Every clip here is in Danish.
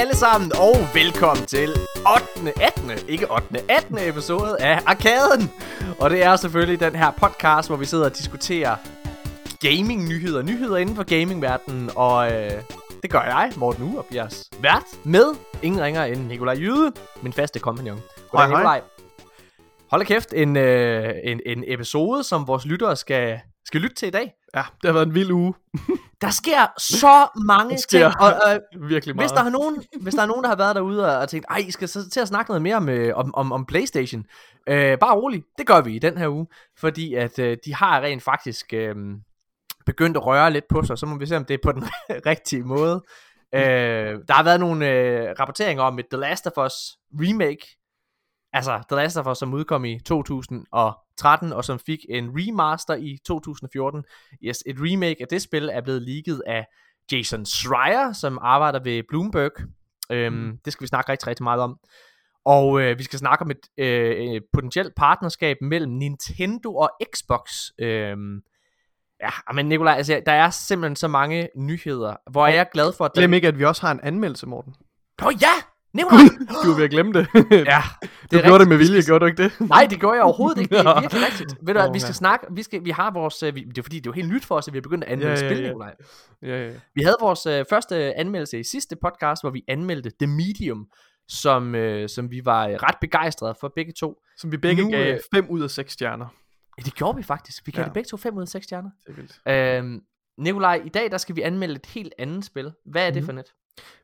Alle sammen, og velkommen til 8. 18. ikke 8. 18. episode af Arkaden. Og det er selvfølgelig den her podcast, hvor vi sidder og diskuterer gaming-nyheder, nyheder inden for gamingverdenen. Og øh, det gør jeg, Morten Urup, jeres vært, med ingen ringer end Nikolaj Jyde, min faste kompagnon. Hej, hej. Nikolaj. Hold da kæft, en, øh, en, en episode, som vores lyttere skal, skal lytte til i dag. Ja, det har været en vild uge. Der sker så mange Der sker ting, og, og virkelig meget. hvis der, er nogen, hvis der er nogen, der har været derude og, og tænkt, ej, I skal så til at snakke noget mere om, øh, om, om, om Playstation. Øh, bare rolig, det gør vi i den her uge, fordi at øh, de har rent faktisk øh, begyndt at røre lidt på sig, så må vi se, om det er på den rigtige måde. Øh, der har været nogle øh, rapporteringer om et The Last of Us remake, altså The Last of Us, som udkom i 2013, og som fik en remaster i 2014. Yes, et remake af det spil er blevet leaget af Jason Schreier, som arbejder ved Bloomberg. Øhm, det skal vi snakke rigtig, rigtig meget om. Og øh, vi skal snakke om et øh, potentielt partnerskab mellem Nintendo og Xbox. Øhm, ja, men Nikolaj, altså, der er simpelthen så mange nyheder, hvor er jeg glad for, at... Glem ikke, at vi også har en anmeldelse, Morten. Åh ja! Nikolaj! Du er ved at glemme det. ja, du er gjorde det med Vi vilje, gjorde du ikke det? Nej, det gør jeg overhovedet ikke. Det er virkelig rigtigt. Ved du Åh, vi skal snakke, vi, skal, vi har vores, øh, vi, det er fordi, det er jo helt nyt for os, at vi har begyndt at anmelde Ja, spil, ja. Nikolaj. Ja, ja. Vi havde vores øh, første anmeldelse i sidste podcast, hvor vi anmeldte The Medium, som, øh, som vi var øh, ret begejstrede for begge to. Som vi begge Nu, gav øh, 5 ud af 6 stjerner. Ja, det gjorde vi faktisk. Vi gav Ja. ja. det begge to 5 ud af 6 stjerner. Det er vildt. Øhm, Nikolaj, i dag der skal vi anmelde et helt andet spil. Hvad er det Mhm. for net?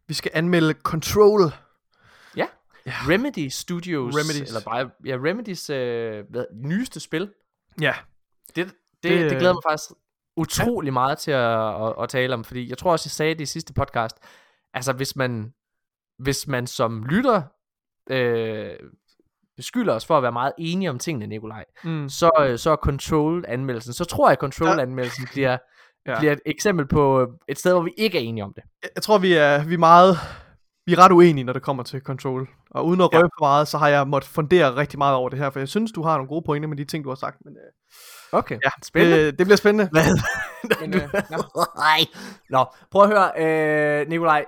Vi skal anmelde Control. Ja. Ja. Remedy Studios. Remedies. Eller bare, ja, Remedys øh, hvad, nyeste spil. Ja. Det, det, Det, det, øh, glæder mig faktisk utrolig meget til at, at, at tale om, fordi jeg tror også, jeg sagde det i sidste podcast. Altså, hvis man, hvis man som lytter øh, beskylder os for at være meget enige om tingene, Nikolaj, Mm. så, øh, så er Control-anmeldelsen, så tror jeg, at Control-anmeldelsen bliver, Ja. ja. bliver et eksempel på et sted, hvor vi ikke er enige om det. Jeg- Jeg tror, vi er, vi er meget... Vi er ret uenige, når det kommer til Control. Og uden at Ja. røbe for meget, så har jeg måttet fundere rigtig meget over det her, for jeg synes, du har nogle gode pointer med de ting, du har sagt. Men øh, Okay, ja, spændende. Det, det bliver spændende. Hvad? Men, øh, Nej. Nå, prøv at høre, øh, Nikolaj.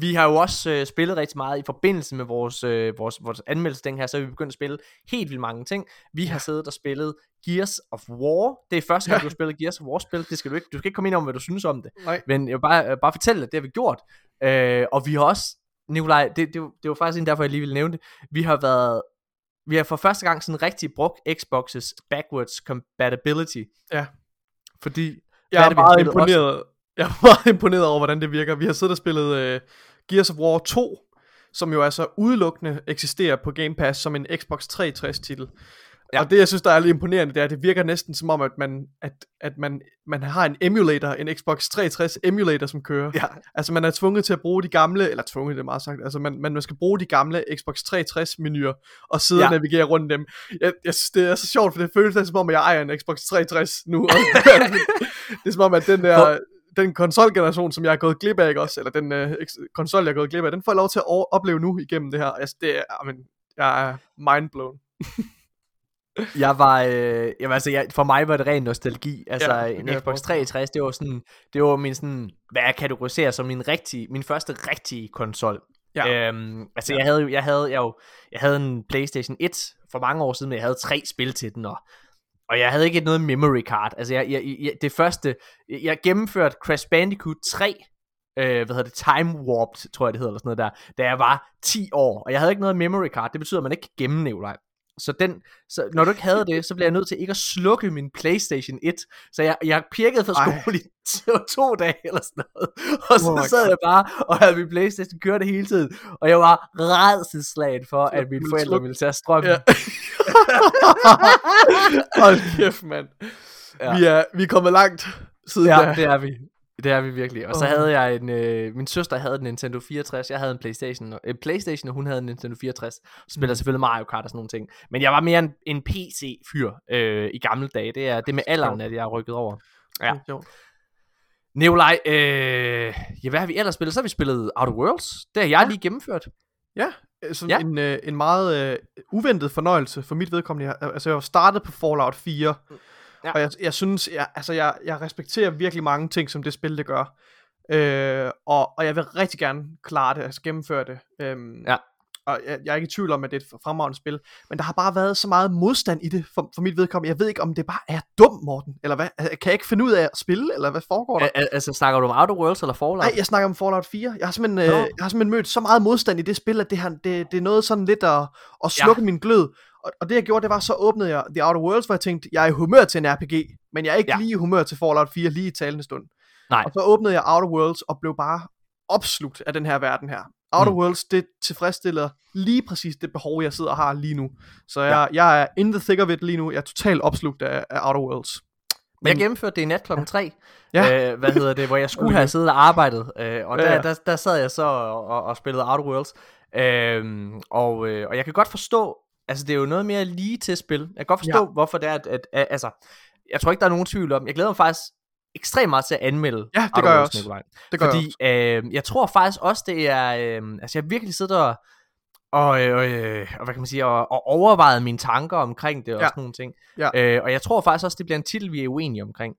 Vi har jo også øh, spillet rigtig meget i forbindelse med vores, øh, vores, vores anmeldelse den her, så er vi begyndt at spille helt vildt mange ting. Vi har siddet og spillet Gears of War. Det er første gang, Ja. du har spillet Gears of War-spil. Det skal du ikke. Du skal ikke komme ind om, hvad du synes om det. Nej. Men jeg vil bare, øh, bare fortælle dig, det har vi gjort. Øh, og vi har også, Nikolaj, det, det, det var faktisk en derfor, jeg lige ville nævne det. Vi har været, vi har for første gang sådan rigtig brugt Xbox's backwards compatibility. Ja. Fordi, Jeg hvad er, det, meget imponeret. Jeg er meget imponeret over, hvordan det virker. Vi har siddet og spillet uh, Gears of War 2, som jo altså udelukkende eksisterer på Game Pass som en Xbox 360 titel. Ja. Og det, jeg synes, der er lidt imponerende, det er, at det virker næsten som om, at man, at, at man, man har en emulator, en Xbox 360 emulator, som kører. Ja. Altså, man er tvunget til at bruge de gamle, eller tvunget, det er meget sagt, altså, man, man, man skal bruge de gamle Xbox 360-menuer, og sidde ja. Og navigere rundt dem. Jeg, jeg synes, det er så sjovt, for det føles som om, at jeg ejer en Xbox 360 nu. Det er som om, at den der... Den konsolgeneration, som jeg er gået glip af, ikke også? Eller den øh, konsol, jeg er gået glip af, den får jeg lov til at opleve nu igennem det her. Altså, det er, amen, jeg er mindblown. Jeg var, øh, jamen, altså, jeg, for mig var det ren nostalgi. Altså, Ja, ja, en Xbox forestille mig. 360, det var sådan, det var min sådan, hvad jeg kategoriserer som min rigtige, min første rigtige konsol. Ja. Øhm, altså, jeg havde jo, jeg havde, jeg, jo, jeg havde en PlayStation 1 for mange år siden, men jeg havde tre spil til den, og, og jeg havde ikke noget memory card. Altså, jeg, jeg, jeg, det første, jeg, gennemførte Crash Bandicoot 3, øh, hvad hedder det, Time Warped, tror jeg det hedder, eller sådan noget der, da jeg var 10 år, og jeg havde ikke noget memory card, det betyder, at man ikke kan gemme Nikolaj. Så, den, så når du ikke havde det, så blev jeg nødt til ikke at slukke min Playstation 1. Så jeg, jeg pirkede Ej. skole i to, to dage eller sådan noget. Og så Oh sad jeg bare og havde min Playstation kørte hele tiden. Og jeg var rædselslagen for, at mine forældre ville tage strømmen. Ja. Hold kæft, mand. Ja. Vi, er, vi er kommet langt siden Ja, da. det er vi. Det er vi virkelig. Og så havde jeg en... Øh, min søster havde en Nintendo 64. Jeg havde en Playstation. En Playstation, og hun havde en Nintendo 64. Så spiller Mm. selvfølgelig Mario Kart og sådan nogle ting. Men jeg var mere en, en PC-fyr øh, i gamle dage. Det er, det med alderen, at jeg er rykket over. Ja. Nikolaj, øh, ja, hvad har vi ellers spillet? Så har vi spillet Outer Worlds. Det har jeg Ja. lige gennemført. Ja, øh, sådan Ja. En, øh, en meget øh, uventet fornøjelse for mit vedkommende. Jeg, altså, jeg var startet på Fallout 4, Ja. og jeg, jeg synes, jeg, altså, jeg, jeg respekterer virkelig mange ting, som det spil, det gør. Øh, og, og jeg vil rigtig gerne klare det, altså gennemføre det. Øhm, Ja. Og jeg, jeg er ikke i tvivl om, at det er et fremragende spil. Men der har bare været så meget modstand i det, for, for mit vedkommende. Jeg ved ikke, om det bare er dumt, Morten. Eller hvad? Kan jeg ikke finde ud af at spille, eller hvad foregår der? Al- al- altså, snakker du om Outer Worlds eller Fallout? Nej, jeg snakker om Fallout 4. Jeg har simpelthen, øh, jeg har simpelthen mødt så meget modstand i det spil, at det, her, det, det er noget sådan lidt at, at slukke ja. min glød. Og, og det jeg gjorde, det var, så åbnede jeg The Outer Worlds, hvor jeg tænkte, jeg er i humør til en RPG, men jeg er ikke ja. lige i humør til Fallout 4 lige i talende stund. Nej. Og så åbnede jeg Outer Worlds og blev bare opslugt af den her verden her. Outer Mm. Worlds, det tilfredsstiller lige præcis det behov, jeg sidder og har lige nu. Så jeg, ja. jeg er in the thick of it lige nu. Jeg er totalt opslugt af, af Outer Worlds. Men jeg gennemførte det i nat klokken 3. Ja. Øh, hvad hedder det, hvor jeg skulle have siddet og arbejdet. Øh, og Ja, der, ja. der, der sad jeg så og, og, og spillede Outer Worlds. Øh, og, øh, og jeg kan godt forstå, altså det er jo noget mere lige til spil. Jeg kan godt forstå, ja. Ja. hvorfor det er, at, at, at, altså, jeg tror ikke, der er nogen tvivl om, jeg glæder mig faktisk ekstremt meget til at anmelde Ja, det gør jeg også. Nikolaj. Det gør Fordi jeg øh, jeg tror faktisk også, det er... Øh, altså, jeg virkelig siddet og, og, øh, øh, og hvad kan man sige, og, og overvejet mine tanker omkring det og Ja. sådan nogle ting. Ja. Øh, og jeg tror faktisk også, det bliver en titel, vi er uenige omkring.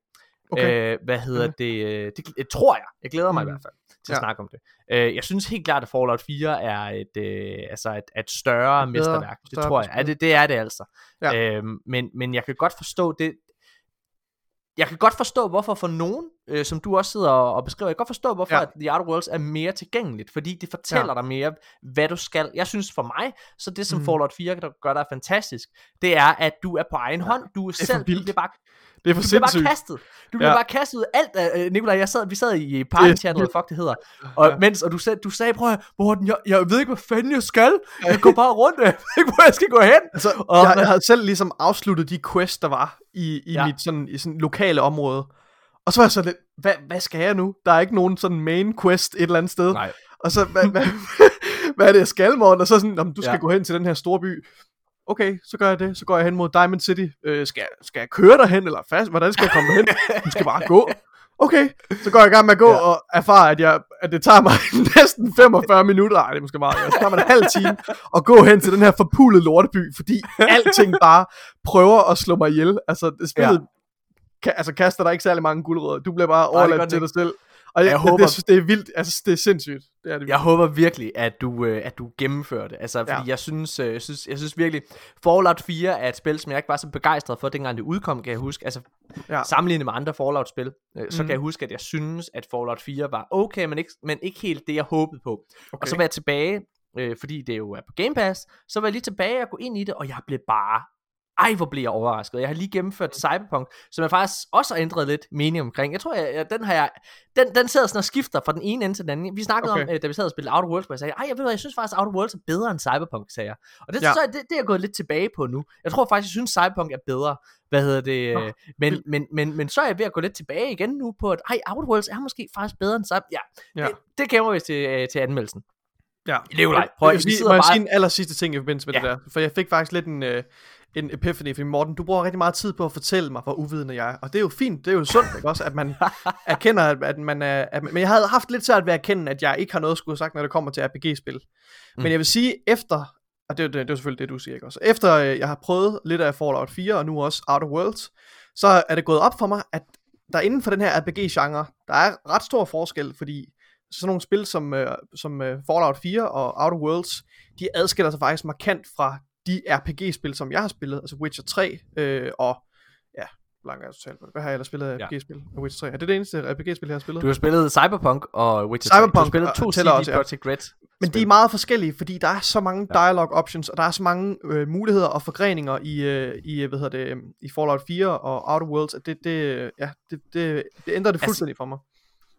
Okay. Øh, hvad hedder Okay. det, øh, det? Det tror jeg. Jeg glæder mig mm. i Mm. hvert fald til at Ja. snakke om det. Øh, jeg synes helt klart, at Fallout 4 er et, øh, altså et, et større Et bedre- mesterværk. Det større tror jeg. Ja, det, det er det altså. Ja. Øh, men, men jeg kan godt forstå det. Jeg kan godt forstå, hvorfor for nogen, øh, som du også sidder og, beskriver, jeg kan godt forstå, hvorfor Ja. ja. at The Outer Worlds er mere tilgængeligt, fordi det fortæller Ja. dig mere, hvad du skal. Jeg synes for mig, så det som mm. Fallout 4 der gør dig fantastisk, det er, at du er på egen hånd, du er, for selv, bliver bare Det er for du bliver bare sindssygt. kastet. Du bliver Ja. bare kastet ud alt. af- Øh, Nikolaj, jeg sad, vi sad i party chat, eller fuck det hedder. Og, Ja. mens, og du, sagde, du sagde, prøv at Morten, jeg, jeg ved ikke, hvad fanden jeg skal. Jeg går bare rundt, jeg ved ikke, hvor jeg skal gå hen. Altså, Og- jeg, jeg havde selv ligesom afsluttet de quests, der var i, i Ja. ja. mit sådan, i sådan lokale område. Og så var jeg så lidt, hvad, hvad skal jeg nu? Der er ikke nogen sådan main quest et eller andet sted. Nej. Og så, hvad, hvad, hvad er det, jeg skal, Morten? Og så sådan, "Nå, men du skal Ja. gå hen til den her store by. Okay, så gør jeg det. Så går jeg hen mod Diamond City. Øh, skal, jeg, skal jeg køre derhen, eller fast? Hvordan skal jeg komme derhen? Du skal bare gå. Okay, så går jeg i gang med at gå Ja. og erfare, at, jeg, at det tager mig næsten 45 minutter. Ej, det er måske meget. Det tager mig en halv time at gå hen til den her forpulede lorteby, fordi alting bare prøver at slå mig ihjel. Altså, det spillet ja. Ka, altså, kaster der ikke særlig mange guldrødder. Du bliver bare overladt den til dig selv. Og jeg, Jeg håber- det, synes, det er vildt. Altså, det er sindssygt. Det er det Jeg håber virkelig, at du, øh, at du gennemfører det. Altså, fordi ja. Jeg, synes, øh, jeg, synes, jeg synes virkelig, Fallout 4 er et spil, som jeg ikke var så begejstret for, dengang det udkom, kan jeg huske. Altså, ja. Sammenlignet med andre Fallout-spil, øh, så Mhm. kan jeg huske, at jeg synes, at Fallout 4 var okay, men ikke, men ikke helt det, jeg håbede på. Okay. Og så var jeg tilbage, øh, fordi det jo er på Game Pass, så var jeg lige tilbage og gå ind i det, og jeg blev bare, ej hvor blev jeg overrasket. Jeg har lige gennemført Cyberpunk, som jeg faktisk også har ændret lidt mening omkring. Jeg tror, jeg, jeg, den har jeg, den, den sidder sådan og skifter fra den ene ende til den anden. Vi snakkede okay. Om, øh, da vi sad og spillede Outer Worlds, hvor jeg sagde, ej jeg ved hvad, jeg synes faktisk, Outer Worlds er bedre end Cyberpunk, sagde jeg. Og det, ja. Så, det, det er jeg gået lidt tilbage på nu. Jeg tror faktisk, jeg synes Cyberpunk er bedre. Hvad hedder det? Nå, men, men, men, men så er jeg ved at gå lidt tilbage igen nu på, at ej, Outer Worlds er måske faktisk bedre end Cyberpunk. Ja, Ja. det, det gemmer vi til, øh, til anmeldelsen. Ja. Leolaj, prøv Jeg vi sidder må jeg bare- sige en aller sidste ting i forbindelse med Ja. det der? For jeg fik faktisk lidt en, øh, en epiphany, fordi Morten, du bruger rigtig meget tid på at fortælle mig, hvor uvidende jeg er. Og det er jo fint, det er jo sundt, ikke også, at man erkender, at, man er... At, men jeg havde haft lidt svært ved at erkende, at jeg ikke har noget at skulle have sagt, når det kommer til RPG-spil. Mm. Men jeg vil sige, efter... Og det, er det, det er selvfølgelig det, du siger, ikke også? Efter øh, jeg har prøvet lidt af Fallout 4, og nu også Outer Worlds, så er det gået op for mig, at der inden for den her RPG-genre, der er ret stor forskel, fordi sådan nogle spil som, øh, som øh, Fallout 4 og Outer Worlds, de adskiller sig faktisk markant fra de RPG-spil, som jeg har spillet, altså Witcher 3 øh, og ja, hvor langt er jeg totalt på det? Hvad har jeg ellers spillet af Ja. RPG-spil? Witcher 3. Er det det eneste RPG-spil, jeg har spillet? Du har spillet Cyberpunk og Witcher 3. Du har Cyberpunk, spillet to CD også, ja. Projekt Red. Men de er meget forskellige, fordi der er så mange dialogue options, og der er så mange øh, muligheder og forgreninger i, øh, i, hvad hedder det, i Fallout 4 og Outer Worlds, at det, det, ja, det, det, det ændrer det Altså, fuldstændig for mig.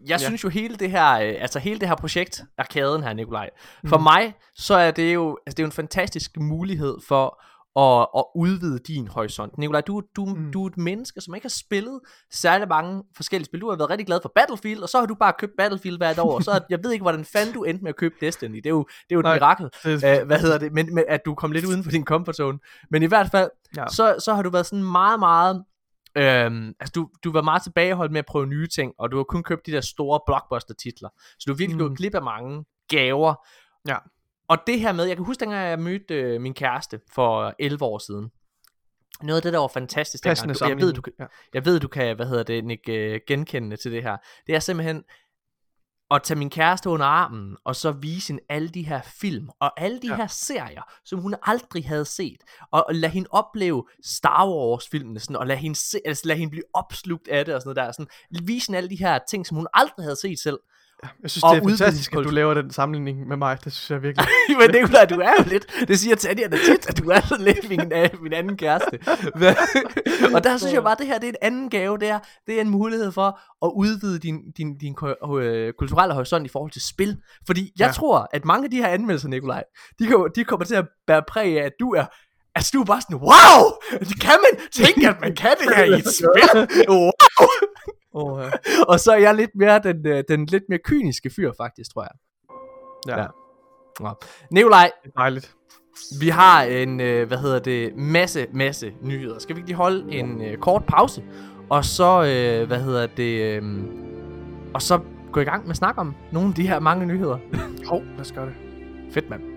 Jeg Ja. synes jo hele det her, øh, altså hele det her projekt, arkaden her, Nikolaj, for Mhm. mig, så er det jo, altså det er jo en fantastisk mulighed for at, at udvide din horisont. Nikolaj, du, du, mm. Mm. du er et menneske, som ikke har spillet særlig mange forskellige spil. Du har været rigtig glad for Battlefield, og så har du bare købt Battlefield hvert år, og så jeg ved ikke, hvordan fanden du endte med at købe Destiny. Det er jo, det er jo et Nej. mirakel, Det, uh, hvad hedder det, men, men, at du kom lidt uden for din comfort zone. Men i hvert fald, Ja. så, så har du været sådan meget, meget Øhm, altså du, du var meget tilbageholdt med at prøve nye ting, og du har kun købt de der store blockbuster titler. Så du har virkelig Mm. gået glip af mange gaver. Ja. Og det her med, jeg kan huske dengang jeg mødte øh, min kæreste for 11 år siden. Noget af det, der var fantastisk dengang, du, jeg ved, du, jeg ved, du kan, hvad hedder det, Nick, øh, genkende til det her. Det er simpelthen, at tage min kæreste under armen, og så vise hende alle de her film, og alle de ja. her serier, som hun aldrig havde set, og, og lade hende opleve Star Wars filmene, sådan, og lade hende, se, altså, lade hende blive opslugt af det, og sådan noget der, sådan, vise hende alle de her ting, som hun aldrig havde set selv. Jeg synes, det er fantastisk, at du laver den sammenligning med mig. Det synes jeg virkelig. Men det er du er jo lidt, det siger Tanja da tit, at du er sådan lidt min, uh, min anden kæreste. og der synes jeg bare, at det her det er en anden gave. Det er, det er en mulighed for at udvide din, din, din uh, kulturelle horisont i forhold til spil. Fordi jeg ja. tror, at mange af de her anmeldelser, Nikolaj, de, kommer, de kommer til at bære præg af, at du er Altså, du er bare sådan, wow! Kan man tænke, at man kan det her i et spil. Wow! Oh, ja. og så er jeg lidt mere den, øh, den lidt mere kyniske fyr, faktisk, tror jeg. Ja. ja. ja. Nikolaj. Dejligt. Vi har en, øh, hvad hedder det, masse, masse nyheder. Skal vi ikke lige holde en øh, kort pause? Og så, øh, hvad hedder det, øh, og så gå i gang med at snakke om nogle af de her mange nyheder. Hov, lad os gøre det. Fedt, mand.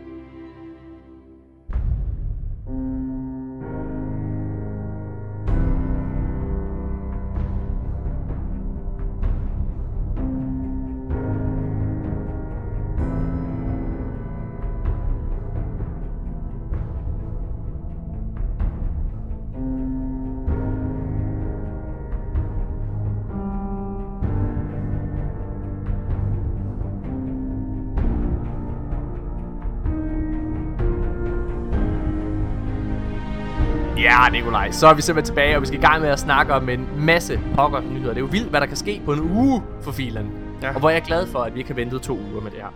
Ja, Nikolaj, så er vi simpelthen tilbage, og vi skal i gang med at snakke om en masse pokker nyheder. Det er jo vildt, hvad der kan ske på en uge for filen. Ja. Og hvor jeg er glad for, at vi ikke har ventet to uger med det her.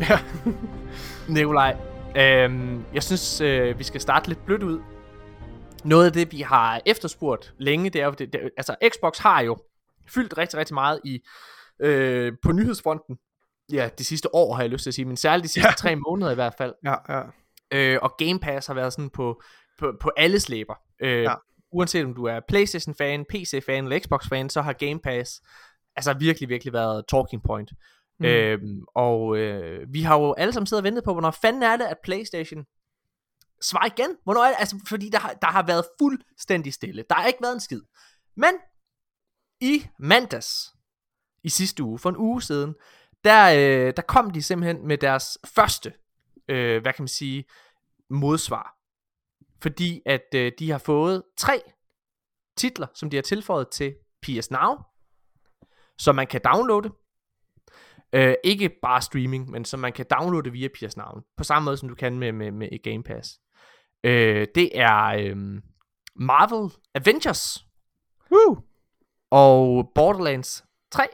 Ja. Nikolaj, øhm, jeg synes, øh, vi skal starte lidt blødt ud. Noget af det, vi har efterspurgt længe, det er jo, det, det, altså Xbox har jo fyldt rigtig, rigtig meget i øh, på nyhedsfronten. Ja, de sidste år har jeg lyst til at sige, men særligt de sidste ja. tre måneder i hvert fald. Ja, ja. Øh, og Game Pass har været sådan på på, på alles læber. Øh, ja. Uanset om du er Playstation-fan, PC-fan eller Xbox-fan, så har Game Pass altså virkelig, virkelig været talking point. Mm. Øhm, og øh, vi har jo alle sammen siddet og ventet på, hvornår fanden er det, at Playstation svarer igen? Hvornår er det? Altså, fordi der har, der har været fuldstændig stille. Der har ikke været en skid. Men i mandags, i sidste uge, for en uge siden, der, øh, der kom de simpelthen med deres første, øh, hvad kan man sige, modsvar fordi at øh, de har fået tre titler, som de har tilføjet til PS Now, som man kan downloade. Øh, ikke bare streaming, men som man kan downloade via PS Now, på samme måde som du kan med, med, med Game Pass. Øh, det er øh, Marvel Avengers Woo! og Borderlands 3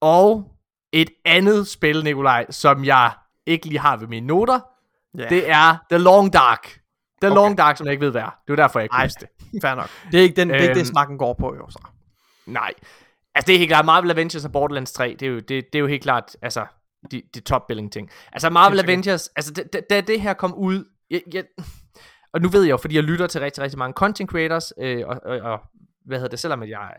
og et andet spil, Nikolaj, som jeg ikke lige har ved mine noter, Yeah. Det er The Long Dark. The okay. Long Dark, som jeg ikke ved hvad er. Det er derfor, jeg ikke husker det. Fair nok. Det er ikke, den, det, er ikke det, øhm, snakken går på, jo så. Nej. Altså, det er helt klart, Marvel Avengers og Borderlands 3, det er jo, det, det er jo helt klart, altså, de, de top-billing ting. Altså, Marvel Avengers, altså, da, da det her kom ud, jeg, jeg, og nu ved jeg jo, fordi jeg lytter til rigtig, rigtig mange content creators, øh, og, og, og, hvad hedder det, selvom jeg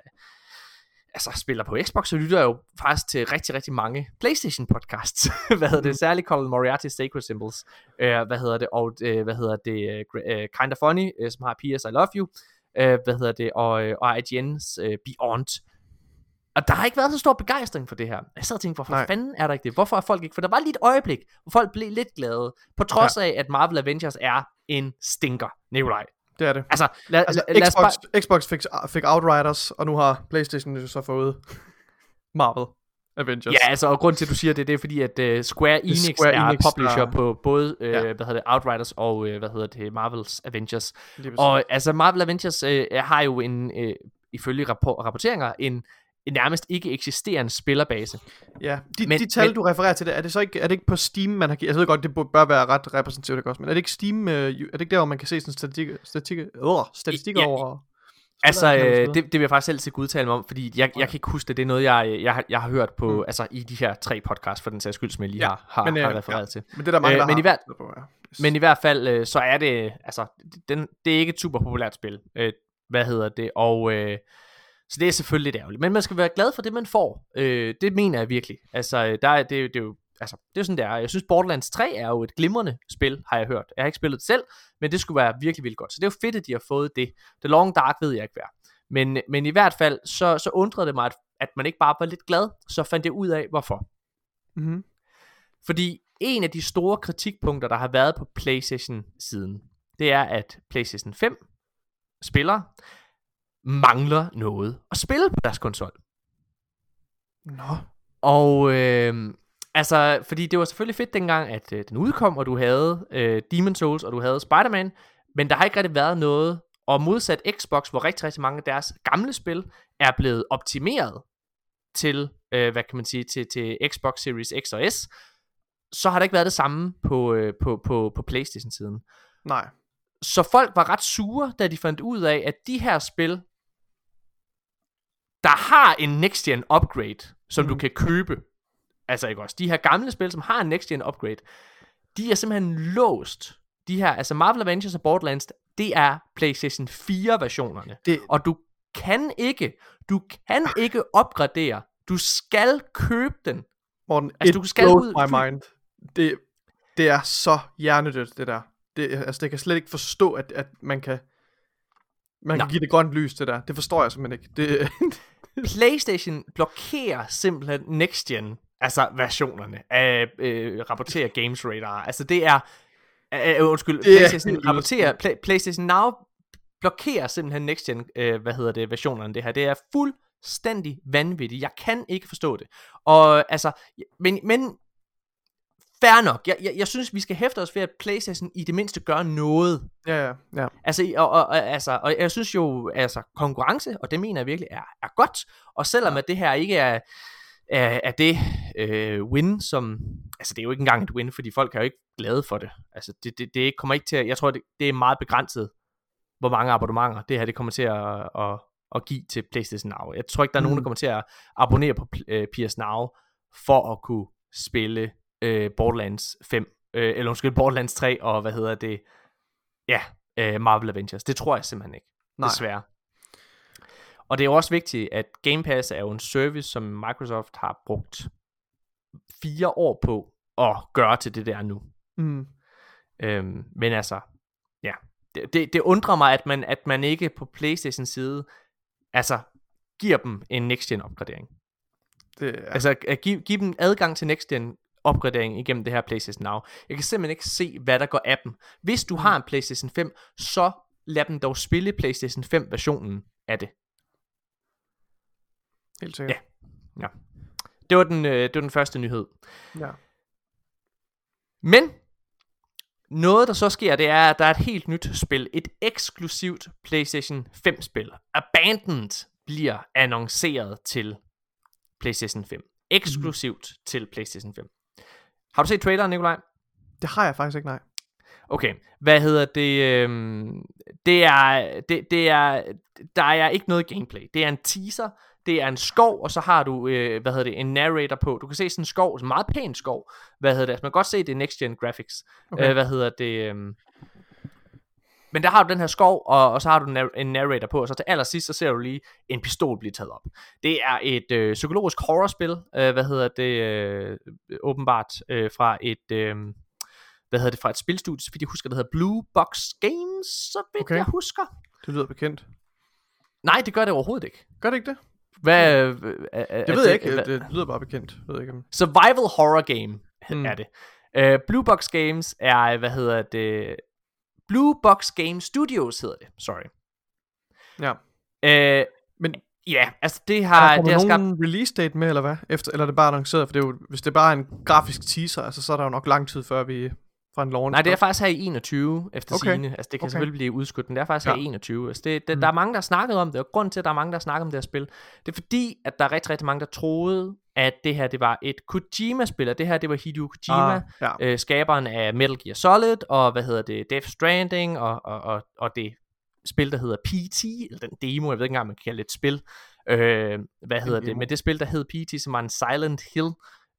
altså spiller på Xbox, så lytter jeg jo faktisk til rigtig, rigtig mange PlayStation podcasts. hvad hedder det? Mm. Særligt Colin Moriarty Sacred Symbols. Uh, hvad hedder det? Og uh, hvad hedder det? Uh, Kinda Funny, uh, som har P.S. I Love You. Uh, hvad hedder det? Og, uh, og IGN's uh, Beyond. Og der har ikke været så stor begejstring for det her. Jeg sad og tænkte, hvorfor Nej. fanden er der ikke det? Hvorfor er folk ikke? For der var lige et øjeblik, hvor folk blev lidt glade. På trods ja. af, at Marvel Avengers er en stinker, Nikolaj. Det er det. Altså, lad, altså lad Xbox, bare... Xbox fik, fik Outriders, og nu har Playstation jo så fået Marvel Avengers. Ja, altså, og grund til, at du siger det, det er fordi, at uh, Square Enix Square er Enix, publisher der... på både, uh, ja. hvad hedder det, Outriders og, uh, hvad hedder det, Marvels Avengers. Og altså, Marvel Avengers uh, har jo en, uh, ifølge rapport, rapporteringer, en nærmest ikke eksisterende spillerbase. Ja, de, men, de tal, men, du refererer til, det, er det så ikke, er det ikke på Steam, man har givet? Jeg ved godt, det bør være ret repræsentativt, også, men er det ikke Steam, øh, er det ikke der, hvor man kan se sådan statistik, statistik, øh, statistikker ja, over... Altså, øh, det, det vil jeg faktisk selv ikke udtale mig om, fordi jeg, jeg kan ikke huske det. Det er noget, jeg, jeg, jeg har hørt på, mm. altså i de her tre podcasts, for den sags skyld, som jeg lige ja, har, har, men, øh, har refereret ja. til. Men det er der mange, øh, der men, har i hvert, yes. men i hvert fald, øh, så er det, altså, den, det er ikke et super populært spil. Øh, hvad hedder det? Og... Øh, så det er selvfølgelig lidt ærgerligt. Men man skal være glad for det, man får. Øh, det mener jeg virkelig. Altså, øh, der er, det, det, er jo, altså, det er sådan, det er. Jeg synes, Borderlands 3 er jo et glimrende spil, har jeg hørt. Jeg har ikke spillet det selv, men det skulle være virkelig vildt godt. Så det er jo fedt, at de har fået det. The Long Dark ved jeg ikke hvad. Men, men i hvert fald, så, så undrede det mig, at, at man ikke bare var lidt glad, så fandt jeg ud af, hvorfor. Mm-hmm. Fordi en af de store kritikpunkter, der har været på PlayStation-siden, det er, at PlayStation 5 spillere mangler noget at spille på deres konsol. Nå. Og øh, altså, fordi det var selvfølgelig fedt dengang, at øh, den udkom, og du havde øh, Demon Souls, og du havde Spider-Man, men der har ikke rigtig været noget, og modsat Xbox, hvor rigtig, rigtig mange af deres gamle spil er blevet optimeret til, øh, hvad kan man sige, til, til Xbox Series X og S, så har der ikke været det samme på, øh, på, på, på Playstation-siden. Nej. Så folk var ret sure, da de fandt ud af, at de her spil, der har en next-gen upgrade, som mm. du kan købe, altså ikke også, de her gamle spil, som har en next-gen upgrade, de er simpelthen låst. De her, altså Marvel Avengers og Borderlands, det er PlayStation 4 versionerne. Det- Og du kan ikke, du kan ikke opgradere. Du skal købe den. Morten, Altså, it du skal blows ud- my mind. Det, det er så hjernedødt, det der. Det, altså, det kan slet ikke forstå, at, at man kan... Man kan Nå. give det grønt lys, det der. Det forstår jeg simpelthen ikke. Det, PlayStation blokerer simpelthen next gen, altså versionerne af øh, rapporterer Games Radar. Altså det er, øh, undskyld, Det er PlayStation rapporterer, Play, PlayStation Now blokerer simpelthen next gen, øh, hvad hedder det, versionerne det her. Det er fuldstændig vanvittigt. Jeg kan ikke forstå det. Og altså, men, men fair nok. Jeg, jeg, jeg synes, vi skal hæfte os ved, at PlayStation i det mindste gør noget. ja, ja, ja. Altså, og, og, og, altså, og jeg synes jo, altså, konkurrence, og det mener jeg virkelig er, er godt, og selvom ja. at det her ikke er, er, er det øh, win, som, altså det er jo ikke engang et win, fordi folk er jo ikke glade for det, altså det, det, det kommer ikke til at, jeg tror det, det er meget begrænset, hvor mange abonnementer det her det kommer til at, at, at give til PlayStation Now. Jeg tror ikke, der er nogen, der Mm. kommer til at abonnere på øh, PS Now, for at kunne spille øh, Borderlands 5, øh, eller undskyld, Borderlands 3, og hvad hedder det, ja, øh, Marvel Avengers. Det tror jeg simpelthen ikke, Nej. desværre. Og det er jo også vigtigt, at Game Pass er jo en service, som Microsoft har brugt fire år på at gøre til det der nu. Mm. Øhm, men altså, ja, det, det, det undrer mig, at man, at man ikke på Playstation side, altså, giver dem en next gen opgradering. Det Ja. Altså, at give, give dem adgang til next gen opgradering igennem det her PlayStation Now. Jeg kan simpelthen ikke se, hvad der går af dem. Hvis du har en PlayStation 5, så lad dem dog spille PlayStation 5 versionen af det. helt sikkert. Ja. Det var den, øh, det var den første nyhed. Ja. Men noget der så sker, det er, at der er et helt nyt spil. Et eksklusivt PlayStation 5 spil. Abandoned bliver annonceret til PlayStation 5. Eksklusivt mm. til PlayStation 5. Har du set traileren, Nikolaj? Det har jeg faktisk ikke, nej. Okay, hvad hedder det? Øhm, det er, det, det er, der er ikke noget gameplay. Det er en teaser, det er en skov, og så har du, øh, hvad hedder det, en narrator på. Du kan se sådan en skov, en meget pæn skov. Hvad hedder det? Altså, man kan godt se, det er next gen graphics. Okay. Øh, hvad hedder det? Øhm, men der har du den her skov, og, og så har du en, nar- en narrator på, og så til allersidst, så ser du lige en pistol blive taget op. Det er et øh, psykologisk horrorspil, øh, hvad hedder det, øh, åbenbart øh, fra et, øh, hvad hedder det, fra et spilstudie, så vidt jeg husker, det hedder Blue Box Games, så vidt okay. Jeg husker. Det lyder bekendt. Nej, det gør det overhovedet ikke. Gør det ikke det? Hvad, øh, øh, er, Det ved jeg ikke. Det, det lyder bare bekendt. Jeg ved ikke om... Survival horror game. Mm. er det. Uh, Blue Box Games er, hvad hedder det, Blue Box Game Studios hedder det, sorry. Ja. Uh, Men ja, altså det har der det har skabt, release date med, eller hvad? Efter, eller er det bare annonceret? For det er jo, hvis det bare er en grafisk teaser, altså, så er der jo nok lang tid før vi fra en launch. nej det er faktisk her i 21 efter okay. Sigende, altså det kan okay. Selvfølgelig blive udskudt, men det er faktisk ja. her i 21, altså det, det, Mm. der er mange der har snakket om det, og grunden til at der er mange der har snakket om det her spil, det er fordi, at der er rigtig rigtig mange der troede, at det her det var et Kojima-spil, det her det var Hideo Kojima, Ah, ja. øh, skaberen af Metal Gear Solid, og hvad hedder det, Death Stranding, og, og, og, og det spil, der hedder PT, eller den demo, jeg ved ikke engang, man kan kalde det et spil, øh, hvad hedder det, men det spil, der hed PT, som var en Silent Hill,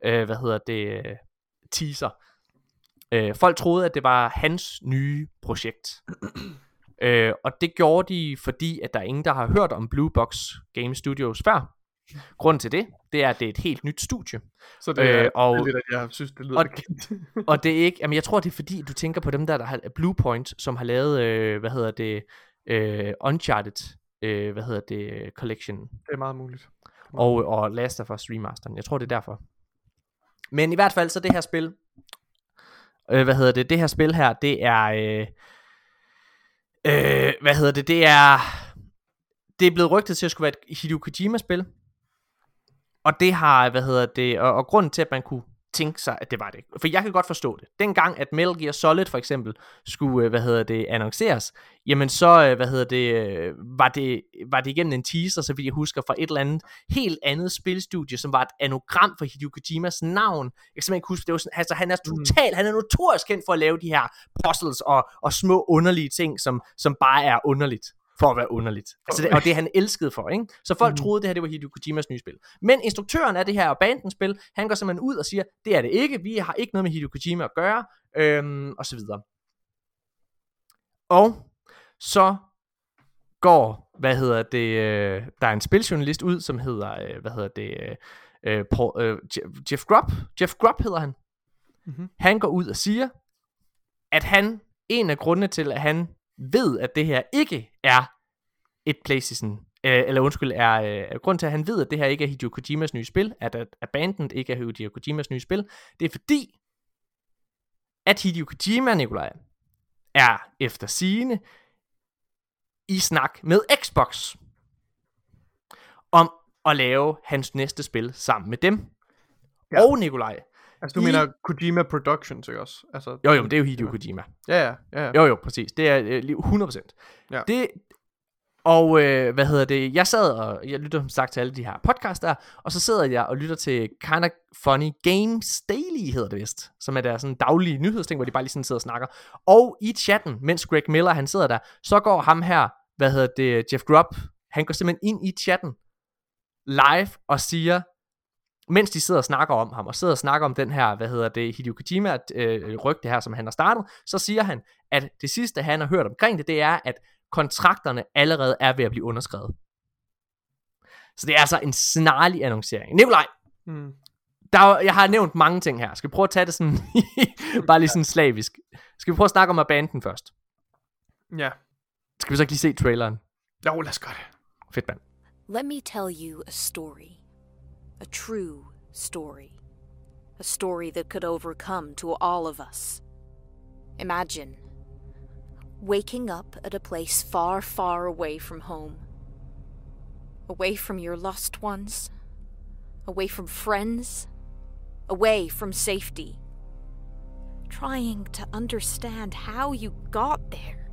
øh, hvad hedder det, teaser. Øh, folk troede, at det var hans nye projekt. øh, og det gjorde de, fordi at der er ingen, der har hørt om Blue Box Game Studios før. Grunden til det, det er, at det er et helt nyt studie. Så det er Øh, og- lidt, at jeg synes, det lyder og- bekendt. Og det er ikke, jamen jeg tror det er fordi du tænker på dem der der har Blue Point, som har lavet øh, hvad hedder det øh, Uncharted, øh, hvad hedder det Collection. det er meget muligt. og, og Last of Us remasteren. Jeg tror, det er derfor. Men i hvert fald så det her spil, øh, hvad hedder det, det her spil her, det er, øh, øh, hvad hedder det, det er, det er blevet rygtet til at skulle være et Hideo Kojima-spil, og det har, hvad hedder det, og, og grunden til, at man kunne tænke sig, at det var det. For jeg kan godt forstå det. Dengang, at Metal Gear Solid for eksempel skulle, øh, hvad hedder det, annonceres, jamen så, øh, hvad hedder det, øh, var det, var det igennem en teaser, så vidt jeg husker, fra et eller andet helt andet spilstudie, som var et anagram for Hideo Kojimas navn. Jeg kan simpelthen ikke huske, det var sådan, altså han er total, mm. han er notorisk kendt for at lave de her puzzles og, og små underlige ting, som, som bare er underligt for at være underligt. Altså det, og det han elskede for, ikke? Så folk mm. troede, det her det var Hideo Kojimas nye spil. Men instruktøren af det her abandoned spil, han går simpelthen ud og siger, det er det ikke, vi har ikke noget med Hideo Kojima at gøre, øhm, og så videre. Og så går, hvad hedder det, øh, der er en spiljournalist ud, som hedder, øh, hvad hedder det, øh, øh Paul, øh, Jeff Grubb, Jeff Grubb hedder han. Mm-hmm. Han går ud og siger, at han, en af grundene til, at han ved, at det her ikke er et PlayStation, øh, eller undskyld, er øh, grund til, at han ved, at det her ikke er Hideo Kojimas nye spil, at, at Abandoned ikke er Hideo Kojimas nye spil, det er fordi, at Hideo Kojima, Nikolaj, er efter sigende i snak med Xbox om at lave hans næste spil sammen med dem. Ja. Og Nikolaj, Altså du I... mener Kojima Productions, ikke også? Altså, jo jo, men det er jo Hideo Kojima. Ja, ja, ja. ja. Jo jo, præcis. Det er øh, 100%. Ja. Det, og øh, hvad hedder det, jeg sad og, jeg lytter som sagt til alle de her podcasts der, og så sidder jeg og lytter til Kinda Funny Games Daily, hedder det vist, som er der sådan daglige nyhedsting, hvor de bare lige sådan sidder og snakker. Og i chatten, mens Greg Miller han sidder der, så går ham her, hvad hedder det, Jeff Grubb, han går simpelthen ind i chatten live og siger, mens de sidder og snakker om ham, og sidder og snakker om den her, hvad hedder det, Hideo Kojima øh, rygte her, som han har startet, så siger han, at det sidste, han har hørt omkring det, det er, at kontrakterne allerede er ved at blive underskrevet. Så det er altså en snarlig annoncering. Nikolaj, mm. der er, jeg har nævnt mange ting her. Skal vi prøve at tage det sådan, bare lige sådan slavisk. Skal vi prøve at snakke om abanden først? Ja. Skal vi så ikke lige se traileren? Jo, lad os gøre det. Fedt, mand. Let me tell you a story. A true story. A story that could overcome to all of us. Imagine waking up at a place far, far away from home. Away from your lost ones. Away from friends. Away from safety. Trying to understand how you got there.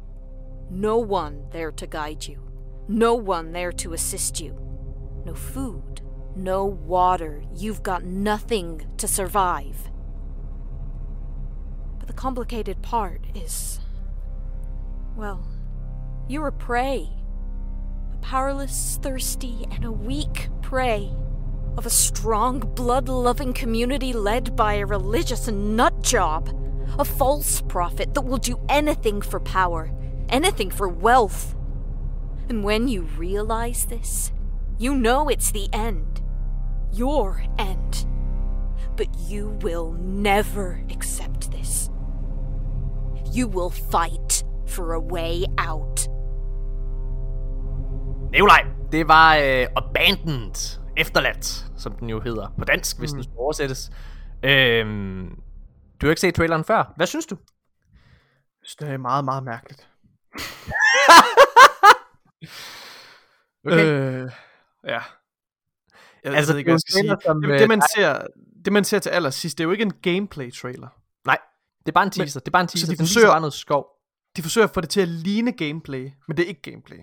No one there to guide you. No one there to assist you. No food. No water. You've got nothing to survive. But the complicated part is well, you're a prey. A powerless, thirsty, and a weak prey of a strong, blood loving community led by a religious nut job. A false prophet that will do anything for power, anything for wealth. And when you realize this, you know it's the end. Your end. But you will never accept this. You will fight for a way out. Nikolaj, det var øh, Abandoned, efterladt, som den jo hedder på dansk, hvis mm. den skal oversættes. Øhm, du har ikke set traileren før. Hvad synes du? Det er meget, meget mærkeligt. okay. Øh, ja. Jeg altså, ved ikke, hvad jeg skal sige. Som, det, det, øh, man ser, det, man ser til allersidst, det er jo ikke en gameplay-trailer. Nej, det er bare en teaser. Men, det er bare en teaser. Så de forsøger, bare noget skov de forsøger at få det til at ligne gameplay, men det er ikke gameplay.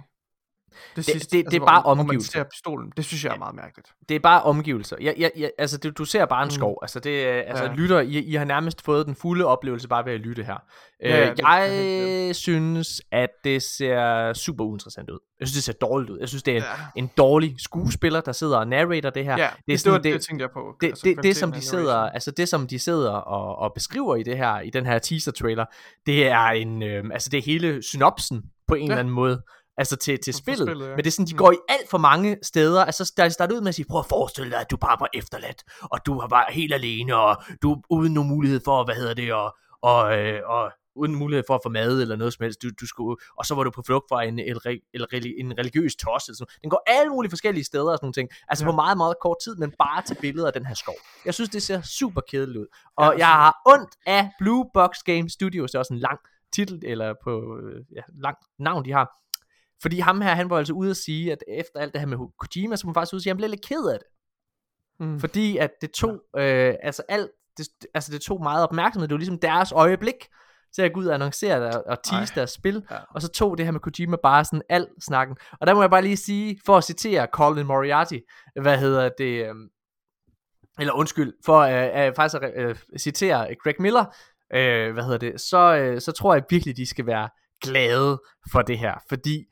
Det, det, sidste, det, altså, det er bare omgivelser. Man ser pistolen. Det synes jeg er meget mærkeligt. Det er bare omgivelser. Ja, ja, ja, altså, det, du ser bare en mm. skov. Altså, det, altså ja. lytter, I, I har nærmest fået den fulde oplevelse bare ved at lytte her. Ja, ja, øh, det, jeg det, det, synes, at det ser super uinteressant ud. Jeg synes, det ser dårligt ud. Jeg synes, det er ja. en, en dårlig skuespiller, der sidder og narrator det her. Ja, det, er sådan, det, det, det tænkte jeg på. Det, altså, det, det, det, som de sidder, altså det, som de sidder og, og beskriver i det her, i den her teaser trailer, det er en, øh, altså det er hele synopsen på en ja. eller anden måde altså til, til spillet. spillet ja. Men det er sådan, de mm. går i alt for mange steder. Altså, der starter ud med at sige, prøv at forestille dig, at du bare var efterladt, og du var bare helt alene, og du uden nogen mulighed for, hvad hedder det, og, og, øh, og uden mulighed for at få mad eller noget som helst. Du, du skulle, og så var du på flugt fra en, en, en, en religiøs tos. Eller sådan. Den går alle mulige forskellige steder og sådan nogle ting. Altså ja. på meget, meget kort tid, men bare til billeder af den her skov. Jeg synes, det ser super kedeligt ud. Og ja, jeg har ondt af Blue Box Game Studios. Det er også en lang titel, eller på øh, ja, lang navn, de har. Fordi ham her, han var altså ude at sige, at efter alt det her med Kojima, så må man faktisk ud at sige, at han blev lidt ked af det. Mm. Fordi at det tog, øh, altså alt, det, altså det tog meget opmærksomhed. Det var ligesom deres øjeblik til at gå ud og annoncere det og tease Ej. deres spil. Ja. Og så tog det her med Kojima bare sådan al snakken. Og der må jeg bare lige sige, for at citere Colin Moriarty, hvad hedder det, øh, eller undskyld, for øh, øh, faktisk at øh, citere Greg Miller, øh, hvad hedder det, så, øh, så tror jeg virkelig, de skal være glade for det her. Fordi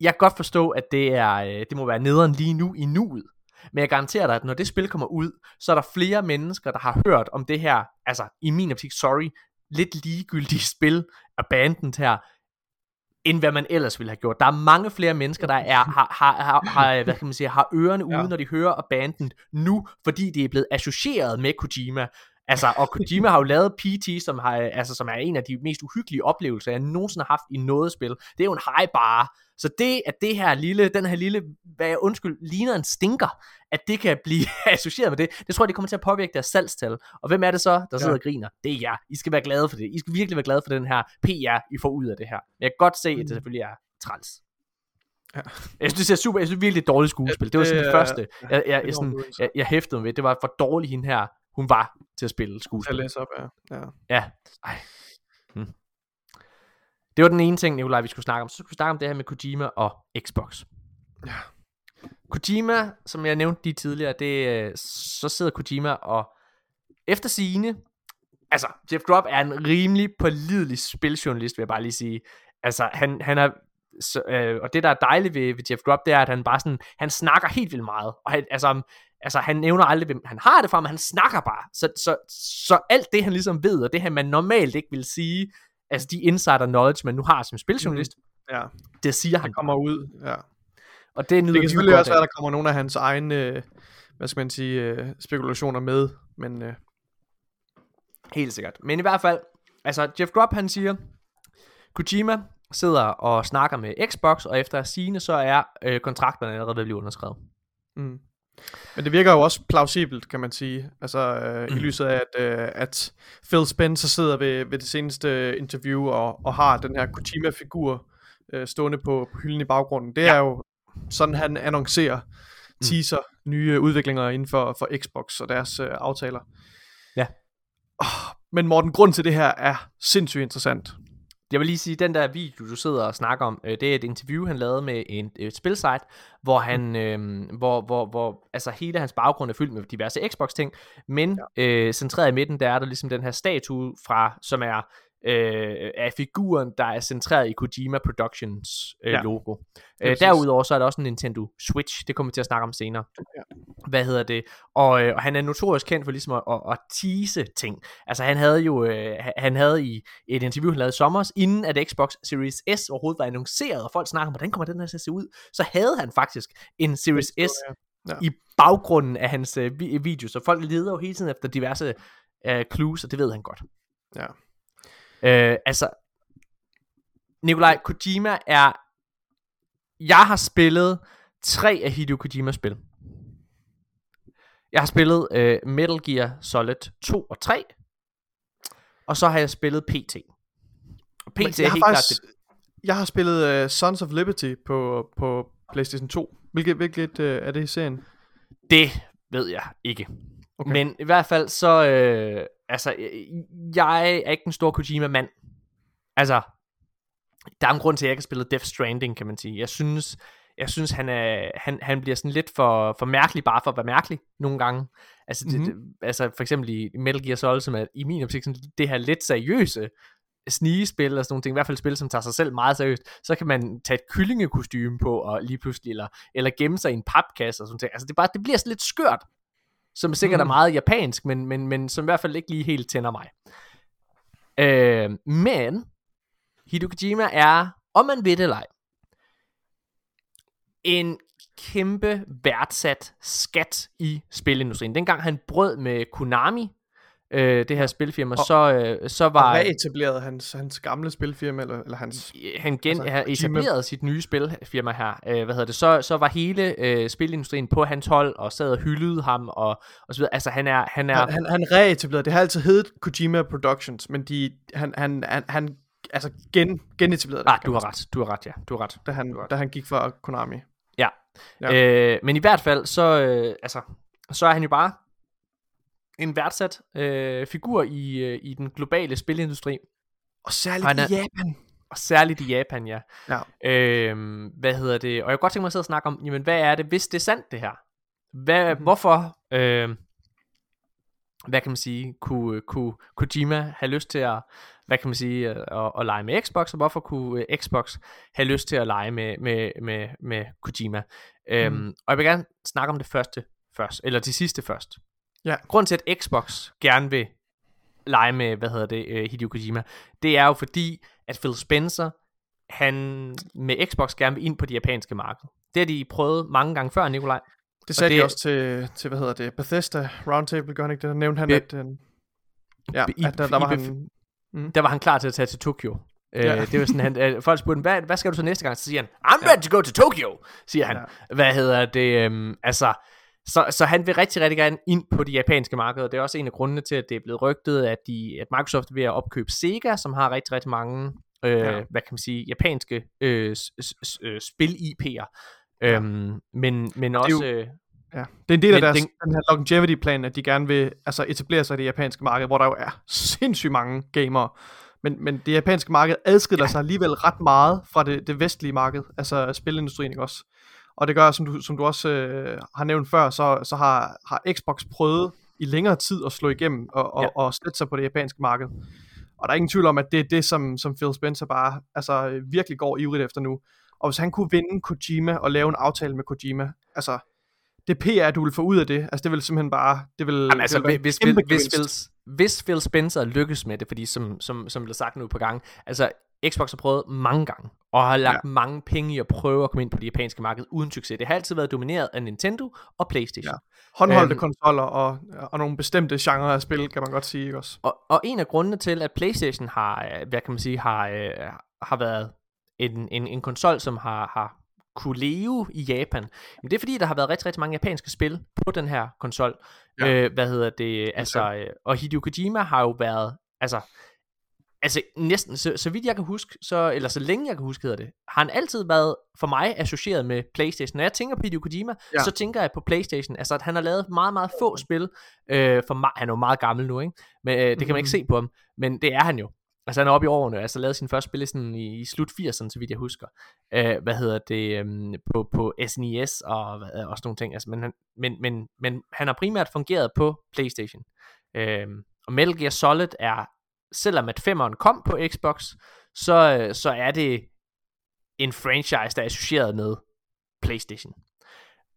jeg kan godt forstå, at det, er, øh, det må være nederen lige nu i nuet. Men jeg garanterer dig, at når det spil kommer ud, så er der flere mennesker, der har hørt om det her, altså i min optik, sorry, lidt ligegyldige spil, Abandoned her, end hvad man ellers ville have gjort. Der er mange flere mennesker, der er, har, har, har, har, hvad kan man sige, har ørerne ude, ja. når de hører Abandoned nu, fordi det er blevet associeret med Kojima. Altså, og Kojima har jo lavet PT, som, har, altså, som er en af de mest uhyggelige oplevelser, jeg nogensinde har haft i noget spil. Det er jo en high bar. Så det, at det her lille, den her lille, hvad jeg undskyld, ligner en stinker, at det kan blive associeret med det, det tror jeg, det kommer til at påvirke deres salgstal. Og hvem er det så, der sidder ja. og griner? Det er jer. I skal være glade for det. I skal virkelig være glade for den her PR, I får ud af det her. Jeg kan godt se, at det mm. selvfølgelig er træls. Ja. Jeg synes, det ser super, jeg synes virkelig dårligt skuespil. Det var sådan det første, jeg, jeg, jeg, sådan, jeg, jeg hæftede med. Det var for dårligt hende her, hun var til at spille skuespil. Jeg læser op, ja. Ja. ja. Ej. Hmm. Det var den ene ting, Nikolaj, vi skulle snakke om. Så skulle vi snakke om det her med Kojima og Xbox. Ja. Kojima, som jeg nævnte lige tidligere, det, øh, så sidder Kojima og efter sine, altså Jeff Grubb er en rimelig pålidelig spiljournalist, vil jeg bare lige sige. Altså han, han er, så, øh, og det der er dejligt ved, ved Jeff Grubb, det er, at han bare sådan, han snakker helt vildt meget. Og han, altså, altså han nævner aldrig, hvem han har det fra, men han snakker bare. Så, så, så alt det, han ligesom ved, og det han man normalt ikke vil sige, altså de insider knowledge, man nu har som spiljournalist, mm. ja. det siger han. Det kommer ud, ja. Og det, det kan selvfølgelig også være, at der kommer nogle af hans egne, øh, hvad skal man sige, øh, spekulationer med, men... Øh. Helt sikkert. Men i hvert fald, altså Jeff Grubb han siger, Kojima sidder og snakker med Xbox, og efter at sige, så er øh, kontrakterne allerede ved at blive underskrevet. Mm. Men det virker jo også plausibelt, kan man sige. Altså øh, mm. i lyset af, at, øh, at Phil Spencer sidder ved, ved det seneste interview og, og har den her Kojima-figur øh, stående på, på hylden i baggrunden. Det ja. er jo sådan, han annoncerer, mm. teaser mm. nye udviklinger inden for, for Xbox og deres øh, aftaler. Ja. Oh, men Morten, grund til det her er sindssygt interessant. Jeg vil lige sige, den der video, du sidder og snakker om, øh, det er et interview, han lavede med en, et spilsite, hvor han, øh, hvor, hvor, hvor altså hele hans baggrund er fyldt med diverse Xbox-ting, men ja. øh, centreret i midten, der er der ligesom den her statue fra, som er øh, af figuren, der er centreret i Kojima Productions øh, ja. logo. Øh, derudover så er der også en Nintendo Switch, det kommer vi til at snakke om senere. Ja. Hvad hedder det? Og, øh, og han er notorisk kendt for ligesom at, at, at tease ting. Altså han havde jo, øh, han havde i et interview, han lavede i sommer, inden at Xbox Series S overhovedet var annonceret, og folk snakkede om, hvordan kommer den her til at se ud, så havde han faktisk en Series S ja. i baggrunden af hans øh, video, så folk leder jo hele tiden efter diverse øh, clues, og det ved han godt. Ja. Øh, altså, Nikolaj Kojima er... Jeg har spillet tre af Hideo Kojimas spil. Jeg har spillet øh, Metal Gear Solid 2 og 3. Og så har jeg spillet PT. Og PT er helt faktisk, klart det. Jeg har spillet uh, Sons of Liberty på, på PlayStation 2. Hvilket, hvilket uh, er det i serien? Det ved jeg ikke. Okay. Men i hvert fald så, øh, altså, jeg er ikke en stor Kojima-mand. Altså, der er en grund til, at jeg ikke har spillet Death Stranding, kan man sige. Jeg synes, jeg synes han, er, han, han bliver sådan lidt for, for mærkelig, bare for at være mærkelig nogle gange. Altså, mm-hmm. det, mhm. det, altså for eksempel i Metal Gear Solid, som er i min optik sådan, det her lidt seriøse snigespil og sådan nogle ting, i hvert fald spil, som tager sig selv meget seriøst, så kan man tage et kyllingekostyme på og lige pludselig, eller, eller gemme sig i en papkasse og sådan ting. Altså det, bare, det bliver sådan lidt skørt som sikkert mm. er meget japansk, men, men, men som i hvert fald ikke lige helt tænder mig. Øh, men Hideo Kojima er, om man ved det eller ej, en kæmpe værdsat skat i spilindustrien. Dengang han brød med Konami, øh, det her spilfirma, Og- så, øh, så Var var reetableret hans, hans gamle spilfirma, eller, eller hans... han gen, altså, Kojima. etableret sit nye spilfirma her, øh, hvad hedder det, så, så var hele øh, spilindustrien på hans hold, og sad og hyldede ham, og, og så videre. Altså han er, han er, Han, han, han reetablerede, det har altid heddet Kojima Productions, men de, han, han, han, han altså gen, genetablerede det, ah, du har ret, du har ret, ja, du har ret. da han, da han gik fra Konami. Ja. Ja. Øh, men i hvert fald, så, øh, altså, så er han jo bare en værdsat øh, figur i, øh, i den globale spilindustri, Og særligt Han er- i Japan. og særligt i Japan, ja. Ja. Øh, hvad hedder det? Og jeg kunne godt tænke mig at sidde og snakke om, jamen hvad er det, hvis det er sandt det her? Hvad, mm-hmm. Hvorfor, øh, hvad kan man sige, kunne, kunne Kojima have lyst til at, hvad kan man sige, at, at, at lege med Xbox, og hvorfor kunne øh, Xbox have lyst til at lege med, med, med, med Kojima? Øhm, Mhm. og jeg vil gerne snakke om det første først, eller det sidste først. Ja. Grunden til, at Xbox gerne vil lege med, hvad hedder det, uh, Hideo Kojima, det er jo fordi, at Phil Spencer, han med Xbox gerne vil ind på det japanske marked. Det har de prøvet mange gange før, Nikolaj. Det sagde det- de også til, til, hvad hedder det, Bethesda Roundtable, gør han ikke det? Der nævnte han, Be- at, øh, ja, at der, der var han... Der var han klar til at tage til Tokyo. Ja. Ja. Øh, det var sådan, han, øh, folk spurgte, hvad, hvad skal du så næste gang? Så siger han, I'm ready to go to Tokyo, siger han. Ja. Hvad hedder det? Øhm, altså, så, så han vil rigtig, rigtig gerne ind på de japanske markeder. Det er også en af grundene til, at det er blevet rygtet, at, de, at Microsoft er ved at opkøbe Sega, som har rigtig, rigtig mange, øh, Ja. hvad kan man sige, japanske øh, øh, spil-IP'er. Øhm, men, men er også... jo- øh, Ja. Det er en del af deres, den- den her longevity-plan, at de gerne vil altså, etablere sig i det japanske marked, hvor der jo er sindssygt mange gamere. Men, men det japanske marked adskiller sig alligevel ret meget fra det, det vestlige marked, altså spilindustrien, ikke også? Og det gør, som du, som du også øh, har nævnt før, så, så har, har Xbox prøvet i længere tid at slå igennem og, og, Ja. og sætte sig på det japanske marked. Og der er ingen tvivl om, at det er det, som, som Phil Spencer bare altså, virkelig går ivrigt efter nu. Og hvis han kunne vinde Kojima og lave en aftale med Kojima, altså det PR, du vil få ud af det, altså det vil simpelthen bare, det vil, Jamen, altså, det vil hvis, hvis, hvis. Phil, hvis Phil Spencer lykkes med det, fordi som, som, som blev sagt nu på gang, altså Xbox har prøvet mange gange, og har lagt ja. mange penge i at prøve at komme ind på det japanske marked uden succes. Det har altid været domineret af Nintendo og Playstation. Ja. håndholdte øhm, konsoller og, og nogle bestemte genrer af spil, kan man godt sige, ikke også? Og, og en af grundene til, at Playstation har, øh, hvad kan man sige, har, øh, har været en, en, en konsol, som har, har kunne leve i Japan, men det er fordi, der har været rigtig, rigtig mange japanske spil på den her konsol. Ja. Øh, hvad hedder det? Altså, øh, og Hideo Kojima har jo været, altså, altså næsten, så, så vidt jeg kan huske, så, eller så længe jeg kan huske, hedder det, har han altid været for mig associeret med Playstation. Når jeg tænker på Hideo Kojima, Ja. så tænker jeg på Playstation. Altså, at han har lavet meget, meget få spil. Øh, for han er jo meget gammel nu, ikke? Men øh, det kan man ikke Mhm. se på ham. Men det er han jo. Altså han er oppe i årene, altså lavede sin første spil i, sådan i, i slut 80'erne, så vidt jeg husker. Øh, hvad hedder det, øhm, på, på SNES og, hvad, og sådan nogle ting. Altså, men, han, men, men, men han har primært fungeret på Playstation. Øh, og Metal Gear Solid er, selvom at femmeren kom på Xbox, så, øh, så er det en franchise, der er associeret med Playstation.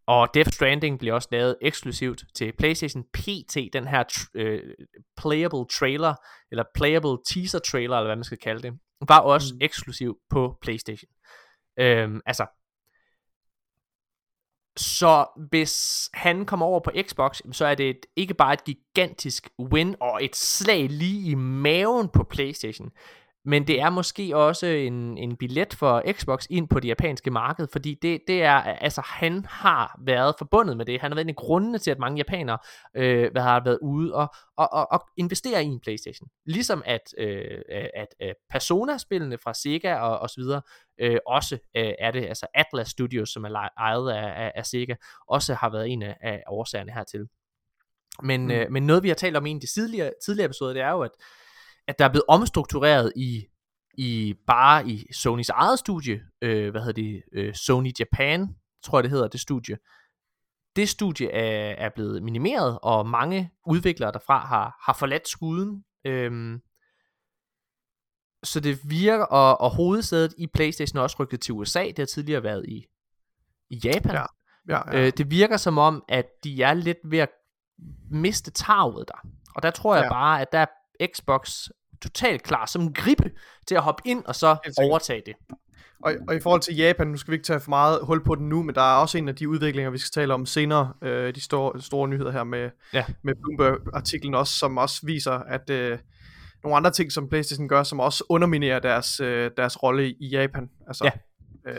Og Death Stranding bliver også lavet eksklusivt til PlayStation PT, den her øh, playable trailer, eller playable teaser trailer, eller hvad man skal kalde det, var også mm. eksklusiv på PlayStation. Øhm, altså, så hvis han kommer over på Xbox, så er det et, ikke bare et gigantisk win og et slag lige i maven på PlayStation, men det er måske også en, en billet for Xbox ind på det japanske marked, fordi det, det er, altså han har været forbundet med det. Han har været en af grundene til, at mange japanere øh, hvad har været ude og, og, og, og investere i en Playstation. Ligesom at, øh, at øh, Persona-spillene fra Sega og, og så videre, øh, også øh, er det, altså Atlas Studios, som er ejet af, af, af Sega, også har været en af, af årsagerne hertil. Men, mm. øh, men noget vi har talt om i en af de tidligere, tidligere episoder, det er jo, at at der er blevet omstruktureret i, i bare i Sonys eget studie, øh, hvad hedder det, øh, Sony Japan, tror jeg det hedder, det studie. Det studie er, er blevet minimeret, og mange udviklere derfra har, har forladt skuden. Øhm, så det virker, og, og hovedsædet i Playstation er også rykket til USA, det har tidligere været i, i Japan. Ja, Ja, ja. Øh, det virker som om, at de er lidt ved at miste tarvet der. Og der tror jeg ja. bare, at der er Xbox totalt klar som en gribe til at hoppe ind og så overtage det. Og, og i forhold til Japan, nu skal vi ikke tage for meget hul på den nu, men der er også en af de udviklinger, vi skal tale om senere, øh, de store, store nyheder her med, Ja. med Bloomberg-artiklen også, som også viser, at øh, nogle andre ting, som PlayStation gør, som også underminerer deres, øh, deres rolle i Japan. Altså, øh,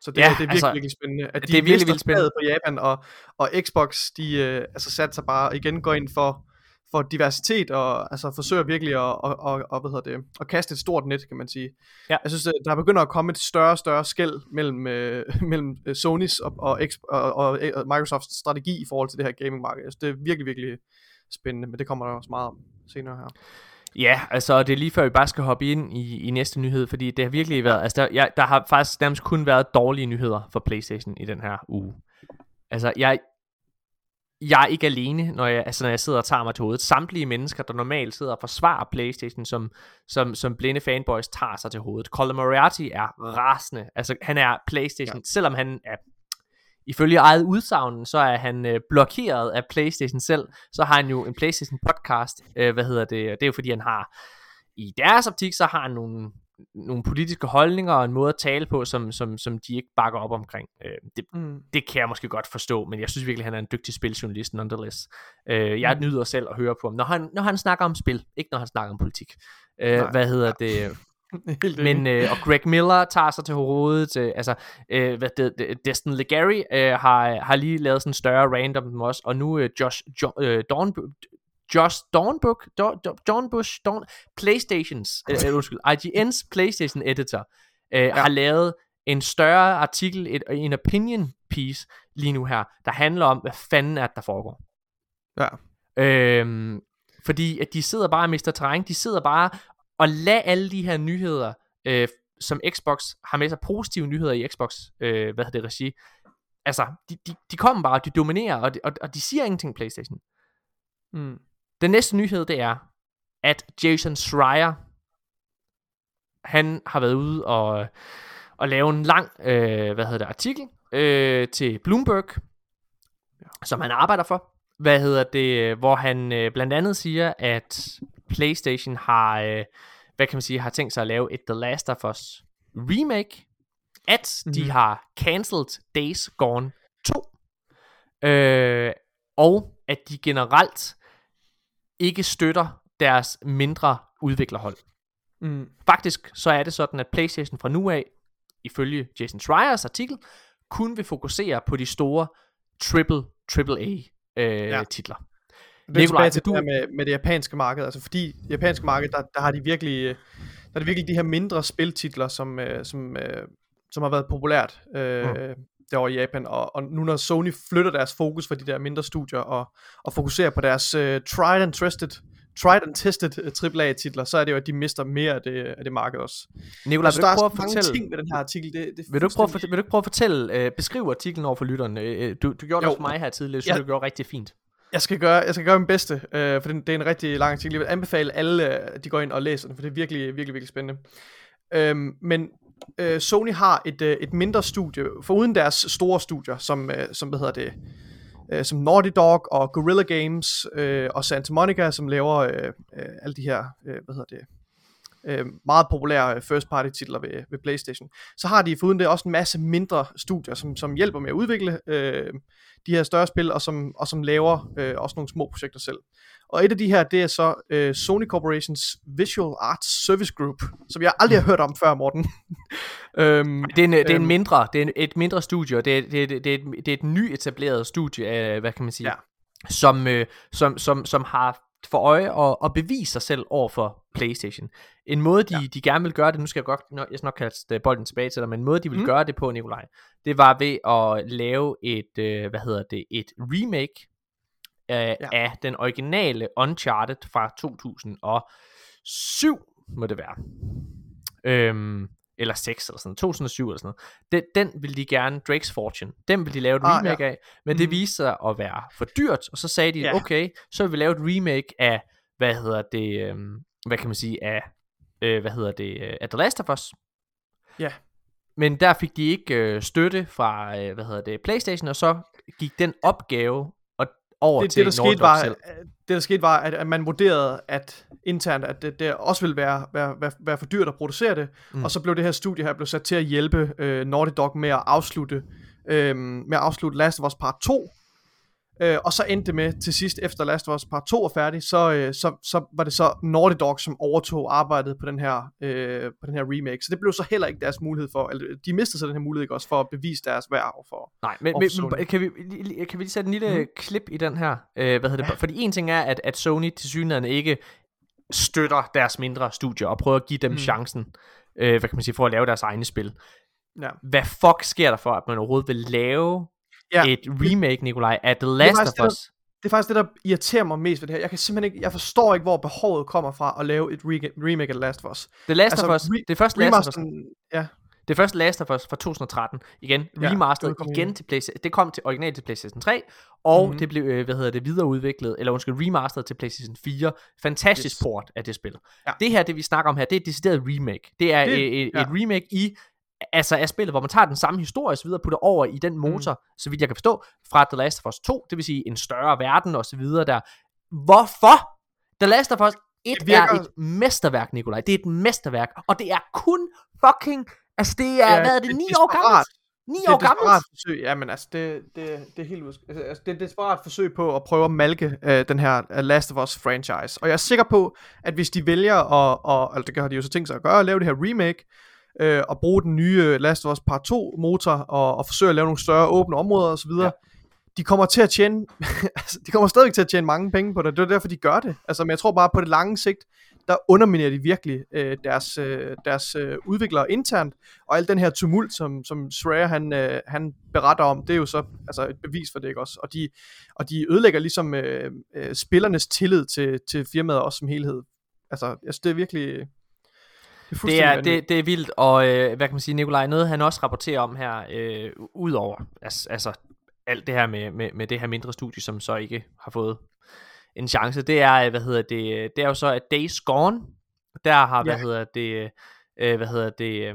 så det, Ja, ja, det er virkelig, altså, virkelig spændende. At det de er virkelig vildt spændende. på Japan, og, og Xbox, de øh, altså satser bare igen går ind for, for diversitet, og altså forsøger virkelig at, og, og, og, hvad hedder det, at kaste et stort net, kan man sige. Ja. Jeg synes, at der begynder at komme et større og større skæld mellem, øh, mellem øh, Sonys og, og, og, og, og Microsofts strategi i forhold til det her gamingmarked. Jeg synes, det er virkelig, virkelig spændende, men det kommer der også meget om senere her. Ja, altså det er lige før vi bare skal hoppe ind i, i næste nyhed, fordi det har virkelig været, altså der, ja, der har faktisk nærmest kun været dårlige nyheder for Playstation i den her uge. Altså jeg, jeg er ikke alene, når jeg, altså, når jeg sidder og tager mig til hovedet. Samtlige mennesker, der normalt sidder og forsvarer Playstation, som, som, som blinde fanboys tager sig til hovedet. Colin Moriarty er rasende. Altså han er Playstation, ja. selvom han er ifølge eget udsagn, så er han øh, blokeret af PlayStation selv. Så har han jo en PlayStation podcast. Øh, hvad hedder det? Det er jo fordi, han har i deres optik, så har han nogle, nogle politiske holdninger og en måde at tale på, som, som, som de ikke bakker op omkring. Øh, det, Mm. det kan jeg måske godt forstå, men jeg synes virkelig, han er en dygtig spiljournalist nonetheless. Øh, jeg Mm. nyder selv at høre på ham, når han, når han snakker om spil, ikke når han snakker om politik. Øh, Nej. hvad hedder det? Men, øh, og Greg Miller tager sig til hovedet. Øh, altså, øh, hvad det, det, Destin Legary øh, har, har lige lavet sådan en større random også. Og nu øh, Josh jo, øh, Dawn, Josh Dornbush, Dornbush, Dorn, Playstations, øh, øh, undskyld, IGN's Playstation editor, øh, ja. har lavet en større artikel, et, en opinion piece lige nu her, der handler om, hvad fanden er det, der foregår. Ja. Øhm, fordi at de sidder bare og mister terræn, de sidder bare og lad alle de her nyheder, øh, som Xbox har med sig, positive nyheder i Xbox, øh, hvad hedder det, regi, altså, de, de, de kommer bare, og de dominerer, og de, og, og de siger ingenting Playstation. Mm. Den næste nyhed, det er, at Jason Schreier, han har været ude og, og lave en lang, øh, hvad hedder det, artikel øh, til Bloomberg, som han arbejder for. Hvad hedder det, hvor han øh, blandt andet siger, at PlayStation har, øh, hvad kan man sige, har tænkt sig at lave et The Last of Us remake, at mm-hmm. de Mhm. har cancelled Days Gone 2, øh, og at de generelt ikke støtter deres mindre udviklerhold. Mm. Faktisk så er det sådan, at PlayStation fra nu af, ifølge Jason Schreiers artikel, kun vil fokusere på de store triple, triple A øh, Ja. titler. Det er Nikolaj, til det du- her med, med det japanske marked, altså fordi det japanske marked, der, der har de virkelig, øh, der er det virkelig de her mindre spiltitler, som, øh, som, øh, som har været populært øh, mm. Derovre i Japan, og, og nu når Sony flytter deres fokus fra de der mindre studier, og, og fokuserer på deres øh, tried and trusted, tried and tested øh, AAA titler, så er det jo, at de mister mere af det, af det marked også. Nikolaj, vil du prøve at så fortælle, ting med den her artikel, det, det vil du, ikke prøve, at vil du ikke prøve at fortælle, øh, beskrive artiklen over for lytterne? Øh, øh, du, du gjorde det Jo. også for mig her tidligere, synes, Ja. du gjorde rigtig fint. Jeg skal gøre, jeg skal gøre min bedste, øh, for det, det er en rigtig lang artikel. Jeg vil anbefale alle, at de går ind og læser den, for det er virkelig, virkelig, virkelig spændende. Øhm, men øh, Sony har et, øh, et mindre studie, foruden deres store studier, som, øh, som hvad hedder det, øh, som Naughty Dog og Guerrilla Games øh, og Santa Monica, som laver øh, øh, alle de her, øh, hvad hedder det, øh, meget populære øh, first party titler ved, ved Playstation. Så har de foruden det også en masse mindre studier, som, som hjælper med at udvikle øh, de her større spil, og som, og som laver øh, også nogle små projekter selv. Og et af de her, det er så øh, Sony Corporations Visual Arts Service Group, som jeg aldrig har hørt om før, Morten. øhm, Det er, en, det er en Øhm. mindre, det er en, et mindre studie, og det er, det, er, det, er et, det er et nyetableret studie af, hvad kan man sige, Ja. som, øh, som, som, som har for øje at, at bevise sig selv over for PlayStation. En måde, de, ja. de gerne vil gøre det, nu skal jeg godt, jeg skal nok kaste bolden tilbage til dig, men en måde, de vil mm. gøre det på, Nikolaj, det var ved at lave et, øh, hvad hedder det, et remake af, Ja. af den originale Uncharted fra 2007, må det være. Øhm, eller 6 eller sådan noget, 2007 eller sådan noget. Den, den ville de gerne, Drake's Fortune, den ville de lave et Ah, remake ja. af, men det Mhm. viste sig at være for dyrt, og så sagde de, Ja. okay, så vil vi lave et remake af, hvad hedder det, øhm, hvad kan man sige, af, øh, hvad hedder det, øh, af The Last of Us. Ja. Men der fik de ikke øh, støtte fra, øh, hvad hedder det, Playstation, og så gik den opgave over det, til det, der skete var, selv. det der skete var, at, at man vurderede, at internt, at det, det også ville være, være, være, være for dyrt at producere det, mm. og så blev det her studie her blev sat til at hjælpe øh, Naughty Dog med at afslutte, øh, med at afslutte Last of Us Part 2, Øh, og så endte det med til sidst, efter Last of Us Part 2 var færdig, så, øh, så, så var det så Naughty Dog, som overtog arbejdet på den her, øh, på den her remake. Så det blev så heller ikke deres mulighed for, eller de mistede så den her mulighed også for at bevise deres værd for. Nej, men, men, men kan, vi, kan vi lige sætte en lille mm. klip i den her? Øh, hvad hedder det? Ja. Fordi en ting er, at, at Sony til synligheden ikke støtter deres mindre studier og prøver at give dem mm. chancen, øh, hvad kan man sige, for at lave deres egne spil. Ja. Hvad fuck sker der for, at man overhovedet vil lave ja. et remake, Nikolaj, af The Last of Us. Det, det er faktisk det, der irriterer mig mest ved det her. Jeg kan simpelthen ikke, jeg forstår ikke, hvor behovet kommer fra at lave et re- remake af The Last of Us. The Last altså, of Us, re- det første Last of Us. Ja. Det første Last of Us fra 2013, igen, ja, remastered igen til PlayStation, det kom til originalt til PlayStation 3, og mm-hmm. det blev, øh, hvad hedder det, videreudviklet, eller undskyld, remastered til PlayStation 4. Fantastisk yes. port af det spil. Ja. Det her, det vi snakker om her, det er et decideret remake. Det er det, et, ja. et remake i altså er spillet, hvor man tager den samme historie og videre, putter over i den motor, mm. så vidt jeg kan forstå, fra The Last of Us 2, det vil sige en større verden og så videre der. Hvorfor? The Last of Us 1 virker... er et mesterværk, Nikolaj. Det er et mesterværk, og det er kun fucking, altså det er, ja, hvad er det, det 9 år gammelt? 9 år gammelt? forsøg, ja, men altså, det, det, det er helt altså, altså, det er et desperat forsøg på at prøve at malke uh, den her uh, Last of Us franchise. Og jeg er sikker på, at hvis de vælger at, og, altså det har de jo så tænkt sig at gøre, at lave det her remake, øh, og bruge den nye Last of Us Part 2 motor og, og forsøge at lave nogle større åbne områder osv., ja. de kommer til at tjene, altså, de kommer stadig til at tjene mange penge på det, det er derfor de gør det, altså, men jeg tror bare på det lange sigt, der underminerer de virkelig øh, deres, øh, deres øh, udviklere internt, og al den her tumult, som, som Schreier han, øh, han beretter om, det er jo så altså et bevis for det, ikke også? Og de, og de ødelægger ligesom øh, øh, spillernes tillid til, til firmaet også som helhed. Altså, altså det er virkelig, det er, det er, det, det er vildt, og øh, hvad kan man sige, Nikolaj, noget han også rapporterer om her, øh, udover altså, altså alt det her med, med, med det her mindre studie, som så ikke har fået en chance, det er, hvad hedder det, det er jo så, at Days Gone, der har, ja. hvad hedder det, øh, hvad hedder det, øh,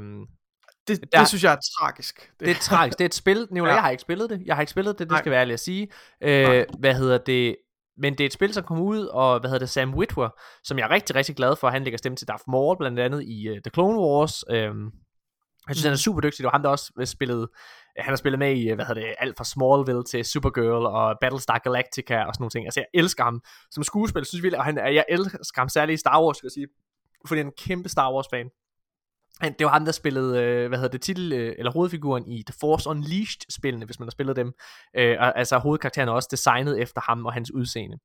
det, der, det synes jeg er tragisk. Det, det er tragisk. Det er et spil. Nicolai, ja. jeg har ikke spillet det. Jeg har ikke spillet det, det skal være ærligt at sige. Øh, hvad hedder det? Men det er et spil, som kommer ud, og hvad hedder det, Sam Witwer, som jeg er rigtig, rigtig glad for. Han lægger stemme til Darth Maul, blandt andet i uh, The Clone Wars. Øhm, jeg synes, mm. han er super dygtig. Det var ham, der også spillet, han har spillet med i, hvad hedder det, alt fra Smallville til Supergirl og Battlestar Galactica og sådan nogle ting. Altså, jeg elsker ham som skuespiller, synes jeg, og han, jeg elsker ham særligt i Star Wars, skal jeg sige, fordi han er en kæmpe Star Wars fan. Det var ham, der spillede, øh, hvad hedder det, titel, øh, eller hovedfiguren i The Force Unleashed-spillene, hvis man har spillet dem. Øh, og, altså hovedkarakteren er også designet efter ham og hans udseende.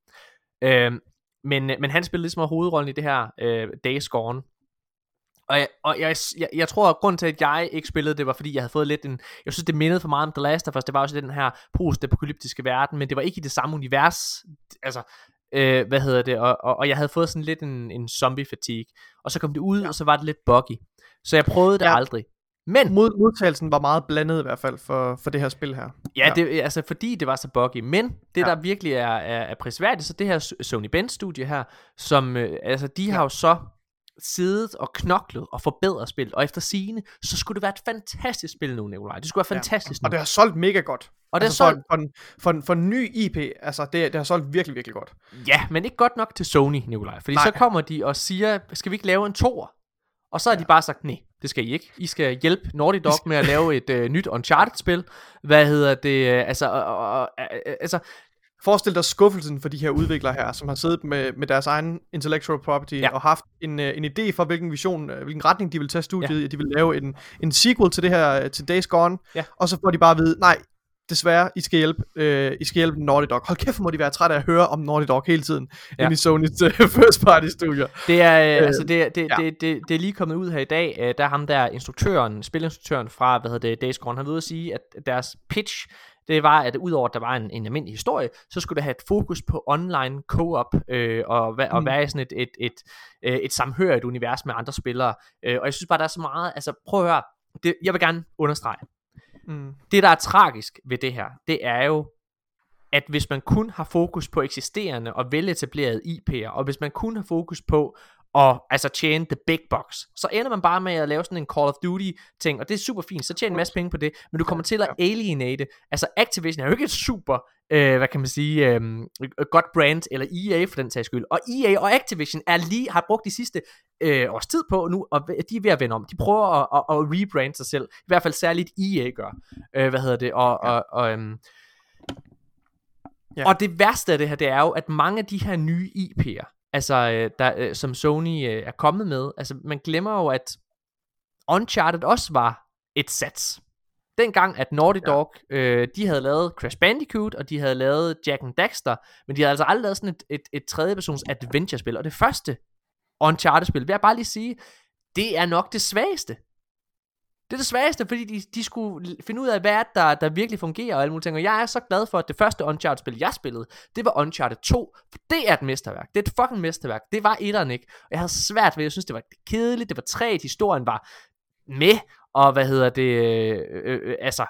Øh, men, men han spillede ligesom hovedrollen i det her øh, Days Gone. Og, jeg, og jeg, jeg, jeg tror, at grunden til, at jeg ikke spillede det, var fordi, jeg havde fået lidt en... Jeg synes, det mindede for meget om The Last of Us. Det var også den her post-apokalyptiske verden, men det var ikke i det samme univers. Altså, øh, hvad hedder det? Og, og, og jeg havde fået sådan lidt en, en zombie-fatigue. Og så kom det ud, ja. og så var det lidt buggy. Så jeg prøvede det ja. aldrig. Men Mod, modtagelsen var meget blandet i hvert fald for, for det her spil her. Ja, ja. Det, altså fordi det var så buggy. Men det ja. der virkelig er, er, er prisværdigt, så det her Sony Bend studie her, som øh, altså de ja. har jo så siddet og knoklet og forbedret spillet, og efter sigende, så skulle det være et fantastisk spil nu, Nikolaj. Det skulle være fantastisk ja. Og det har solgt mega godt. Og det altså har solgt... For, en, for, en, for en ny IP, altså det, det har solgt virkelig, virkelig godt. Ja, men ikke godt nok til Sony, Nikolaj. Fordi Nej. så kommer de og siger, skal vi ikke lave en tor? Og så har ja. de bare sagt, nej, det skal I ikke. I skal hjælpe Naughty Dog med at lave et uh, nyt Uncharted-spil. Hvad hedder det? Uh, altså, uh, uh, uh, altså, Forestil dig skuffelsen for de her udviklere her, som har siddet med, med deres egen intellectual property ja. og haft en, en idé for, hvilken vision, hvilken retning de vil tage studiet ja. De vil lave en, en sequel til det her, til Days Gone. Ja. Og så får de bare at vide, nej, desværre, I skal hjælpe, øh, I skal hjælpe Naughty Dog. Hold kæft, må de være trætte af at høre om Naughty Dog hele tiden, ja. inde i Sony's uh, first party studier. Det er, øh, øh, altså, det, det, ja. det, det, det, er lige kommet ud her i dag, øh, der er ham der instruktøren, spilinstruktøren fra, hvad hedder det, Days Gone, han ved at sige, at deres pitch, det var, at udover at der var en, en almindelig historie, så skulle det have et fokus på online co-op, øh, og, og mm. være i sådan et, et, et, et, øh, et samhørigt univers med andre spillere. Øh, og jeg synes bare, der er så meget, altså prøv at høre, det, jeg vil gerne understrege, Mm. Det, der er tragisk ved det her, det er jo, at hvis man kun har fokus på eksisterende og veletablerede IP'er, og hvis man kun har fokus på at altså tjene the big box, så ender man bare med at lave sådan en Call of Duty ting, og det er super fint, så tjener en masse penge på det, men du kommer til at alienate, altså Activision er jo ikke et super øh, hvad kan man sige, øh, godt brand, eller EA for den sags skyld. Og EA og Activision er lige, har brugt de sidste øh, års tid på nu, og de er ved at vende om. De prøver at, at, at rebrand sig selv. I hvert fald særligt EA gør. Øh, hvad hedder det? Og, og, og øhm, Ja. Og det værste af det her, det er jo, at mange af de her nye IP'er, altså øh, der, øh, som Sony øh, er kommet med, altså man glemmer jo, at Uncharted også var et sats. Dengang, at Naughty Dog, ja. øh, de havde lavet Crash Bandicoot, og de havde lavet Jack and Daxter, men de havde altså aldrig lavet sådan et, et, et tredjepersons adventure-spil. Og det første Uncharted-spil, vil jeg bare lige sige, det er nok det svageste. Det er det svageste, fordi de, de skulle finde ud af, hvad der, der virkelig fungerer og alle mulige ting. Og jeg er så glad for, at det første Uncharted-spil, jeg spillede, det var Uncharted 2. For det er et mesterværk. Det er et fucking mesterværk. Det var etteren ikke. Og jeg havde svært ved, jeg synes, det var kedeligt, det var træt, historien var med, og hvad hedder det, øh, øh, øh, altså,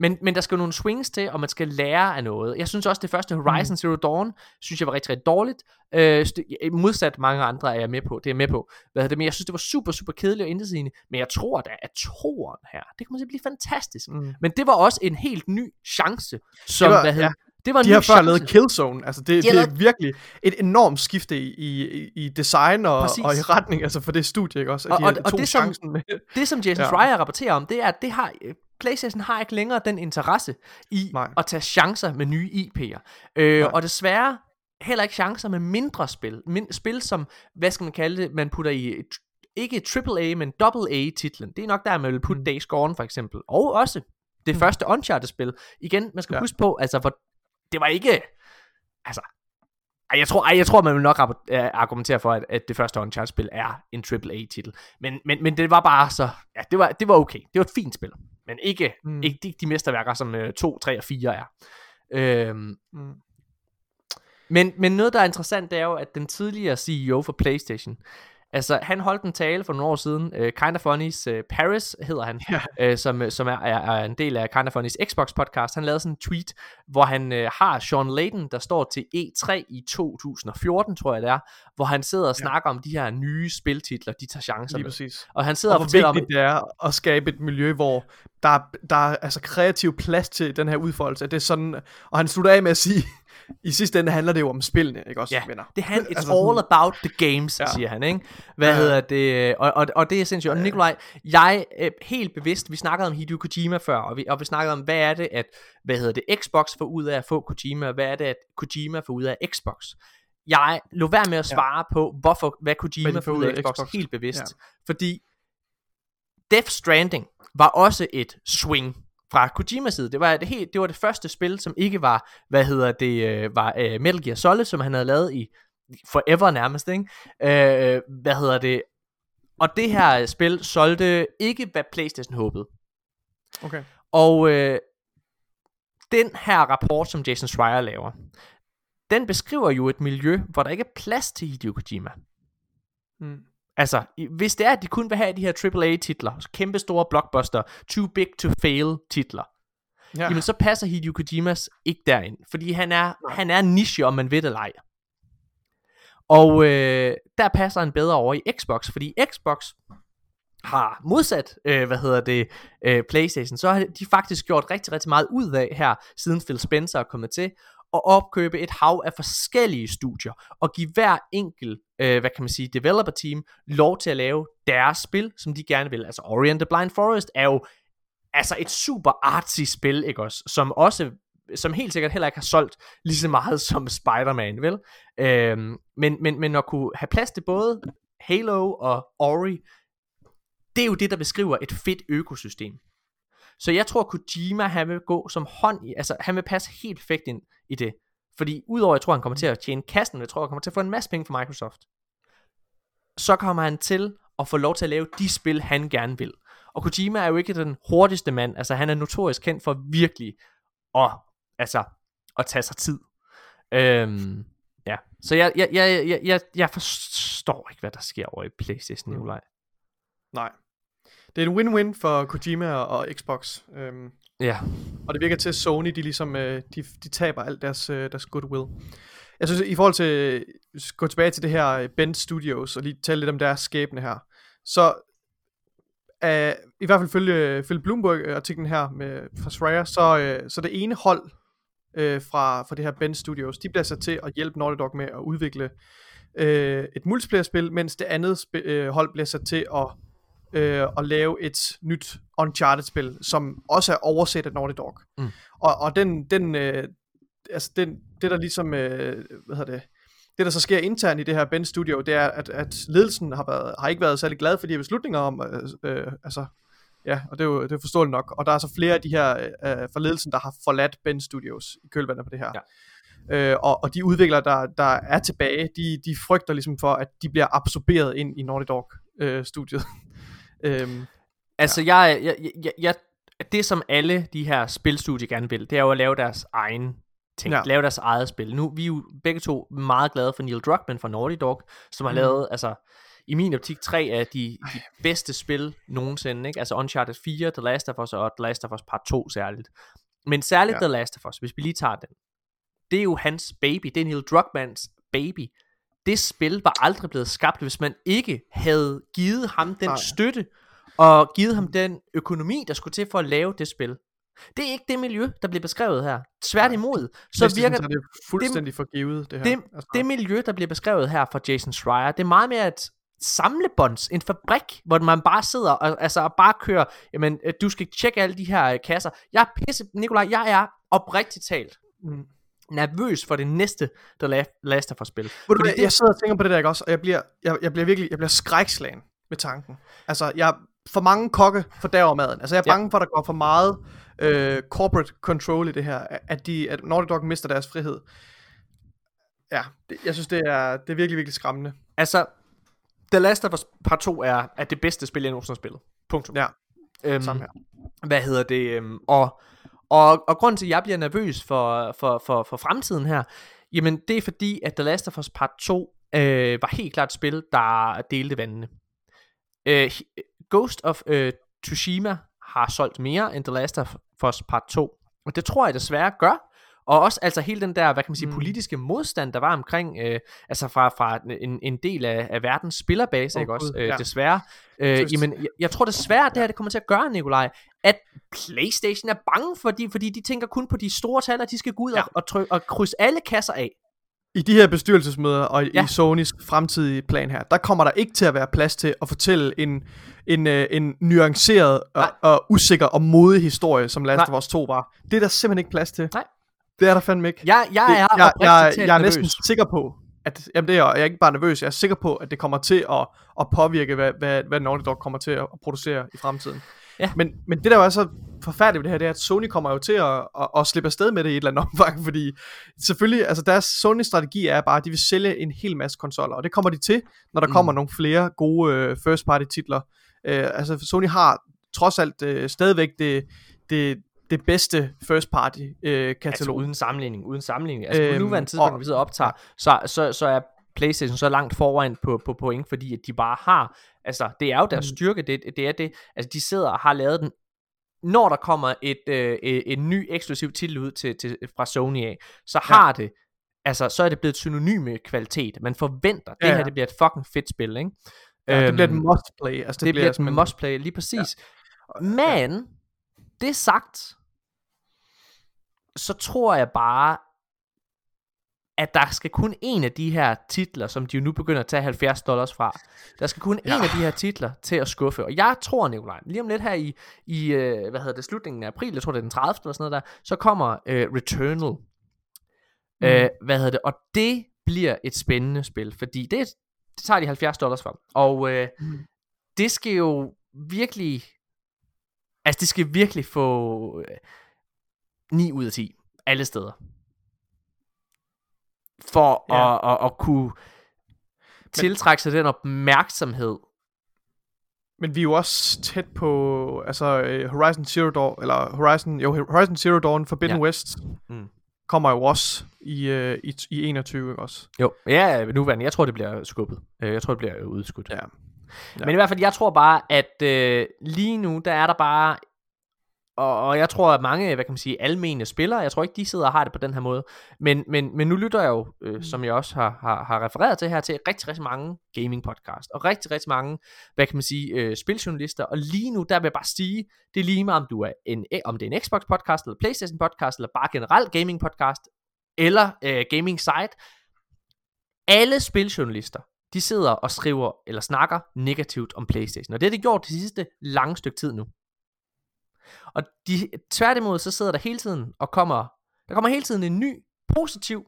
men, men der skal jo nogle swings til, og man skal lære af noget. Jeg synes også, det første Horizon mm. Zero Dawn, synes jeg var rigtig, rigtig dårligt. Øh, modsat mange andre er jeg med på, det er med på. Hvad det, men jeg synes, det var super, super kedeligt og intetsigende. Men jeg tror da, at toren her, det kommer til at blive fantastisk. Mm. Men det var også en helt ny chance, som, det var, hvad hedder, ja. Det var de har før lavet Killzone, altså det, de det er virkelig et enormt skifte i, i, i design og, og i retning, altså for det studie, ikke også? Og, de og, og det, som, med. det som Jason ja. Schreier rapporterer om, det er, at det har, PlayStation har ikke længere den interesse i Nej. at tage chancer med nye IP'er. Øh, og desværre heller ikke chancer med mindre spil. Min, spil som, hvad skal man kalde det, man putter i ikke AAA, men AA-titlen. Det er nok der, man vil putte mm. Days Gone for eksempel. Og også det mm. første Uncharted-spil. Igen, man skal ja. huske på, altså, hvor det var ikke, altså, ej, jeg tror, ej, jeg tror man vil nok argumentere for, at, at det første Uncharted-spil er en AAA-titel. Men, men, men det var bare så, ja, det var, det var okay. Det var et fint spil. Men ikke, mm. ikke de, de mesterværker, som uh, 2, 3 og 4 er. Øhm, mm. men, men noget, der er interessant, det er jo, at den tidligere CEO for PlayStation, Altså, han holdt en tale for nogle år siden, uh, Kind of Funny's uh, Paris hedder han, ja. uh, som, som er, er, er en del af Kind of Funny's Xbox podcast. Han lavede sådan en tweet, hvor han uh, har Sean Layden, der står til E3 i 2014, tror jeg det er, hvor han sidder og ja. snakker om de her nye spiltitler, de tager chancer Lige præcis. Og han sidder og, og fortæller om... det er at skabe et miljø, hvor der, er, der er altså kreativ plads til den her udfoldelse. Det er sådan, og han slutter af med at sige, i sidste ende handler det jo om spillene, ikke også, ja, venner? det han, it's altså, all about the games, ja. siger han, ikke? Hvad ja. hedder det? Og, og, og det er sindssygt. Og Nikolaj, jeg er helt bevidst, vi snakkede om Hideo Kojima før, og vi, og vi snakkede om, hvad er det, at, hvad hedder det, Xbox får ud af at få Kojima, og hvad er det, at Kojima får ud af Xbox? Jeg lå være med at svare ja. på, hvorfor, hvad Kojima får ud af Xbox, Xbox, helt bevidst. Ja. Fordi Death Stranding var også et swing fra Kojimas side. Det var det, helt, det var det første spil, som ikke var, hvad hedder det, øh, var uh, Metal Gear Solid, som han havde lavet i forever nærmest, ikke? Uh, hvad hedder det? Og det her spil solgte ikke, hvad Playstation håbede. Okay. Og uh, den her rapport, som Jason Schreier laver, den beskriver jo et miljø, hvor der ikke er plads til Hideo Kojima. Mm. Altså, hvis det er, at de kun vil have de her AAA-titler, kæmpe store blockbuster, too big to fail titler, ja. jamen så passer Hideo Kojimas ikke derind, fordi han er, han er niche, om man ved det eller ej. Og øh, der passer han bedre over i Xbox, fordi Xbox har modsat, øh, hvad hedder det, øh, Playstation, så har de faktisk gjort rigtig, rigtig meget ud af her, siden Phil Spencer er kommet til, at opkøbe et hav af forskellige studier, og give hver enkelt, øh, hvad kan man sige, developer team, lov til at lave deres spil, som de gerne vil. Altså Ori and the Blind Forest er jo altså et super artsy spil, ikke også? Som også som helt sikkert heller ikke har solgt lige så meget som Spider-Man, vel? Øhm, men, men, men at kunne have plads til både Halo og Ori, det er jo det, der beskriver et fedt økosystem. Så jeg tror, Kojima, han vil gå som hånd i, altså han vil passe helt perfekt ind i det. Fordi udover, jeg tror, han kommer til at tjene kassen, jeg tror, han kommer til at få en masse penge fra Microsoft, så kommer han til at få lov til at lave de spil, han gerne vil. Og Kojima er jo ikke den hurtigste mand, altså han er notorisk kendt for virkelig at, altså, at tage sig tid. Øhm, ja, så jeg, jeg, jeg, jeg, jeg, jeg forstår ikke, hvad der sker over i Playstation, Nikolaj. Nej, det er en win-win for Kojima og Xbox. Øhm, ja. Og det virker til, at Sony, de ligesom, øh, de, de taber alt deres, øh, deres goodwill. Jeg synes, i forhold til, gå tilbage til det her øh, Bend Studios, og lige tale lidt om deres skæbne her, så uh, i hvert fald følge, følge Bloomberg-artiklen her med, fra Schreier, så, uh, så det ene hold, øh, fra, fra det her Bend Studios, de bliver sat til at hjælpe Naughty Dog med at udvikle øh, et multiplayer-spil, mens det andet sp- øh, hold bliver sat til at, øh, at lave et nyt Uncharted-spil, som også er oversat af Naughty Dog. Mm. Og, og den, den, øh, altså den, det der ligesom, øh, hvad hedder det, det der så sker internt i det her Ben Studio, det er, at, at ledelsen har, været, har ikke været særlig glad for de her beslutninger om, øh, øh, altså, ja, og det er jo det er forståeligt nok, og der er så flere af de her øh, fra ledelsen, der har forladt Ben Studios i kølvandet på det her. Ja. Øh, og, og de udviklere, der, der er tilbage, de, de frygter ligesom for, at de bliver absorberet ind i Naughty Dog-studiet. Øhm, Altså, ja. jeg, jeg, jeg, jeg, det som alle de her spilstudier gerne vil, det er jo at lave deres egen ting, Ja. lave deres eget spil. Nu vi er jo begge to meget glade for Neil Druckmann fra Naughty Dog, som har Mm. lavet, altså, i min optik, tre af de, de bedste spil nogensinde, ikke? Altså Uncharted 4, The Last of Us og The Last of Us Part 2 særligt. Men særligt ja. The Last of Us, hvis vi lige tager den. Det er jo hans baby, det er Neil Druckmanns baby. Det spil var aldrig blevet skabt, hvis man ikke havde givet ham den Nej. støtte, og givet ham den økonomi, der skulle til for at lave det spil. Det er ikke det miljø, der bliver beskrevet her. Tværtimod, så næsten virker så er det fuldstændig for givet, det her. det, altså, det miljø, der bliver beskrevet her fra Jason Schreier, det er meget mere et samlebånds, en fabrik, hvor man bare sidder og, altså, og bare kører, jamen, øh, du skal tjekke alle de her øh, kasser. Jeg er pisse, Nikolaj, jeg er oprigtigt talt mm. Nervøs for det næste, der la- Last of Us spil. Fordi hvad, jeg sidder og tænker på det der, ikke også? Og jeg bliver, jeg, jeg bliver virkelig, jeg bliver skrækslagen med tanken. Altså, jeg for mange kokke fordærver maden. Altså, jeg er Ja. bange for, at der går for meget øh, corporate control i det her. At, de, at Naughty Dog mister deres frihed. Ja, det, jeg synes, det er, det er virkelig, virkelig skræmmende. Altså, The Last of Us Part 2 er, er det bedste spil, jeg nogensinde har spillet. Punktum. Ja, øhm, samme her. Hvad hedder det? Øhm, og, og, og grund til, at jeg bliver nervøs for, for, for, for fremtiden her, jamen det er fordi, at The Last of Us Part 2 øh, var helt klart et spil, der delte vandene. Øh, Ghost of øh, Tsushima har solgt mere end The Last of Us Part 2. Og det tror jeg desværre gør. Og også altså hele den der, hvad kan man sige, Mm. politiske modstand, der var omkring, øh, altså fra, fra en, en del af, af verdens spillerbase, Åh, ikke også, øh, ja. desværre. Øh, jamen, jeg, jeg tror desværre, det her det kommer til at gøre, Nikolaj, at Playstation er bange, fordi, fordi de tænker kun på de store tal, og de skal gå ud Ja. og, og, tryk, og krydse alle kasser af. I de her bestyrelsesmøder og ja. I Sonys fremtidige plan her, der kommer der ikke til at være plads til at fortælle en, en, øh, en nuanceret og, Nej. og usikker og modig historie, som Last of Us 2 var. Det er der simpelthen ikke plads til. Nej. Det er der fandme ikke. Jeg, jeg det, er jeg, jeg, talt jeg er nervøs. næsten sikker på, at jamen det er, jeg jeg er ikke bare nervøs, jeg er sikker på, at det kommer til at, at påvirke, hvad, hvad, hvad Naughty Dog kommer til at producere i fremtiden. Ja. Men, men det der jo er så forfærdeligt ved det her, det er, at Sony kommer jo til at, at, at slippe afsted med det i et eller andet omfang, fordi selvfølgelig, altså deres Sony-strategi er bare, at de vil sælge en hel masse konsoller, og det kommer de til, når der Mm. kommer nogle flere gode øh, first-party titler. Øh, altså Sony har trods alt øh, stadigvæk det, det, det bedste first-party øh, Altså katalog. uden sammenligning, uden sammenligning. Altså Øhm, på nuværende tidspunkt, og- når vi sidder og optager, så, så, så er Playstation så langt foran på, på point, fordi at de bare har, altså det er jo deres Mm. styrke, det, det er det, altså de sidder og har lavet den, når der kommer et, øh, øh, en ny eksklusiv titel ud til, til, fra Sony af, så Ja. har det, altså så er det blevet et synonym med kvalitet. Man forventer, det Ja, her ja. det bliver et fucking fedt spil, ikke? Ja, det bliver et Øhm, must play. Altså, det, det bliver et simpelthen- must play, lige præcis. Ja. Men, det sagt, så tror jeg bare, at der skal kun en af de her titler, som de jo nu begynder at tage 70 dollars fra, der skal kun ja. En af de her titler til at skuffe. Og jeg tror, Nikolaj, lige om lidt her i, i øh, hvad hedder det, slutningen af april, jeg tror det er den 30. eller sådan noget der, så kommer øh, Returnal. Mm. Øh, hvad hedder det? Og det bliver et spændende spil, fordi det, det tager de 70 dollars for. Og øh, Mm. det skal jo virkelig, altså det skal virkelig få øh, 9 ud af 10, alle steder. For Ja. ja. at, at, at kunne tiltrække sig den opmærksomhed. Men vi er jo også tæt på altså øh, Horizon Zero Dawn, eller Horizon, jo, Horizon Zero Dawn Forbidden Ja. West Mm. kommer jo også i, øh, i, i 21 ikke også. Jo, ja, nuværende. Jeg tror, det bliver skubbet. Øh, Jeg tror, det bliver udskudt. Ja. Men i hvert fald, jeg tror bare, at øh, lige nu, der er der bare og, og jeg tror, at mange, hvad kan man sige, almene spillere, jeg tror ikke, de sidder og har det på den her måde. Men, men, men nu lytter jeg jo, øh, som jeg også har, har, har refereret til her, til rigtig, rigtig mange gaming podcast, og rigtig, rigtig mange, hvad kan man sige, øh, spiljournalister. Og lige nu, der vil jeg bare sige, det er lige meget, om, du er en, om det er en Xbox podcast, eller Playstation podcast, eller bare generelt gaming podcast, eller øh, gaming site. Alle spiljournalister, de sidder og skriver eller snakker negativt om Playstation. Og det har de gjort det sidste lange stykke tid nu. Og de, tværtimod så sidder der hele tiden og kommer, der kommer hele tiden en ny, positiv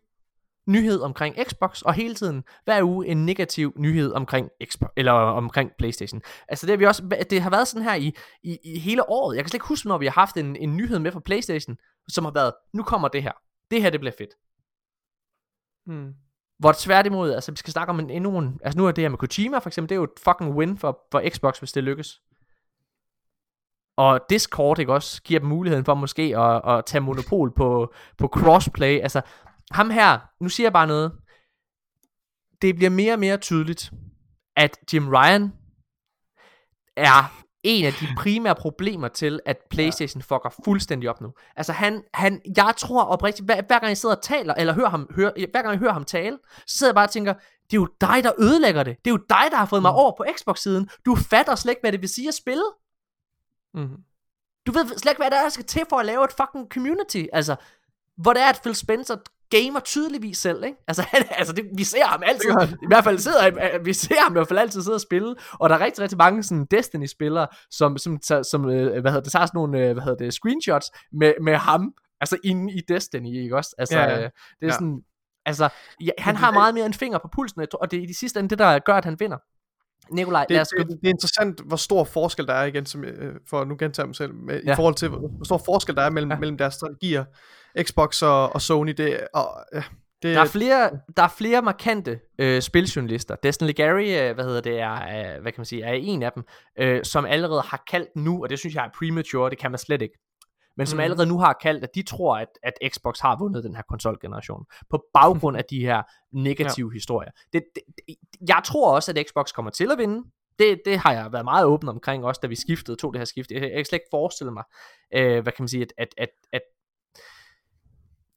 nyhed omkring Xbox, og hele tiden hver uge en negativ nyhed omkring Xbox, eller omkring Playstation. Altså det har vi også, det har været sådan her i, i, i hele året. Jeg kan slet ikke huske, når vi har haft en, en nyhed med fra Playstation, som har været, nu kommer det her. Det her, det bliver fedt. Mm. Hvor tværtimod, altså vi skal snakke om en, endnu en, altså nu er det her med Kojima for eksempel, det er jo et fucking win for, for Xbox, hvis det lykkes. Og Discord, ikke også, giver dem muligheden for måske at, at tage monopol på, på crossplay. Altså, ham her, nu siger jeg bare noget. Det bliver mere og mere tydeligt, at Jim Ryan er en af de primære problemer til, at Playstation fucker fuldstændig op nu. Altså han, han jeg tror oprigtigt, hver, hver gang jeg sidder og taler, eller hører ham, hører, hver gang jeg hører ham tale, så sidder jeg bare og tænker, det er jo dig, der ødelægger det. Det er jo dig, der har fået mig Mm. over på Xbox-siden. Du fatter slet ikke, hvad det vil sige at spille. Mm. Du ved slet ikke, hvad der er, skal til for at lave et fucking community. Altså, hvor det er, at Phil Spencer gamer tydeligvis selv, ikke? Altså, han, altså det, vi ser ham altid, i hvert fald sidder, vi ser ham i hvert fald altid sidde og spille, og der er rigtig, rigtig mange sådan Destiny-spillere, som, som, som øh, hvad hedder det, tager sådan nogle, øh, hvad hedder det, screenshots med, med ham, altså inde i Destiny, ikke også? Altså, Ja, ja, det er Ja. sådan, altså, ja, han har meget mere en finger på pulsen, og det er i de sidste ende det, der gør, at han vinder. Nikolaj, Det, lad os det, gå det er interessant, hvor stor forskel der er igen, som, øh, for at nu gentage mig selv, med, Ja. i forhold til, hvor, stor forskel der er mellem, Ja. ja. mellem deres strategier, Xbox og, og Sony. Det, og, ja, det, Der er flere, der er flere markante øh, spiljournalister. Destin Legary, øh, hvad hedder det, er, øh, hvad kan man sige, er en af dem, øh, som allerede har kaldt nu, og det synes jeg er premature, det kan man slet ikke, men som Mhm. allerede nu har kaldt, at de tror, at, at Xbox har vundet den her konsolgeneration, på baggrund af de her negative ja. historier. Det, det, det, jeg tror også, at Xbox kommer til at vinde. Det, det har jeg været meget åben omkring, også da vi skiftede, tog det her skift. Jeg, jeg kan slet ikke forestille mig, øh, hvad kan man sige, at, at, at, at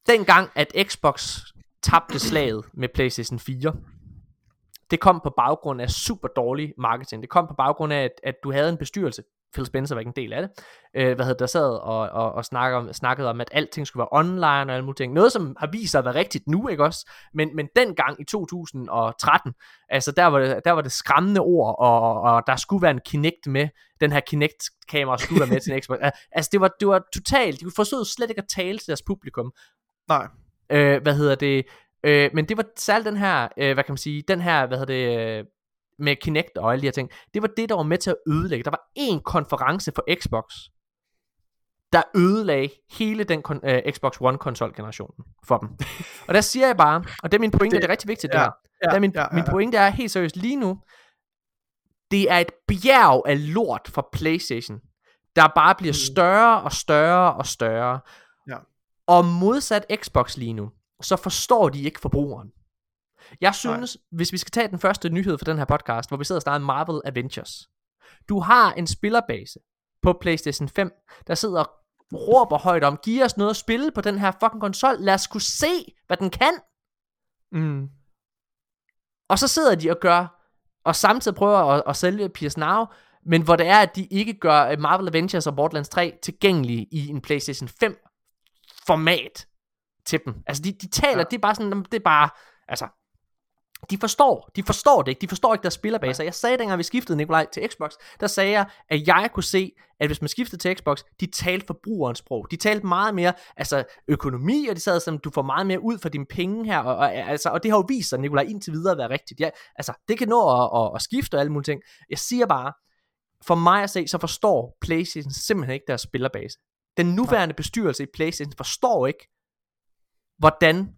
dengang, at Xbox tabte slaget med PlayStation 4, det kom på baggrund af super dårlig marketing. Det kom på baggrund af, at, at du havde en bestyrelse, Phil Spencer var ikke en del af det, øh, hvad hedder, der sad og, og, og snakkede, om, snakkede om, at alting skulle være online og alle mulige ting. Noget, som har vist sig at være rigtigt nu, ikke også? Men, men dengang i 2013, altså der var det, der var det skræmmende ord, og, og der skulle være en Kinect med. Den her Kinect-kamera skulle være med til en Xbox. Al- Altså det var, det var totalt, de forsøgte slet ikke at tale til deres publikum. nej. Øh, hvad hedder det? Øh, men det var særligt den her, øh, hvad kan man sige, den her, hvad hedder det, øh, med Kinect og alle de her ting, det var det, der var med til at ødelægge. Der var en konference for Xbox, der ødelagde hele den kon- øh, Xbox One konsol generationen for dem. og der siger jeg bare, og det er min pointe, det, Det- det er rigtig vigtigt det ja, her. Ja, der er min, ja, ja, min pointe er helt seriøst lige nu, det er et bjerg af lort for Playstation, der bare bliver Mm. større og større og større. Ja. Og modsat Xbox lige nu, så forstår de ikke forbrugeren. Jeg synes, Nej. hvis vi skal tage den første nyhed for den her podcast, hvor vi sidder og snakker Marvel Avengers. Du har en spillerbase på PlayStation 5, der sidder og råber højt om, giv os noget at spille på den her fucking konsol. Lad os kunne se, hvad den kan. Mm. Og så sidder de og gør, og samtidig prøver at, at sælge PS Now, men hvor det er, at de ikke gør Marvel Avengers og Borderlands 3 tilgængelige i en PlayStation 5 format til dem. Altså de, de taler. Ja. det er bare sådan, det er bare, altså, de forstår, de forstår det ikke, de forstår ikke deres spillerbaser. Jeg sagde dengang vi skiftede Nikolaj til Xbox, der sagde jeg, at jeg kunne se, at hvis man skiftede til Xbox, de talte forbrugerens sprog. De talte meget mere, altså økonomi, og de sad sådan, du får meget mere ud for dine penge her, og, og, altså, og det har jo vist sig, Nikolaj, indtil videre at være rigtigt. Ja, altså, det kan nå at, at, at skifte og alle mulige ting. Jeg siger bare, for mig at se, så forstår PlayStation simpelthen ikke deres spillerbase. Den nuværende bestyrelse i PlayStation forstår ikke, hvordan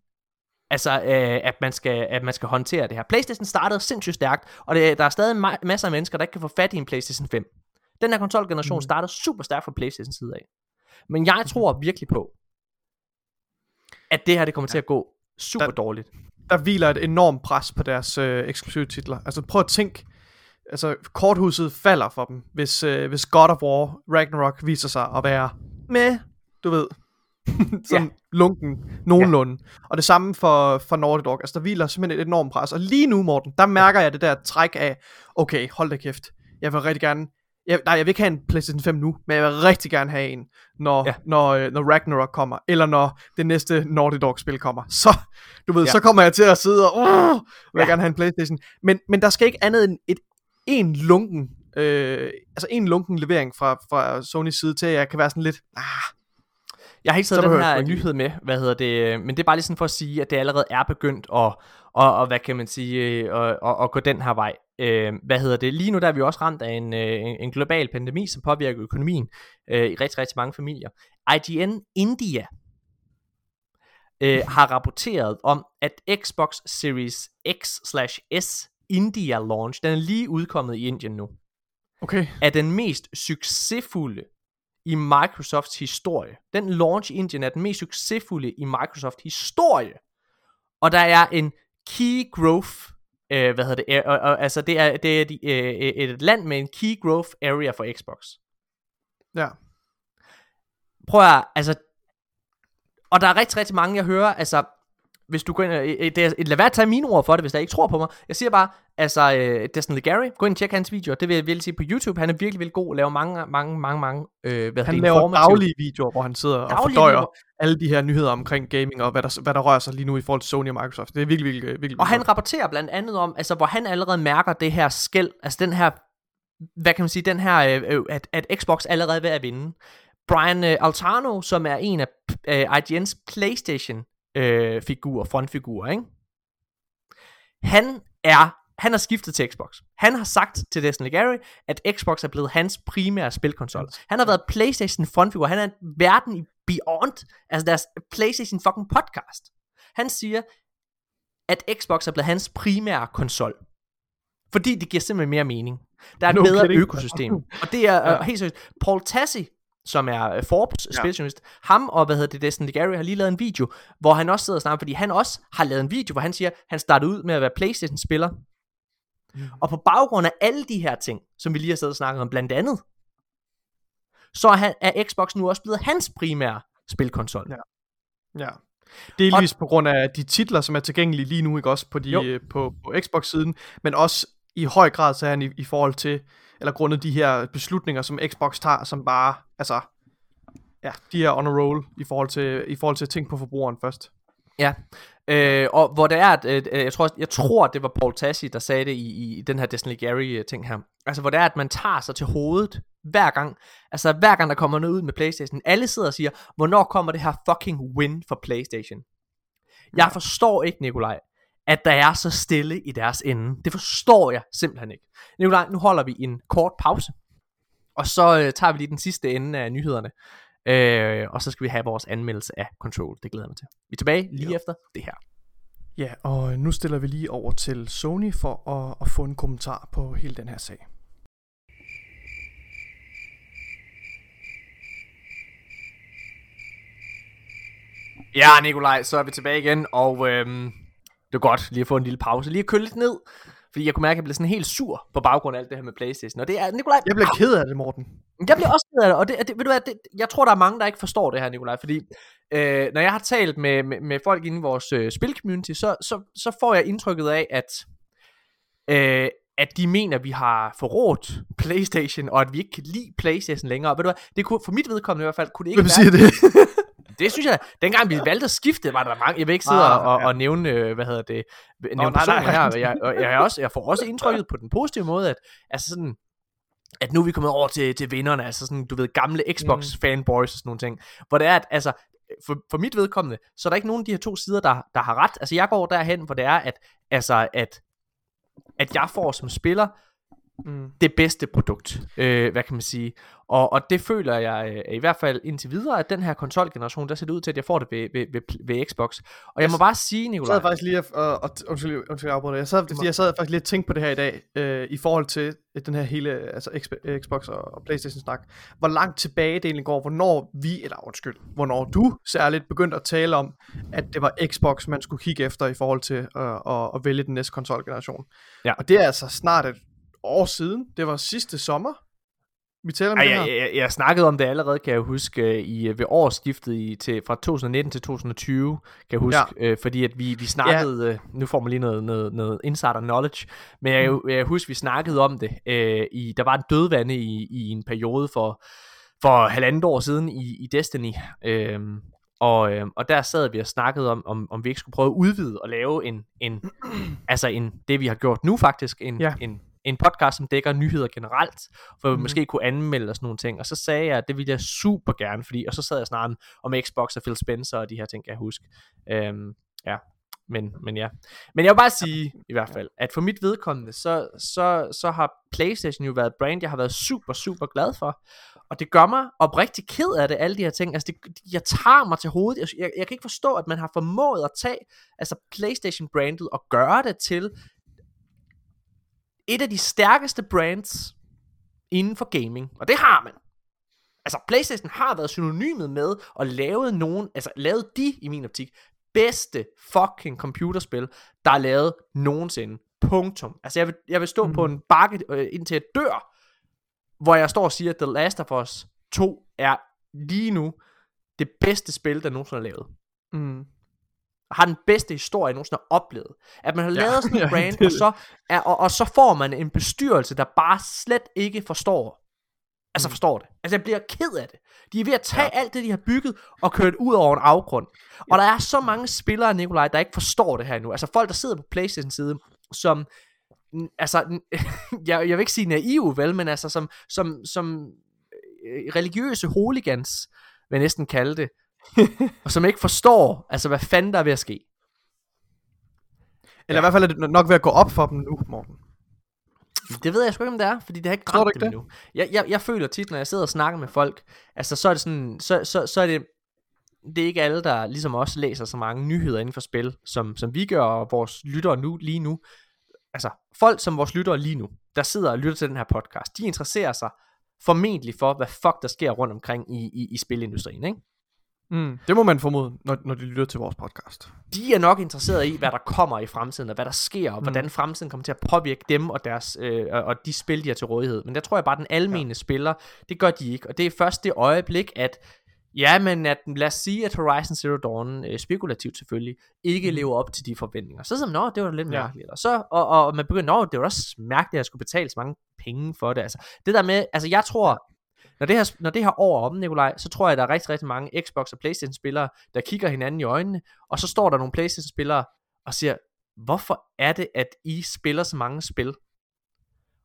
altså, øh, at, man skal, at man skal håndtere det her. PlayStation startede sindssygt stærkt, og det, der er stadig ma- masser af mennesker, der ikke kan få fat i en PlayStation 5. Den her konsolgeneration mm. startede super stærkt fra PlayStation side af. Men jeg tror virkelig på, at det her det kommer til at gå super Der- dårligt. Der hviler et enormt pres på deres øh, eksklusive titler. Altså prøv at tænke, altså korthuset falder for dem, hvis, øh, hvis God of War Ragnarok viser sig at være med, du ved, sådan ja. lunken, nogenlunde. Ja. Og det samme for, for Naughty Dog. Altså, der hviler simpelthen et enormt pres. Og lige nu, Morten, der mærker jeg det der træk af, okay, hold da kæft, jeg vil rigtig gerne, jeg, nej, jeg vil ikke have en PlayStation 5 nu, men jeg vil rigtig gerne have en, når, ja. når, øh, når Ragnarok kommer, eller når det næste Naughty Dog-spil kommer. Så, du ved, ja. så kommer jeg til at sidde og, uh, vil ja. gerne have en PlayStation. Men, men der skal ikke andet end et, en lunken, øh, altså en lunken levering fra, fra Sonys side til, at jeg kan være sådan lidt, ah, jeg har ikke taget den her nyhed med, hvad hedder det, men det er bare lige sådan for at sige, at det allerede er begyndt at, og, og hvad kan man sige, at, at, at gå den her vej. Øh, hvad hedder det? Lige nu der er vi også ramt af en, øh, en, en global pandemi, som påvirker økonomien øh, i rigtig, rigtig mange familier. IGN India øh, har rapporteret om, at Xbox Series X/S India launch, den er lige udkommet i Indien nu. Okay. Er den mest succesfulde i Microsofts historie. Den launch Indien er den mest succesfulde i Microsoft historie. Og der er en key growth, øh, hvad hedder det, øh, øh, altså det er, det er de, øh, et land med en key growth area for Xbox. Ja. Prøv at, altså, og der er rigtig, rigtig mange, jeg hører, altså, hvis du går ind, øh, det er, lad være at tage mine ord for det, hvis der ikke tror på mig. Jeg siger bare, altså, øh, Destin Gary, gå ind og tjek hans videoer. Det vil jeg virkelig sige på YouTube. Han er virkelig, virkelig god at lave mange, mange, mange, mange, øh, hvad Han det, laver daglige videoer, hvor han sidder daglige og fordøjer videoer. alle de her nyheder omkring gaming, og hvad der, hvad der rører sig lige nu i forhold til Sony og Microsoft. Det er virkelig, virkelig, virkelig, virkelig Og han rapporterer blandt andet om, altså, hvor han allerede mærker det her skæld, altså den her, hvad kan man sige, den her, øh, øh at, at Xbox allerede er ved at vinde. Brian øh, Altano, som er en af øh, IGN's PlayStation øh, figur, frontfigur, ikke? Han er han har skiftet til Xbox. Han har sagt til Destiny Gary, at Xbox er blevet hans primære spilkonsol. Han har været PlayStation frontfigur. Han er verden i Beyond, altså deres PlayStation fucking podcast. Han siger, at Xbox er blevet hans primære konsol. Fordi det giver simpelthen mere mening. Der er et no bedre kidding. økosystem. Og det er uh, helt seriøst. Paul Tassi, som er øh, Forbes ja. specialist, ham og hvad hedder det, Destin Gary har lige lavet en video, hvor han også sidder og snakker, fordi han også har lavet en video, hvor han siger, han startede ud med at være Playstation-spiller, mm. og på baggrund af alle de her ting, som vi lige har siddet og snakket om, blandt andet, så er, han, er Xbox nu også blevet hans primære spilkonsol. Ja. Ja. Delvis og, på grund af de titler, som er tilgængelige lige nu, ikke også på, de, øh, på, på Xbox-siden, men også i høj grad så er han i, i forhold til eller grundet de her beslutninger, som Xbox tager, som bare, altså, ja, de er on a roll i forhold til, i forhold til at tænke på forbrugeren først. Ja, øh, og hvor det er, at øh, jeg, tror, jeg tror, det var Paul Tassi, der sagde det i, i den her Destiny Gary ting her. Altså, hvor det er, at man tager sig til hovedet hver gang. Altså, hver gang der kommer noget ud med Playstation. Alle sidder og siger, hvornår kommer det her fucking win for Playstation? Jeg forstår ikke, Nikolaj, at der er så stille i deres ende. Det forstår jeg simpelthen ikke. Nikolaj, nu holder vi en kort pause, og så øh, tager vi lige den sidste ende af nyhederne, øh, og så skal vi have vores anmeldelse af Control. Det glæder jeg mig til. Vi er tilbage lige jo. efter det her. Ja, og nu stiller vi lige over til Sony for at, at få en kommentar på hele den her sag. Ja, Nikolaj, så er vi tilbage igen, og øhm, det er godt lige at få en lille pause, lige at køle lidt ned. Fordi jeg kunne mærke, at jeg blev sådan helt sur på baggrund af alt det her med Playstation. Og det er, Nikolaj... Jeg bliver ked af det, Morten. Jeg bliver også ked af det, og det, det, ved du hvad, det, jeg tror, der er mange, der ikke forstår det her, Nikolaj. Fordi øh, når jeg har talt med, med, med folk inde i vores øh, spilcommunity, så, så, så får jeg indtrykket af, at... Øh, at de mener, at vi har forrådt PlayStation, og at vi ikke kan lide PlayStation længere. Ved du hvad, det kunne, for mit vedkommende i hvert fald, kunne det ikke Hvem være... siger det? det synes jeg, dengang vi valgte at skifte, var der mange, jeg vil ikke sidde ah, og, ja. og, nævne, øh, hvad hedder det, nævne oh, personer nej, nej. her, jeg, og jeg, også, jeg får også indtrykket på den positive måde, at, altså sådan, at nu er vi kommet over til, til vinderne, altså sådan, du ved, gamle Xbox mm. fanboys og sådan nogle ting, hvor det er, at, altså, for, for mit vedkommende, så er der ikke nogen af de her to sider, der, der har ret. Altså, jeg går derhen, hvor det er, at, altså, at, at jeg får som spiller, mm. det bedste produkt, øh, hvad kan man sige. Og, og det føler jeg øh, i hvert fald indtil videre, at den her konsolgeneration, der ser det ud til, at jeg får det ved, ved, ved, ved Xbox. Og jeg må bare sige, Nicolaj... Jeg sad faktisk lige, og, og, undskyld, undskyld, jeg Jeg sad, fordi jeg sad faktisk lige og tænkte på det her i dag, øh, i forhold til den her hele altså Xbox og, og Playstation snak. Hvor langt tilbage det egentlig går, hvornår vi, eller undskyld, hvornår du særligt begyndte at tale om, at det var Xbox, man skulle kigge efter i forhold til øh, at, at vælge den næste konsolgeneration. Ja. Og det er altså snart et år siden, det var sidste sommer, vi taler om Ej, det jeg, her? jeg, jeg snakkede om det allerede, kan jeg huske, i, ved årsskiftet i, til, fra 2019 til 2020, kan jeg huske, ja. øh, fordi at vi, vi snakkede, ja. øh, nu får man lige noget, noget, noget insider knowledge, men jeg, mm. jeg husker, vi snakkede om det, øh, i, der var en dødvande i, i en periode for, for halvandet år siden i, i Destiny, øh, og, øh, og der sad vi og snakkede om, om, om vi ikke skulle prøve at udvide og lave en, en altså en, det vi har gjort nu faktisk, en, Ja. en, en podcast, som dækker nyheder generelt, for vi Mhm. måske kunne anmelde og sådan nogle ting. Og så sagde jeg, at det ville jeg super gerne, fordi, og så sad jeg snart om Xbox og Phil Spencer og de her ting, kan jeg huske. Øhm, ja, men, men ja. Men jeg vil bare sige, i hvert fald, at for mit vedkommende, så, så, så har Playstation jo været et brand, jeg har været super, super glad for. Og det gør mig oprigtig ked af det, alle de her ting. Altså, det, jeg tager mig til hovedet. Jeg, jeg, jeg kan ikke forstå, at man har formået at tage altså Playstation-brandet og gøre det til et af de stærkeste brands inden for gaming. Og det har man. Altså, Playstation har været synonymet med at lave nogen, altså lavet de, i min optik, bedste fucking computerspil, der er lavet nogensinde. Punktum. Altså, jeg vil, jeg vil stå mm. på en bakke, øh, indtil jeg dør, hvor jeg står og siger, at The Last of Us 2 er lige nu det bedste spil, der nogensinde er lavet. Mm. Har den bedste historie, jeg nogensinde har oplevet. At man har Ja. lavet sådan en Ja, brand, det og, så er, og, og så får man en bestyrelse, der bare slet ikke forstår. Altså Mm. forstår det. Altså jeg bliver ked af det. De er ved at tage ja. alt det, de har bygget, og køre det ud over en afgrund. Og der er så mange spillere, Nikolaj, der ikke forstår det her nu. Altså folk, der sidder på Playstation side, som altså, jeg, jeg vil ikke sige naive, vel, men altså som, som, som øh, religiøse hooligans, vil jeg næsten kalde det, og som ikke forstår, altså hvad fanden der er ved at ske. Eller i hvert fald er det nok ved at gå op for dem nu, Morten. Det ved jeg sgu ikke, om det er, fordi det har ikke ramt dem endnu. Jeg, jeg, jeg føler tit, når jeg sidder og snakker med folk, altså så er det sådan, så, så, så er det, det er ikke alle, der ligesom os læser så mange nyheder inden for spil, som, som vi gør, og vores lyttere nu, lige nu. Altså, folk som vores lyttere lige nu, der sidder og lytter til den her podcast, de interesserer sig formentlig for, hvad fuck der sker rundt omkring i, i, i spilindustrien, ikke? Mm. Det må man formode, når, når de lytter til vores podcast. de er nok interesseret i, hvad der kommer i fremtiden, og hvad der sker, og Mm. hvordan fremtiden kommer til at påvirke dem og, deres, øh, og- og de spil, de har til rådighed. Men der tror jeg bare, at den almene ja. spiller, det gør de ikke. Og det er først det øjeblik, at Ja, men at, lad os sige, at Horizon Zero Dawn, øh, spekulativt selvfølgelig, ikke Mhm. lever op til de forventninger. Så sådan, nå, det var da lidt Ja. mærkeligt. Og, så, og, og man begynder, nå, det var også mærkeligt, at jeg skulle betale så mange penge for det. Altså, det der med, altså jeg tror, når det her, når det her år er om, Nikolaj, så tror jeg, at der er rigtig, rigtig mange Xbox og Playstation spillere, der kigger hinanden i øjnene, og så står der nogle Playstation spillere og siger, hvorfor er det, at I spiller så mange spil?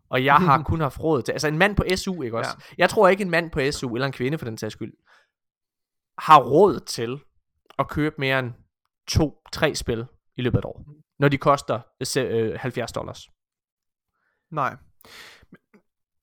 Og jeg har kun haft råd til, altså en mand på SU, ikke også? Ja. Jeg tror ikke en mand på SU, eller en kvinde for den sags skyld, har råd til at købe mere end to, tre spil i løbet af et år, når de koster øh, 70 dollars. Nej.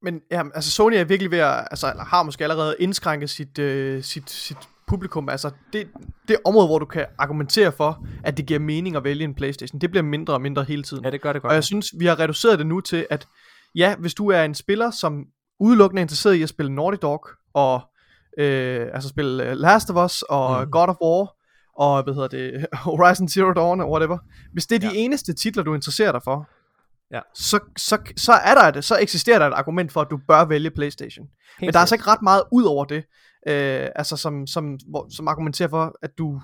Men, ja, altså Sony er virkelig ved at, altså eller har måske allerede indskrænket sit, øh, sit, sit publikum. Altså det, det område, hvor du kan argumentere for, at det giver mening at vælge en Playstation, det bliver mindre og mindre hele tiden. Ja, det gør det godt. Og jeg synes, vi har reduceret det nu til, at ja, hvis du er en spiller, som udelukkende er interesseret i at spille Naughty Dog, og øh, altså spille øh, Last of Us, og mm. God of War, og hvad hedder det, Horizon Zero Dawn, og whatever. Hvis det er de Ja. eneste titler, du interesserer dig for, Ja. så, så, så er der det, så eksisterer der et argument for, at du bør vælge Playstation. Helt Men der er altså ikke ret meget ud over det, øh, altså som, som, hvor, som argumenterer for, at du,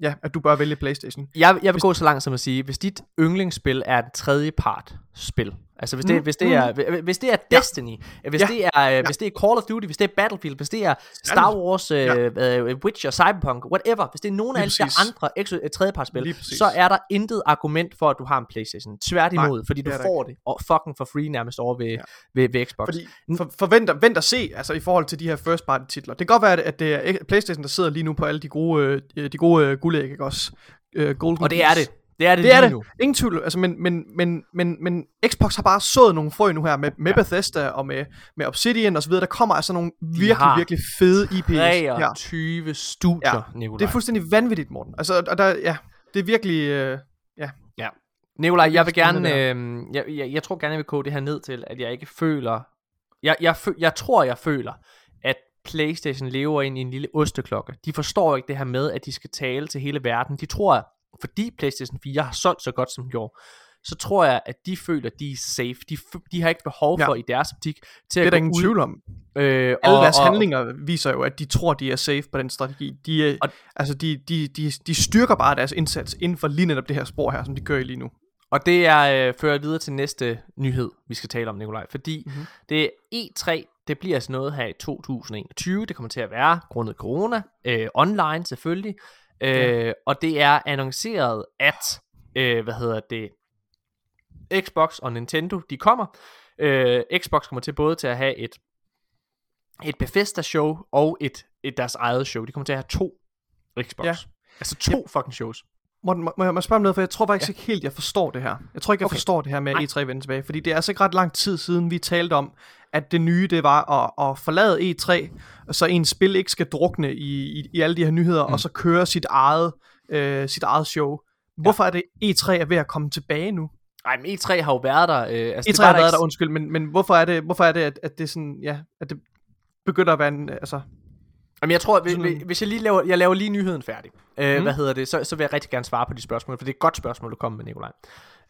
ja, at du bør vælge Playstation. Jeg, jeg vil gå så langt som at sige, hvis dit yndlingsspil er et tredje part spil, altså hvis det, Mm, hvis det mm. er, hvis- hvis det er Destiny, hvis Ja. det er, hvis det er Call of Duty, hvis det er Battlefield, hvis det er Star Wars, Ja. øh, øh, Witcher, Cyberpunk, whatever, hvis det er nogen af alle de andre ex- øh, tredjepartsspil, så er der intet argument for, at du har en Playstation. Tværtimod, fordi du det får det, og fucking for free nærmest over ved, Ja. ved, ved Xbox. Fordi for, forvent, vent og se, altså i forhold til de her first party titler. Det kan godt være, at- at det er Playstation, der sidder lige nu på alle de gode, øh, de gode øh, guldæg, ikke også? Øh, golden og det er det. Det er det, Det er lige det. nu. Ingen tvivl. Altså, men, men, men, men, men Xbox har bare sået nogle frø nu her med, med Ja. ja. Bethesda og med, med Obsidian og så videre. Der kommer altså nogle virkelig, virkelig fede. Ja. 23 studier, Ja. Nikolaj. Det er fuldstændig vanvittigt, Morten. Altså, og der, ja, det er virkelig... Øh, Nikolaj, jeg vil gerne, øh, jeg, jeg, jeg tror gerne, jeg vil koge det her ned til, at jeg ikke føler, jeg, jeg, fø, jeg tror, jeg føler, at Playstation lever ind i en lille osteklokke. De forstår ikke det her med, at de skal tale til hele verden. De tror, fordi Playstation 4 har solgt så godt, som den gjorde, så tror jeg, at de føler, at de er safe. De, de har ikke behov Ja. for i deres optik til Det er at der gå ingen ud. tvivl om. Øh, Alle deres handlinger viser jo, at de tror, de er safe på den strategi. De, er, Og- altså, de, de, de, de styrker bare deres indsats inden for lige netop det her spor her, som de kører i lige nu. Og det er øh, fører videre til næste nyhed, vi skal tale om, Nikolaj. Fordi Mhm. mm-hmm. det er E3, det bliver altså noget her i 2021. Det kommer til at være grundet corona. Øh, online selvfølgelig. Øh, Ja. Og det er annonceret, at, øh, hvad hedder det, Xbox og Nintendo, de kommer. Øh, Xbox kommer til både til at have et, et Bethesda-show og et, et deres eget show. De kommer til at have to Xbox. Ja. Altså to fucking shows. Morten, må, må jeg spørge om noget, for jeg tror faktisk ja. ikke helt, jeg forstår det her. Jeg tror ikke, jeg Okay. forstår det her med Nej. E3 vende tilbage, fordi det er altså ikke ret lang tid siden, vi talte om, at det nye, det var at, at forlade E3, så en spil ikke skal drukne i, i, i alle de her nyheder, mm. og så køre sit eget, øh, sit eget show. Hvorfor ja. er det, E3 er ved at komme tilbage nu? Ej, men E3 har jo været der. Øh, altså, E3 det har været ikke- der, undskyld, men, men hvorfor er det, hvorfor er det at, at det sådan, ja, at det begynder at være en, altså, Jamen jeg tror, hvis, jeg lige laver, jeg laver lige nyheden færdig, øh, Mm. hvad hedder det, så, så vil jeg rigtig gerne svare på de spørgsmål, for det er et godt spørgsmål, du kommer med, Nikolaj.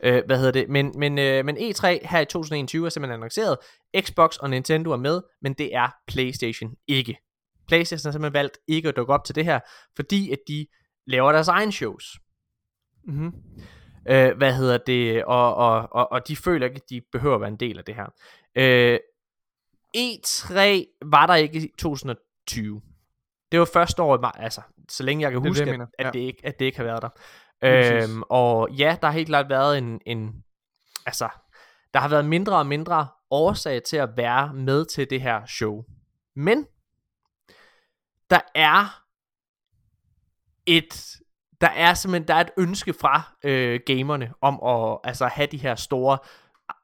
Øh, hvad hedder det, men, men, øh, men E3 her i 2021 er simpelthen annonceret, Xbox og Nintendo er med, men det er Playstation ikke. Playstation har simpelthen valgt ikke at dukke op til det her, fordi at de laver deres egen shows. mm-hmm. Øh, hvad hedder det, og, og, og, og de føler ikke, at de behøver at være en del af det her. Øh, E3 var der ikke i 2020. Det var første år, altså, så længe jeg kan Det huske, det, jeg at, at, Ja. det ikke, at det ikke har været der. Øhm, og ja, der har helt klart været en, en, altså, der har været mindre og mindre årsag til at være med til det her show. Men, der er et, der er simpelthen, der er et ønske fra øh, gamerne om at altså, have de her store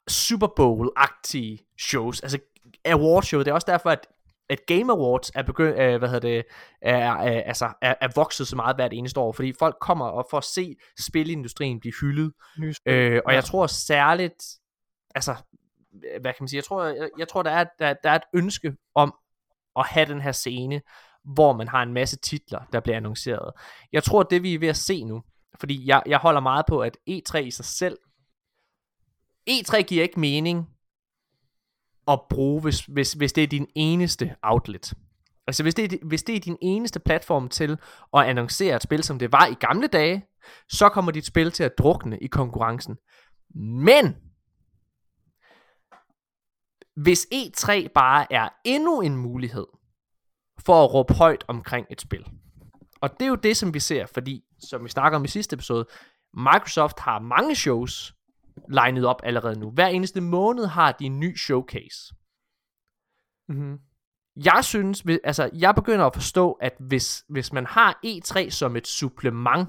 Super Bowl-agtige shows, altså award show. Det er også derfor, at at Game Awards er begyndt, øh, hvad hedder det, er, er, altså, er, er vokset så meget hvert eneste år, fordi folk kommer og får at se spilindustrien blive hyldet, øh, og jeg tror særligt, altså, hvad kan man sige, jeg tror, jeg, jeg tror der, er, der, der er et ønske om at have den her scene, hvor man har en masse titler, der bliver annonceret. Jeg tror, det vi er ved at se nu, fordi jeg, jeg holder meget på, at E3 i sig selv, E3 giver ikke mening at bruge, hvis, hvis, hvis det er din eneste outlet. Altså hvis det, er, hvis det er din eneste platform til at annoncere et spil, som det var i gamle dage, så kommer dit spil til at drukne i konkurrencen. Men hvis E3 bare er endnu en mulighed for at råbe højt omkring et spil. Og det er jo det, som vi ser, fordi, som vi snakker om i sidste episode, Microsoft har mange shows legnet op allerede nu. Hver eneste måned har de en ny showcase. Mm-hmm. Jeg synes, altså, jeg begynder at forstå, at hvis, hvis man har E3 som et supplement,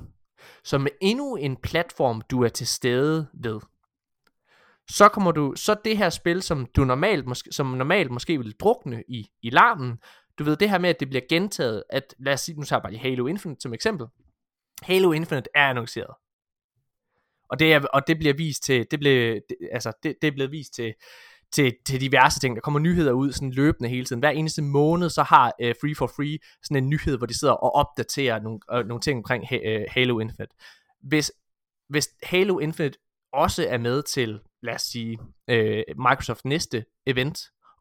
som er endnu en platform, du er til stede ved, så kommer du, så det her spil, som du normalt, måske, som normalt måske vil drukne i, i larmen, du ved det her med, at det bliver gentaget, at lad os sige, nu tager jeg bare lige Halo Infinite som eksempel. Halo Infinite er annonceret. Og det, er, og det bliver vist til, det blev, det, altså, det, det er blevet vist til, til, til diverse ting. Der kommer nyheder ud sådan løbende hele tiden. Hver eneste måned, så har uh, Free for Free sådan en nyhed, hvor de sidder og opdaterer nogle, uh, nogle ting omkring uh, Halo Infinite. Hvis, hvis Halo Infinite også er med til, lad os sige, uh, Microsoft næste event,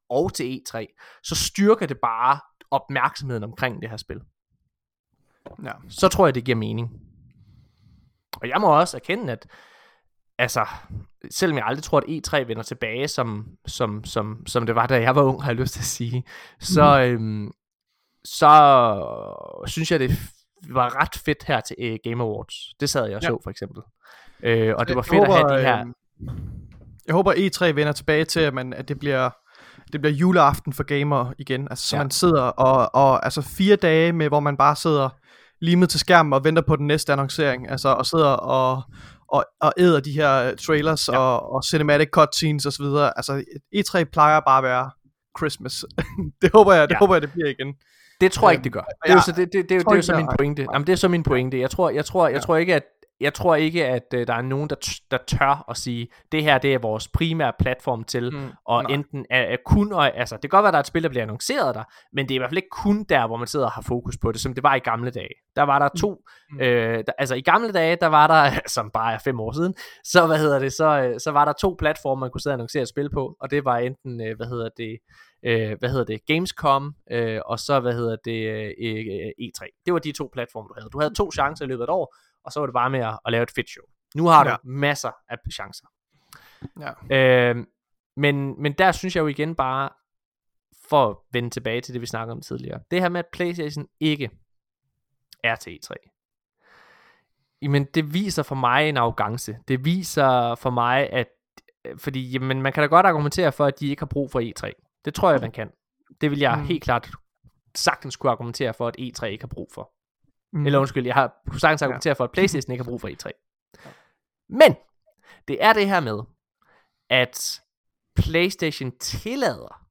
og til E3, så styrker det bare opmærksomheden omkring det her spil. Ja. Så tror jeg, det giver mening. Og jeg må også erkende, at altså, selvom jeg aldrig tror, at E3 vender tilbage, som, som, som, som det var, da jeg var ung, har jeg lyst til at sige, så, øhm, så synes jeg, det var ret fedt her til øh, Game Awards. Det sad jeg og Ja. så, for eksempel. Øh, og det var fedt at have håber, de her... øh, Jeg håber E3 vender tilbage til, at, man, at det bliver det bliver juleaften for gamer igen. Altså, så ja. man sidder og, og altså fire dage med, hvor man bare sidder limet til skærmen og venter på den næste annoncering. Altså, og sidder og, og, og æder de her øh, trailers Ja. og, og cinematic cutscenes osv. Altså, E3 plejer bare at være Christmas. det håber jeg, det Ja. håber jeg, det bliver igen. Det tror jeg Øhm, ikke, det gør. Det er jo så, det, det, det, det, det er så min pointe. Jamen, det er så min pointe. Jeg tror, jeg tror, jeg tror ikke, at, jeg tror ikke, at øh, der er nogen, der, t- der tør at sige, det her det er vores primære platform til, mm, og nej. enten er, er kun, og, altså det kan godt være, at der er et spil, der bliver annonceret der, men det er i hvert fald ikke kun der, hvor man sidder og har fokus på det, som det var i gamle dage. Der var der to, mm. øh, der, altså i gamle dage, der var der, som bare er fem år siden, så hvad hedder det, så, øh, så var der to platforme, man kunne sidde og annoncere et spil på, og det var enten, øh, hvad hedder det, øh, hvad hedder det, Gamescom, øh, og så, hvad hedder det, øh, øh, E3. Det var de to platforme, du havde. Du havde to chancer i løbet af et år, og så var det bare med at, at lave et fedt show. Nu har du Ja. masser af chancer. Ja. Øh, men, men der synes jeg jo igen bare, for at vende tilbage til det, vi snakkede om tidligere, det her med, at Playstation ikke er til E3. Jamen, det viser for mig en arrogance. Det viser for mig, at fordi jamen, man kan da godt argumentere for, at de ikke har brug for E3. Det tror jeg, man kan. Det vil jeg Mm. helt klart sagtens kunne argumentere for, at E3 ikke har brug for. Mm. Eller undskyld, jeg har sagtens argumentere for, at Playstation ikke har brug for E3. Men, det er det her med, at Playstation tillader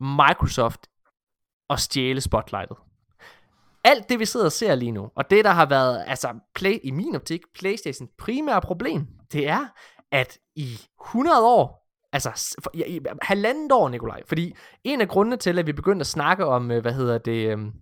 Microsoft at stjæle spotlightet. Alt det, vi sidder og ser lige nu, og det, der har været, altså play, i min optik, Playstation primære problem, det er, at i 100 år, altså for, ja, i halvandet år, Nikolaj, fordi en af grundene til, at vi begyndte at snakke om, øh, hvad hedder det, øhm,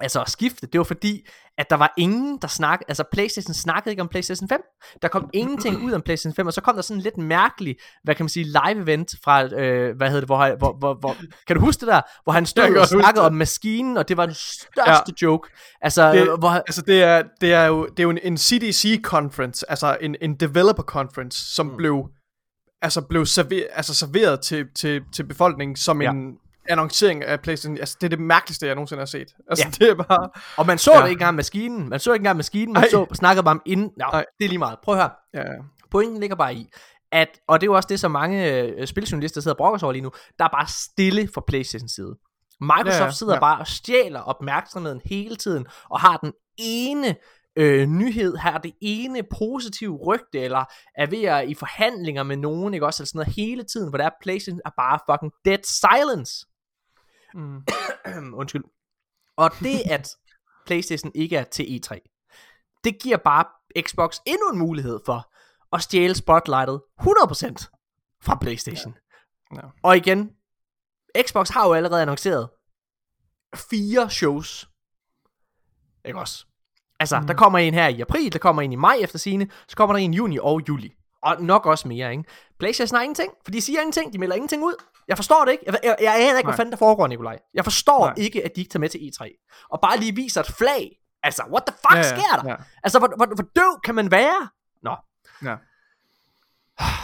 altså at skifte, det var fordi, at der var ingen, der snakkede, altså Playstation snakkede ikke om Playstation 5. Der kom ingenting ud om Playstation 5, og så kom der sådan en lidt mærkelig, hvad kan man sige, live event fra, øh, hvad hedder det, hvor, hvor, hvor, hvor, kan du huske det der, hvor han stod og snakkede om maskinen, og det var den største ja. joke. Altså, Det- det, hvor, Altså det er, det er jo, det er jo en, en CDC conference, altså en, en developer conference, som mm. blev, altså blev serveret, altså serveret til, til, til befolkningen som ja. en annoncering af PlayStation. Altså det er det mærkeligste, jeg nogensinde har set. Altså Ja. det er bare, og man så Ja. det ikke engang maskinen, man så ikke engang maskinen, man Ej. så, snakkede bare om inden, Nå, Ej. det er lige meget. Prøv at høre, ja. Pointen ligger bare i, at, og det er jo også det, som mange øh, spiljournalister sidder og brokker sig over lige nu, der er bare stille fra Playstation side. Microsoft ja, ja, sidder ja. bare og stjæler opmærksomheden hele tiden, og har den ene øh, nyhed, har det ene positive rygte, eller er ved at i forhandlinger med nogen, ikke også, eller sådan noget hele tiden, hvor der er Playstation er bare fucking dead silence. Mm. Undskyld. Og det, at PlayStation ikke er til E3, det giver bare Xbox endnu en mulighed for at stjæle spotlightet 100% fra PlayStation. Ja. Og igen, Xbox har jo allerede annonceret fire shows. Ikke også? Altså, mm. der kommer en her i april, der kommer en i maj efter sine, så kommer der en i juni og juli. Og nok også mere, ikke? PlayStation har ingenting, for de siger ingenting, de melder ingenting ud. Jeg forstår det ikke. Jeg, jeg, jeg aner ikke, hvad Nej. fanden der foregår, Nikolaj. Jeg forstår Nej. ikke, at de ikke tager med til E3. Og bare lige viser et flag. Altså, what the fuck Ja, ja, sker der? ja. Altså, hvor, hvor, hvor døv kan man være? Nå. Ja.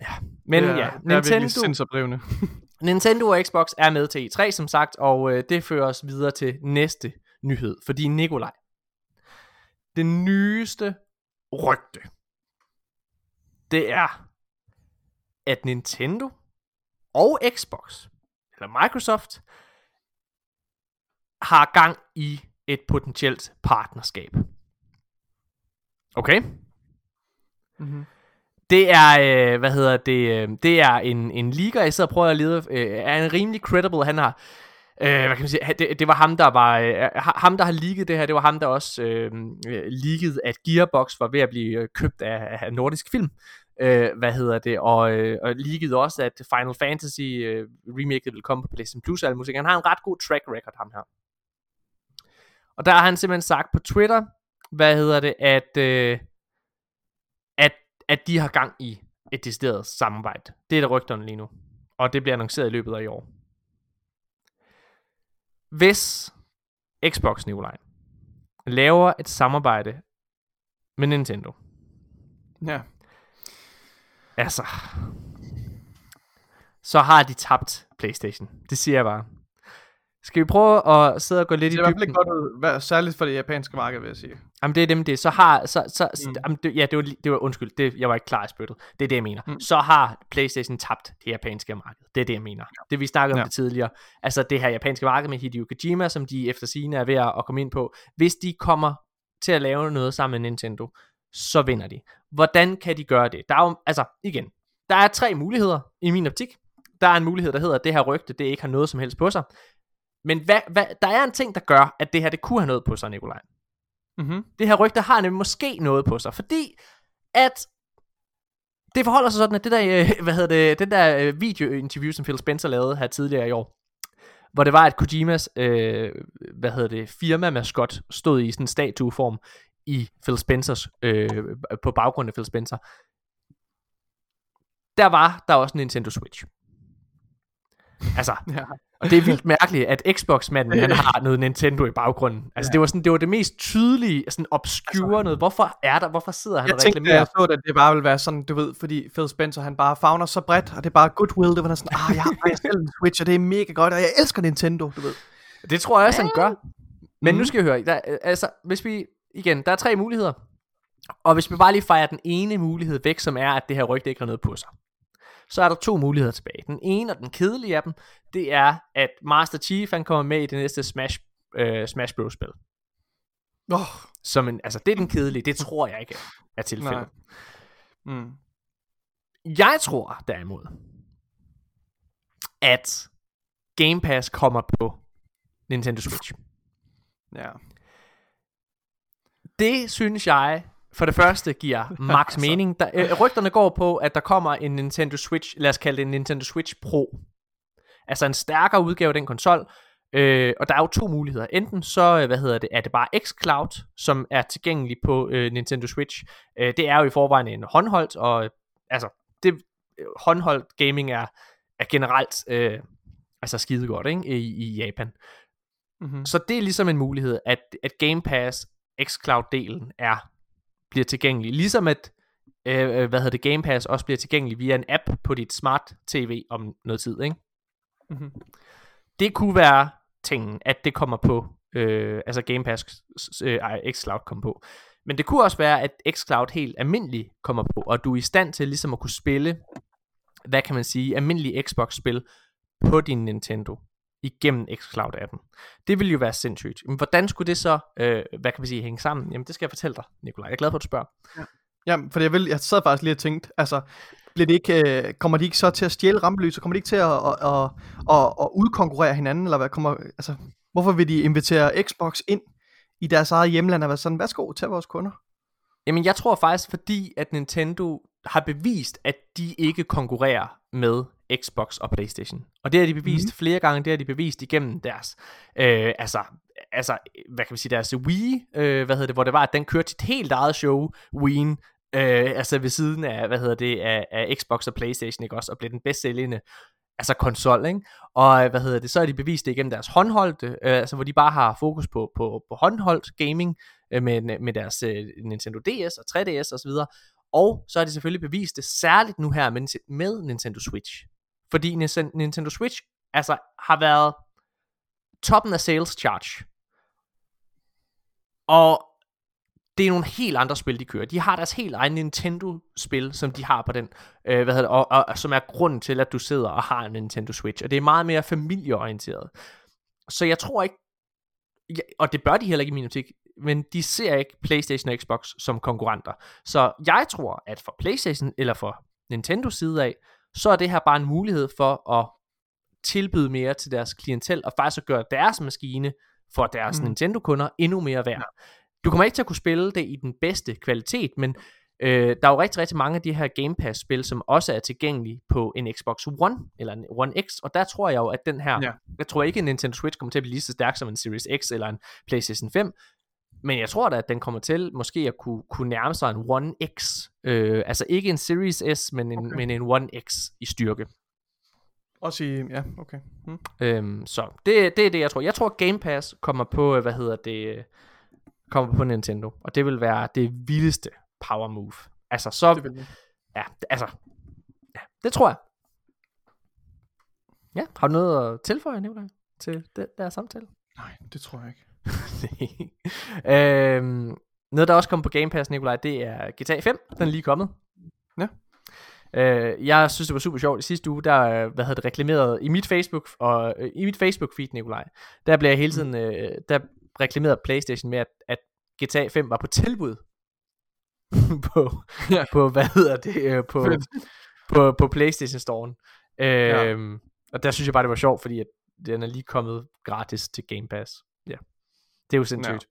Ja. Men ja, virkelig Nintendo. Nintendo og Xbox er med til E3, som sagt, og øh, det fører os videre til næste nyhed. Fordi Nikolaj, det nyeste rygte, det er, at Nintendo og Xbox, eller Microsoft, har gang i et potentielt partnerskab. Okay? Mm-hmm. Det er, øh, hvad hedder det, øh, det er en, en liga, jeg sidder og prøver at lede, øh, er en rimelig credible, han har, øh, hvad kan man sige, det, det var ham, der var, øh, ham, der har leaget det her, det var ham, der også øh, øh, leaget, at Gearbox var ved at blive øh, købt af, af Nordisk Film, øh, hvad hedder det, og, øh, og ligget også, at Final Fantasy øh, remake vil komme på PlayStation Plus og al musik. Han har en ret god track record, ham her. Og der har han simpelthen sagt på Twitter, hvad hedder det, at, øh, at, at de har gang i et decideret samarbejde. Det er der rygterne lige nu. Og det bliver annonceret i løbet af i år. Hvis Xbox, Nikolaj, laver et samarbejde med Nintendo, Ja altså, så har de tabt Playstation. Det siger jeg bare. Skal vi prøve at sidde og gå lidt Det i ser i hvert fald dybden? ikke godt ud, særligt for det japanske marked, vil jeg sige. Jamen det er dem det. Så har, så, så, Mm. jamen, det, ja, det var, det var, undskyld, det, jeg var ikke klar i spyttet. Det er det, jeg mener. Mm. Så har Playstation tabt det japanske marked. Det er det, jeg mener. Det vi snakkede om Ja. det tidligere. Altså det her japanske marked med Hideo Kojima, som de efter sine er ved at komme ind på. Hvis de kommer til at lave noget sammen med Nintendo, så vinder de. Hvordan kan de gøre det? Der er jo, altså igen, der er tre muligheder i min optik. Der er en mulighed, der hedder, at det her rygte, det ikke har noget som helst på sig. Men hvad, hvad, der er en ting, der gør, at det her, det kunne have noget på sig, Nikolaj. Mm-hmm. Det her rygte har nemlig måske noget på sig, fordi at det forholder sig sådan, at det der, øh, hvad hedder det, den der øh, videointerview, som Phil Spencer lavede her tidligere i år, hvor det var, at Kojimas, øh, hvad hedder det, firma-maskot stod i sådan en statueform i Phil Spencers, øh, på baggrund af Phil Spencer. Der var der også en Nintendo Switch. Altså, Ja. og det er vildt mærkeligt, at Xbox-manden, han har noget Nintendo i baggrunden. Altså, Ja. det var sådan, det var det mest tydelige, sådan obscure altså, noget. Hvorfor er der, hvorfor sidder han Jeg og tænkte, reklamerer? jeg så det, at det bare ville være sådan, du ved, fordi Phil Spencer, han bare fagner så bredt, og det er bare goodwill, det var sådan, ah, jeg har jeg selv en Switch, og det er mega godt, og jeg elsker Nintendo, du ved. Det tror jeg også, han gør. Men nu Mhm. skal jeg høre, der, altså, hvis vi, igen, der er tre muligheder. Og hvis vi bare lige fejrer den ene mulighed væk, som er, at det her rygte ikke har noget på sig, så er der to muligheder tilbage. Den ene og den kedelige af dem, det er, at Master Chief, han kommer med i det næste Smash, øh, Smash Bros. spil. Oh, Som en, altså, det er den kedelige, det tror jeg ikke er tilfældet. Nej. mm. Jeg tror derimod, at Game Pass kommer på Nintendo Switch. Ja. Det synes jeg for det første giver max Altså. mening. Der, øh, rygterne går på, at der kommer en Nintendo Switch, lad os kalde det en Nintendo Switch Pro. Altså en stærkere udgave af den konsol. Øh, og der er jo to muligheder. Enten så, øh, hvad hedder det, er det bare xCloud, som er tilgængelig på øh, Nintendo Switch. Øh, det er jo i forvejen en håndholdt, og øh, altså, det øh, håndholdt gaming er, er generelt øh, altså skide godt ikke? I, i Japan. Mm-hmm. Så det er ligesom en mulighed, at, at Game Pass xCloud-delen er bliver tilgængelig. Ligesom at øh, øh, hvad hedder det, Game Pass også bliver tilgængelig via en app på dit smart TV om noget tid. Ikke? Mm-hmm. Det kunne være tingen, at det kommer på, øh, altså Game Pass øh, xCloud kommer på. Men det kunne også være, at xCloud helt almindelig kommer på, og du er i stand til ligesom at kunne spille, hvad kan man sige, almindelige Xbox-spil på din Nintendo igennem xCloud-appen. Det ville jo være sindssygt. Men hvordan skulle det så, øh, hvad kan man sige, hænge sammen? Jamen det skal jeg fortælle dig, Nikolaj. Jeg er glad for, at du spørger. Ja, for jeg, vil, jeg sad faktisk lige og tænkte, altså, bliver det ikke, øh, kommer de ikke så til at stjæle rampelyset? Kommer de ikke til at, at, at, at, at udkonkurrere hinanden? Eller hvad kommer, altså, hvorfor vil de invitere Xbox ind i deres eget hjemland og være sådan, værsgo, tag vores kunder? Jamen jeg tror faktisk, fordi at Nintendo har bevist, at de ikke konkurrerer med Xbox og Playstation. Og det har de bevist mm. flere gange, det har de bevist igennem deres, øh, altså, altså, hvad kan man sige, deres Wii, øh, hvad hedder det, hvor det var, at den kørte sit helt eget show, Wii, øh, altså ved siden af, hvad hedder det, af, af Xbox og Playstation, ikke også, og blev den bedst sælgende, altså konsol, ikke? Og øh, hvad hedder det, så har de bevist det igennem deres håndholdte, øh, altså hvor de bare har fokus på, på, på håndholdt gaming, øh, med, med deres øh, Nintendo DS og 3DS osv., og og så har de selvfølgelig bevist det særligt nu her med, med Nintendo Switch. Fordi Nintendo Switch altså har været toppen af sales charge. Og det er nogle helt andre spil, de kører. De har deres helt egen Nintendo-spil, som de har på den, øh, hvad hedder det, og, og, og som er grunden til, at du sidder og har en Nintendo Switch. Og det er meget mere familieorienteret. Så jeg tror ikke, ja, og det bør de heller ikke i min optik, men de ser ikke PlayStation og Xbox som konkurrenter. Så jeg tror, at for PlayStation eller for Nintendo side af, så er det her bare en mulighed for at tilbyde mere til deres klientel, og faktisk at gøre deres maskine for deres mm. Nintendo-kunder endnu mere værd. Ja. Du kommer ikke til at kunne spille det i den bedste kvalitet, men øh, der er jo rigtig, rigtig mange af de her Game Pass-spil, som også er tilgængelige på en Xbox One, eller en One X, og der tror jeg jo, at den her, Ja. jeg tror ikke, at Nintendo Switch kommer til at blive lige så stærk som en Series X eller en PlayStation 5, men jeg tror da, at den kommer til måske at kunne, kunne nærme sig en One X. Øh, altså ikke en Series S, men en, Okay. men en One X i styrke. Også i, ja, okay. Hmm. Øhm, så det, det er det, jeg tror. Jeg tror, Game Pass kommer på, øh, hvad hedder det, kommer på Nintendo. Og det vil være det vildeste power move. Altså, så, Det vil ja, det- altså, ja, det tror jeg. Ja, har du noget at tilføje, Nicolaj, til den der samtale? Nej, det tror jeg ikke. øhm, noget, der også kommer på Game Pass, Nikolaj, det er GTA 5. Den er lige kommet. Ja. Øh, jeg synes, det var super sjovt. I sidste uge, der hvad hedder det, reklameret i mit Facebook, og øh, i mit Facebook feed, Nikolaj, der blev jeg hele tiden, øh, der reklamerede Playstation med, at, at GTA 5 var på tilbud. på, Ja. på, hvad hedder det, øh, på, Fedt. på, på Playstation Storen. Øh, Ja. Og der synes jeg bare, det var sjovt, fordi at den er lige kommet gratis til Game Pass. Ja. Det er jo sindssygt.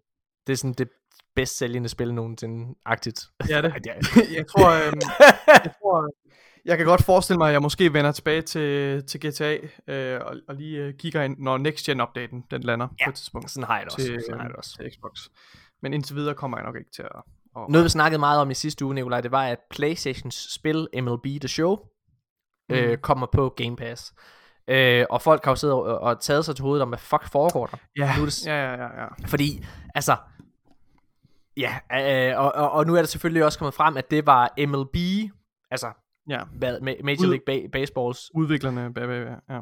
Det er sådan det bedst sælgende spil nogensinde, agtigt. Ja, det. Jeg tror, øhm, jeg tror, jeg kan godt forestille mig, at jeg måske vender tilbage til, til GTA, øh, og, og lige øh, kigger ind, når Next Gen updaten den lander Ja, på et tidspunkt Sådan har jeg det også. til, Sådan har jeg øhm, det også. til Xbox. Men indtil videre kommer jeg nok ikke til at... at Noget vi snakkede meget om i sidste uge, Nikolaj, det var, at Playstations spil MLB The Show øh, Mhm. kommer på Game Pass. Øh, og folk har jo siddet og, og taget sig til hovedet om, hvad fuck foregår der? ja, nu det ja, ja, ja, ja. Fordi, altså, ja, øh, og, og, og nu er det selvfølgelig også kommet frem, at det var MLB, altså ja. hvad, Ma- Major Ud- League ba- Baseballs, Udviklerne bag, bag, bag, ja.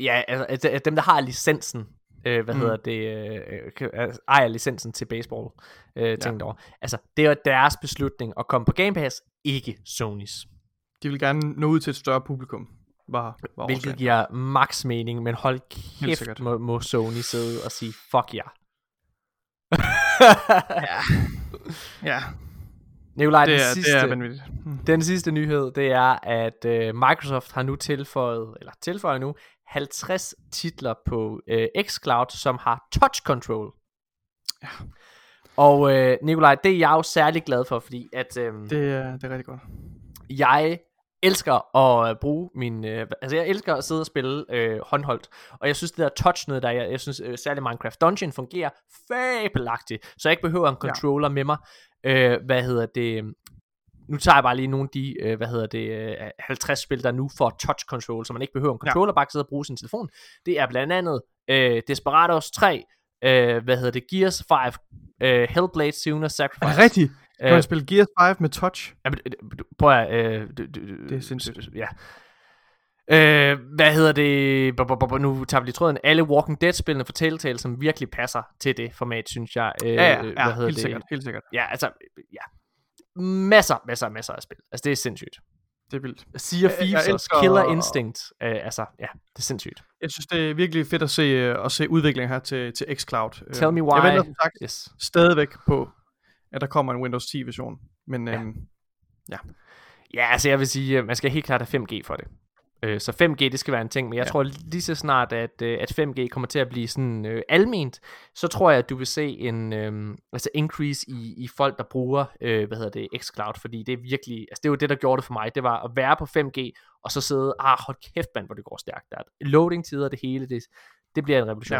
ja, altså at, dem, der har licensen, øh, hvad Mm. hedder det, øh, kan- altså, ejer licensen til baseball, øh, tænkt over. Altså, det er deres beslutning at komme på Game Pass, ikke Sonys. De vil gerne nå ud til et større publikum. Var, var Hvilket årsagen. giver max mening, men hold kæft, må, må Sony sidde og sige, fuck ja. Ja, Nikolaj, det den, er, sidste, det er vanvittigt. Hmm. den sidste nyhed, det er, at øh, Microsoft har nu tilføjet, eller tilføjer nu, 50 titler på øh, xCloud, som har touch control. Ja. Og øh, Nikolaj, det er jeg jo særlig glad for, fordi at øh, Det, er, det er rigtig godt. jeg elsker at øh, bruge min, øh, altså jeg elsker at sidde og spille øh, håndholdt, og jeg synes det der touch noget der, jeg, jeg synes øh, særligt Minecraft Dungeon fungerer fabelagtigt, så jeg ikke behøver en Ja. controller med mig, øh, hvad hedder det, nu tager jeg bare lige nogle af de, øh, hvad hedder det, øh, 50 spil, der nu får touch control, så man ikke behøver en Ja. controller, bare kan sidde og bruge sin telefon. Det er blandt andet øh, Desperados 3, øh, hvad hedder det, Gears 5, øh, Hellblade Senua's Sacrifice. Er det rigtigt? Kan Øh, man spille Gears 5 med touch? Ja, men, øh, du- prøv at... Øh, du, du, Det er sindssygt. Ja. Øh, hvad hedder det? Nu tager vi lige tråden. Alle Walking Dead-spillene for Telltale, som virkelig passer til det format, synes jeg. Øh, Ja, ja, hvad ja hedder helt det? sikkert, helt sikkert. Ja, altså, ja. Masser, masser, masser af spil. Altså, det er sindssygt. Det er vildt. Sea of Thieves elsker- Killer Instinct. Øh, altså, ja, det er sindssygt. Jeg synes, det er virkelig fedt at se, øh, at se udvikling her til, til xCloud. Tell me Øh, why. Jeg venter som sagt Yes. stadigvæk på, at der kommer en Windows 10 version. Men Ja. øhm, Ja, altså jeg vil sige, øh, man skal helt klart have 5G for det. Øh, Så 5G, det skal være en ting, men jeg Ja. tror lige så snart, at, øh, at 5G kommer til at blive sådan øh, alment, så tror jeg, at du vil se en øh, altså increase i, i folk, der bruger, øh, hvad hedder det, xCloud, fordi det er virkelig, altså det er jo det, der gjorde det for mig, det var at være på 5G, og så sidde, ah, hold kæft, mand, hvor det går stærkt der. Loading-tider, det hele, det, det bliver en revolution.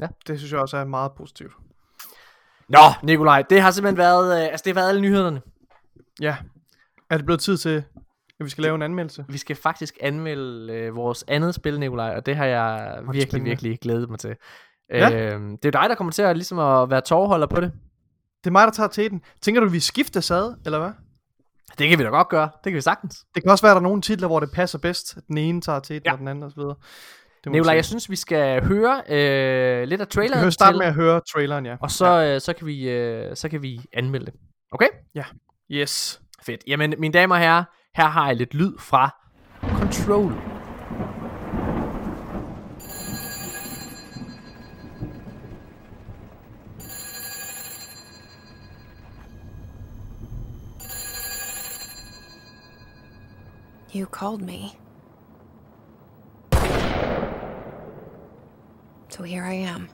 Ja. det synes jeg også er meget positivt. Nå, Nikolaj, det har simpelthen været, øh, altså det har været alle nyhederne. Ja. Er det blevet tid til, at vi skal lave en anmeldelse? Vi skal faktisk anmelde øh, vores andet spil, Nikolaj, og det har jeg det virkelig, spændende. virkelig glædet mig til. Ja. Øhm, det er dig, der kommer til at, ligesom at være tovholder på det. Det er mig, der tager til den. Tænker du, vi skifter sad, eller hvad? Det kan vi da godt gøre. Det kan vi sagtens. Det kan også være, at der er nogle titler, hvor det passer bedst, at den ene tager til den, Ja. og den anden osv. Vi Nikolaj, jeg synes, vi skal høre øh, lidt af Vi traileren kan jo starte til, med at høre traileren, ja. og så, ja. øh, så, kan vi, øh, så kan vi anmelde det. Okay? Yes. Fedt. Jamen, mine damer og herrer, her har jeg lidt lyd fra Control. You called me. So here I am.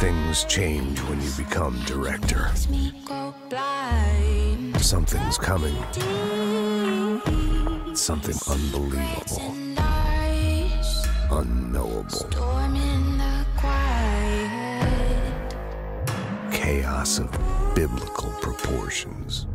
Things change when you become director. Something's coming. Something unbelievable. Unknowable. Chaos of biblical proportions.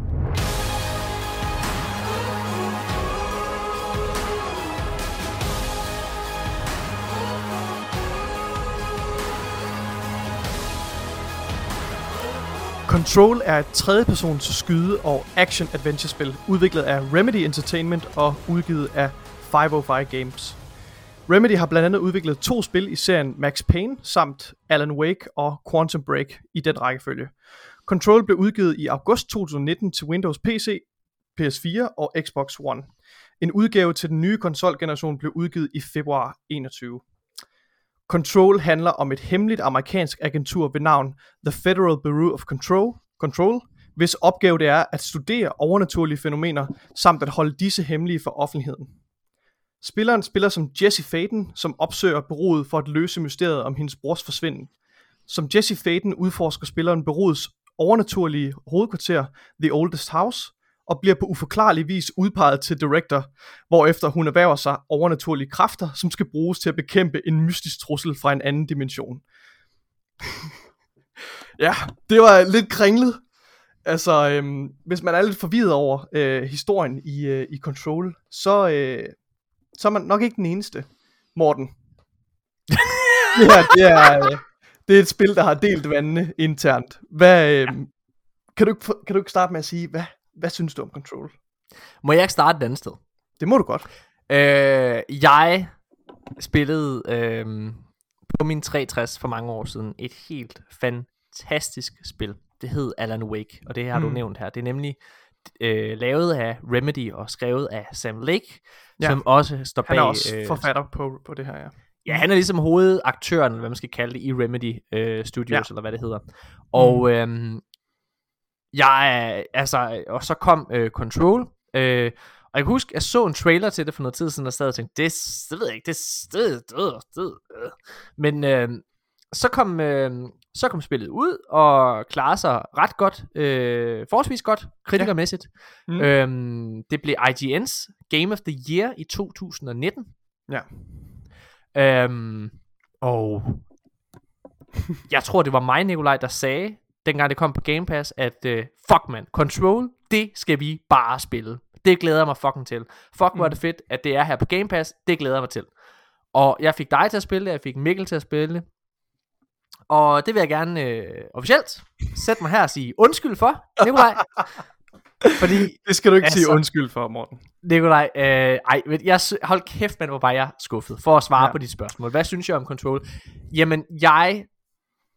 Control er et tredjepersons skyde- og action-adventure-spil, udviklet af Remedy Entertainment og udgivet af 505 Games. Remedy har blandt andet udviklet to spil i serien Max Payne samt Alan Wake og Quantum Break i den rækkefølge. Control blev udgivet i august 2019 til Windows PC, PS4 og Xbox One. En udgave til den nye konsolgeneration blev udgivet i februar 21. Control handler om et hemmeligt amerikansk agentur ved navn The Federal Bureau of Control, Control hvis opgave det er at studere overnaturlige fænomener, samt at holde disse hemmelige for offentligheden. Spilleren spiller som Jesse Faden, som opsøger bureauet for at løse mysteriet om hendes brors forsvinden. Som Jesse Faden udforsker spilleren bureauets overnaturlige hovedkvarter, The Oldest House, og bliver på uforklarlig vis udpeget til director, hvorefter hun erhverver sig overnaturlige kræfter, som skal bruges til at bekæmpe en mystisk trussel fra en anden dimension. ja, det var lidt kringlet. Altså, øhm, hvis man er lidt forvirret over øh, historien i, øh, i Control, så, øh, så er man nok ikke den eneste, Morten. det, her, det, er, øh, det er et spil, der har delt vandene internt. Hvad, øh, kan, du, ikke kan du ikke starte med at sige, hvad, hvad synes du om Control? Må jeg ikke starte et andet sted? Det må du godt. Øh, jeg spillede øh, på min 360 for mange år siden et helt fantastisk spil. Det hed Alan Wake, og det har mm. du Mm. nævnt her. Det er nemlig øh, lavet af Remedy og skrevet af Sam Lake, Ja. som også står bag... Han er også øh, forfatter på, på det her, ja. Ja, han er ligesom hovedaktøren, eller hvad man skal kalde det, i Remedy øh, Studios, Ja. eller hvad det hedder. Og øhm, jeg er, altså, og så kom øh, Control, øh, og jeg kan huske, jeg så en trailer til det for noget tid siden, og sad og tænkte, det, det ved jeg ikke, det, det, det, det, øh. Men øh, så, kom, øh, så kom spillet ud, og klarede sig ret godt, øh, forholdsvis godt, kritikermæssigt. Mm. Mm. Øhm, det blev IGN's Game of the Year i 2019. Ja. Øhm, og jeg tror, det var mig, Nikolaj, der sagde, dengang det kom på Game Pass, at uh, fuck man, Control, det skal vi bare spille. Det glæder jeg mig fucking til. Fuck, hvor er det fedt, at det er her på Game Pass. Det glæder jeg mig til. Og jeg fik dig til at spille det, jeg fik Mikkel til at spille det. Og det vil jeg gerne øh, officielt sætte mig her og sige undskyld for, Nikolaj. Fordi Det skal du ikke altså... sige undskyld for, Morten. Nikolaj, øh, ej, jeg, hold kæft, man, hvor var jeg skuffet for at svare ja. på dit spørgsmål. Hvad synes jeg om Control? Jamen, jeg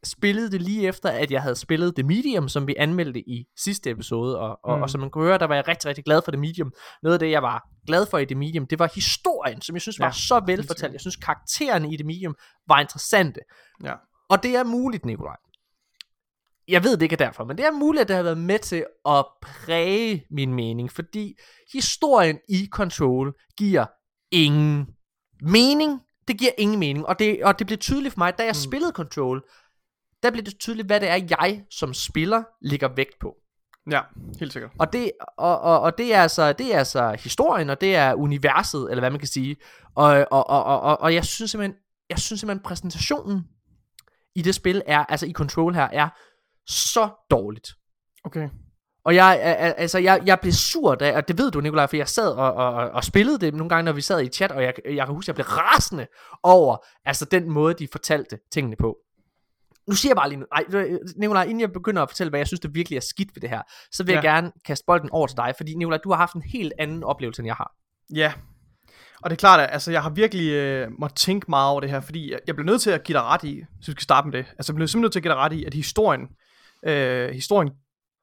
spillede det lige efter, at jeg havde spillet The Medium, som vi anmeldte i sidste episode, og, og, Mm. og som man kunne høre, der var jeg rigtig, rigtig glad for The Medium. Noget af det, jeg var glad for i The Medium, det var historien, som jeg synes var Ja, så velfortalt. Jeg synes, karaktererne i The Medium var interessante. Ja. Og det er muligt, Nikolaj. Jeg ved det ikke er derfor, men det er muligt, at det har været med til at præge min mening, fordi historien i Control giver ingen mening. Det giver ingen mening, og det, og det blev tydeligt for mig, da jeg mm. spillede Control, der blev det tydeligt, hvad det er, jeg som spiller lægger vægt på. Ja, helt sikkert. Og det, og, og, og det, er altså, det er altså historien, og det er universet, eller hvad man kan sige. Og, og, og, og, og, jeg synes simpelthen, jeg synes simpelthen, præsentationen i det spil er, altså i Control her, er så dårligt. Okay. Og jeg, altså, jeg, jeg blev sur, da, og det ved du, Nikolaj, for jeg sad og, og, og- og spillede det nogle gange, når vi sad i chat, og jeg, jeg kan huske, at jeg blev rasende over altså, den måde, de fortalte tingene på. Nu siger jeg bare lige nej, Nikolaj, inden jeg begynder at fortælle, hvad jeg synes, det virkelig er skidt ved det her, så vil ja. jeg gerne kaste bolden over til dig, fordi Nikolaj, du har haft en helt anden oplevelse, end jeg har. Ja. Og det er klart, at altså, jeg har virkelig øh, måttet tænke meget over det her, fordi jeg, jeg blev nødt til at give dig ret i, så vi skal starte med det. Altså, jeg blev simpelthen nødt til at give dig ret i, at historien, øh, historien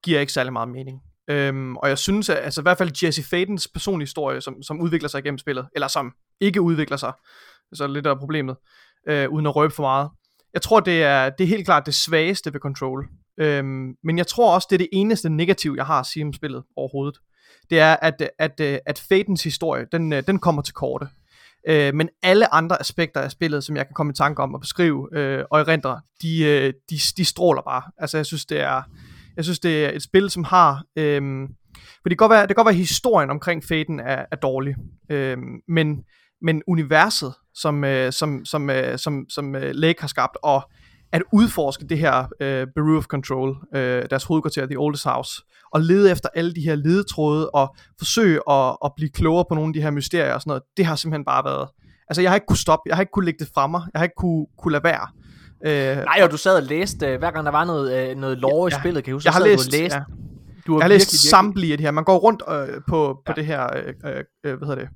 giver ikke særlig meget mening. Øhm, og jeg synes, at altså, i hvert fald Jesse Fadens personlige historie, som, som udvikler sig igennem spillet, eller som ikke udvikler sig, så er lidt af problemet, øh, uden at røbe for meget. Jeg tror, det er, det er helt klart det svageste ved Control. Øhm, men jeg tror også, det er det eneste negativ, jeg har at sige om spillet overhovedet. Det er, at, at, øh, at, Fadens historie, den, øh, den kommer til korte. Øh, men alle andre aspekter af spillet, som jeg kan komme i tanke om at beskrive øh, og erindre, de, øh, de, de stråler bare. Altså jeg synes, det er, jeg synes, det er et spil, som har... Øh, for det kan godt være, det kan godt være at historien omkring Faden er, er dårlig. Øh, men, men universet, som, øh, som, som, øh, som, som øh, Lake har skabt, og at udforske det her øh, Bureau of Control, øh, deres hovedkvarter, The Oldest House, og lede efter alle de her ledetråde, og forsøge at, at blive klogere på nogle af de her mysterier og sådan noget, det har simpelthen bare været... Altså, jeg har ikke kunne stoppe, jeg har ikke kunne lægge det fra mig, jeg har ikke kunne, kunne lade være. Øh, Nej, og du sad og læste, øh, hver gang der var noget, øh, noget lore i Ja, spillet, kan jeg huske, jeg har læst, du og læste. ja. Du har Jeg har læst virkelig, virkelig- samtlige af de her. Man går rundt øh, på, på Ja. det her, øh, øh, øh, hvad hedder det,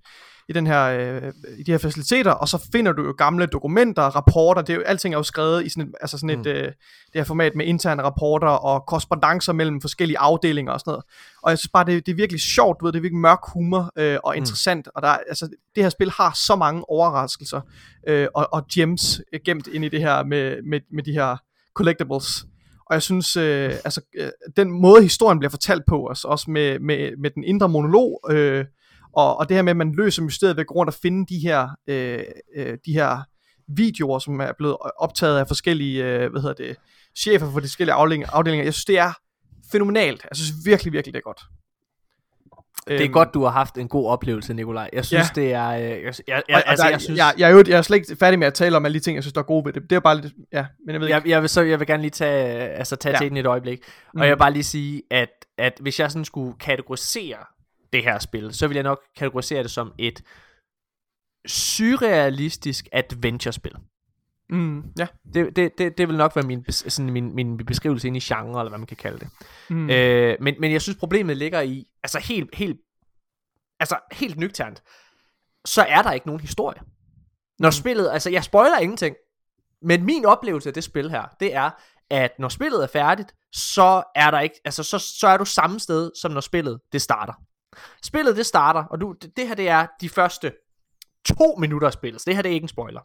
i den her, øh, i de her faciliteter, og så finder du jo gamle dokumenter, rapporter, det er jo, alting er jo skrevet i sådan et, altså sådan et, Mm. øh, det her format med interne rapporter og korrespondencer mellem forskellige afdelinger og sådan noget. Og jeg synes bare, det, det er virkelig sjovt, du ved, det er virkelig mørk humor øh, og Mm. interessant, og der, er- altså, det her spil har så mange overraskelser øh, og, og gems øh, gemt ind i det her med, med, med de her collectibles. Og jeg synes, øh, altså, øh, den måde historien bliver fortalt på, altså også med, med, med den indre monolog, øh, Og, og det her med, at man løser mysteriet ved at gå rundt og finde de her, øh, øh, de her videoer, som er blevet optaget af forskellige, øh, hvad hedder det, chefer for de forskellige afdelinger. afdelinger. Jeg synes, det er fænomenalt. Jeg synes virkelig, virkelig, det er godt. Det er Øhm, godt, du har haft en god oplevelse, Nikolaj. Jeg synes, Ja. det er... øh, Jeg, jeg, jeg, og, altså, der, jeg synes... jeg, jeg, er jo, jeg er slet ikke færdig med at tale om alle de ting, jeg synes, der er gode ved det. Det er bare lidt, ja, men jeg ved ikke. jeg, jeg, vil, så, jeg vil gerne lige tage, altså, tage ja. til den et øjeblik. Og Mm. jeg vil bare lige sige, at, at hvis jeg sådan skulle kategorisere det her spil, så vil jeg nok kategorisere det som et surrealistisk adventure-spil. Mm, ja. Det, det, det, det vil nok være min, sådan min, min beskrivelse ind i genre, eller hvad man kan kalde det. Mm. Mm. Øh, men, men jeg synes, problemet ligger i, altså helt, helt, altså helt nøgternt, så er der ikke nogen historie. Når Mm. spillet, altså jeg spoiler ingenting, men min oplevelse af det spil her, det er, at når spillet er færdigt, så er der ikke, altså så, så er du samme sted, som når spillet det starter. Spillet det starter, og du, det, det her det er de første to minutter af spillet, så det her det er ikke en spoiler.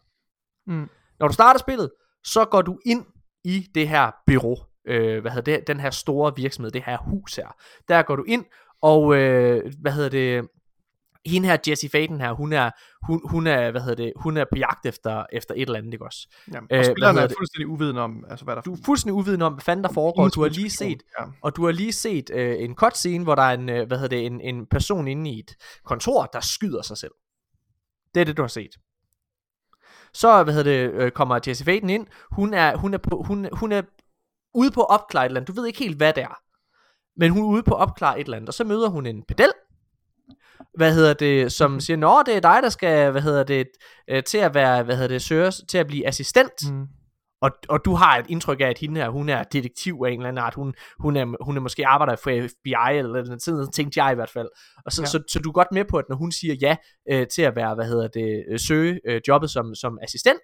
Mm. Når du starter spillet, så går du ind i det her bureau, øh, hvad hedder det, den her store virksomhed, det her hus her. Der går du ind, og øh, hvad hedder det, hende her, Jessie Faden her, hun er, hun, hun er, hvad hedder det, hun er på jagt efter, efter et eller andet, ikke også? Ja. Og Øh, spillerne er fuldstændig uvidende om, altså hvad der Du er fuldstændig uvidende om, hvad fanden der foregår, du har lige set, Ja. og du har lige set øh, en cutscene, hvor der er en, øh, hvad hedder det, en, en person inde i et kontor, der skyder sig selv. Det er det, du har set. Så, hvad hedder det, øh, kommer Jessie Faden ind. Hun er, hun er, på, hun, hun er ude på at opklare et eller andet. Du ved ikke helt, hvad det er. Men hun er ude på at opklare et eller andet. Og så møder hun en pedel, hvad hedder det, som siger, Nå, det er dig, der skal, hvad hedder det, øh, til at være, hvad hedder det, søger, til at blive assistent. Mm. Og, og du har et indtryk af, at hende her, hun er detektiv af en eller anden art. Hun, hun, er, hun er måske arbejder for FBI, eller den sådan tænkte jeg i hvert fald. Og så, Ja. ja. så, så du er godt med på, at når hun siger ja øh, til at være, hvad hedder det, øh, søge øh, jobbet som, som assistent,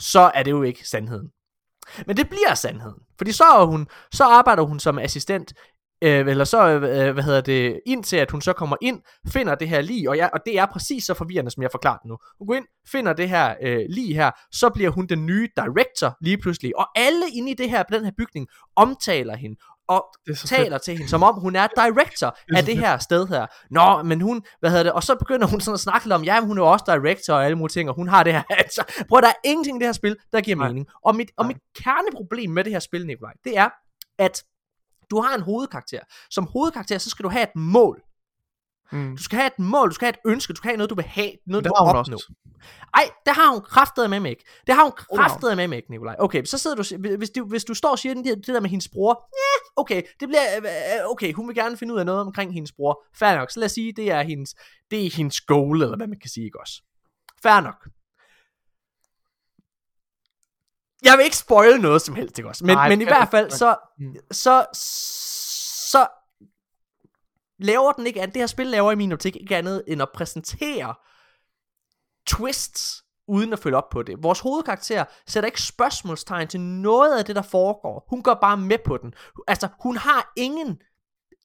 så er det jo ikke sandheden. Men det bliver sandheden. Fordi så, er hun, så arbejder hun som assistent øh, eller så, øh, hvad hedder det, indtil at hun så kommer ind, finder det her lige, og, jeg, og det er præcis så forvirrende, som jeg forklarer det nu. Hun går ind, finder det her øh, lige her, så bliver hun den nye director lige pludselig, og alle inde i det her, den her bygning omtaler hende, og Det er taler til hende, som om hun er director er af det fedt. her sted her. Nå, men hun, hvad hedder det, og så begynder hun sådan at snakke lidt om, ja, hun er også director og alle mulige ting, og hun har det her, altså, prøv der er ingenting i det her spil, der giver Nej. mening. Og mit, og mit kerneproblem med det her spil, Nikolaj, det er, at du har en hovedkarakter. Som hovedkarakter, så skal du have et mål. Mm. Du skal have et mål, du skal have et ønske, du skal have noget, du vil have, noget, Det du vil opnå. også. Ej, det har hun kraftet med mig ikke. Det har hun det har hun. kraftet med mig ikke, Nikolaj. Okay, så sidder du, hvis du, hvis du står og siger det, det der med hendes bror, ja, okay, det bliver, øh, okay, hun vil gerne finde ud af noget omkring hendes bror. Fair nok, så lad os sige, det er hendes, det er hendes goal, eller hvad man kan sige, ikke også? Fair nok. Jeg vil ikke spoil noget som helst, ikke også? Men, Nej, men i hvert fald, så, Mm. så, så laver den ikke, det her spil laver i min optik ikke andet end at præsentere twists, uden at følge op på det. Vores hovedkarakter sætter ikke spørgsmålstegn til noget af det, der foregår. Hun går bare med på den. Altså, hun har ingen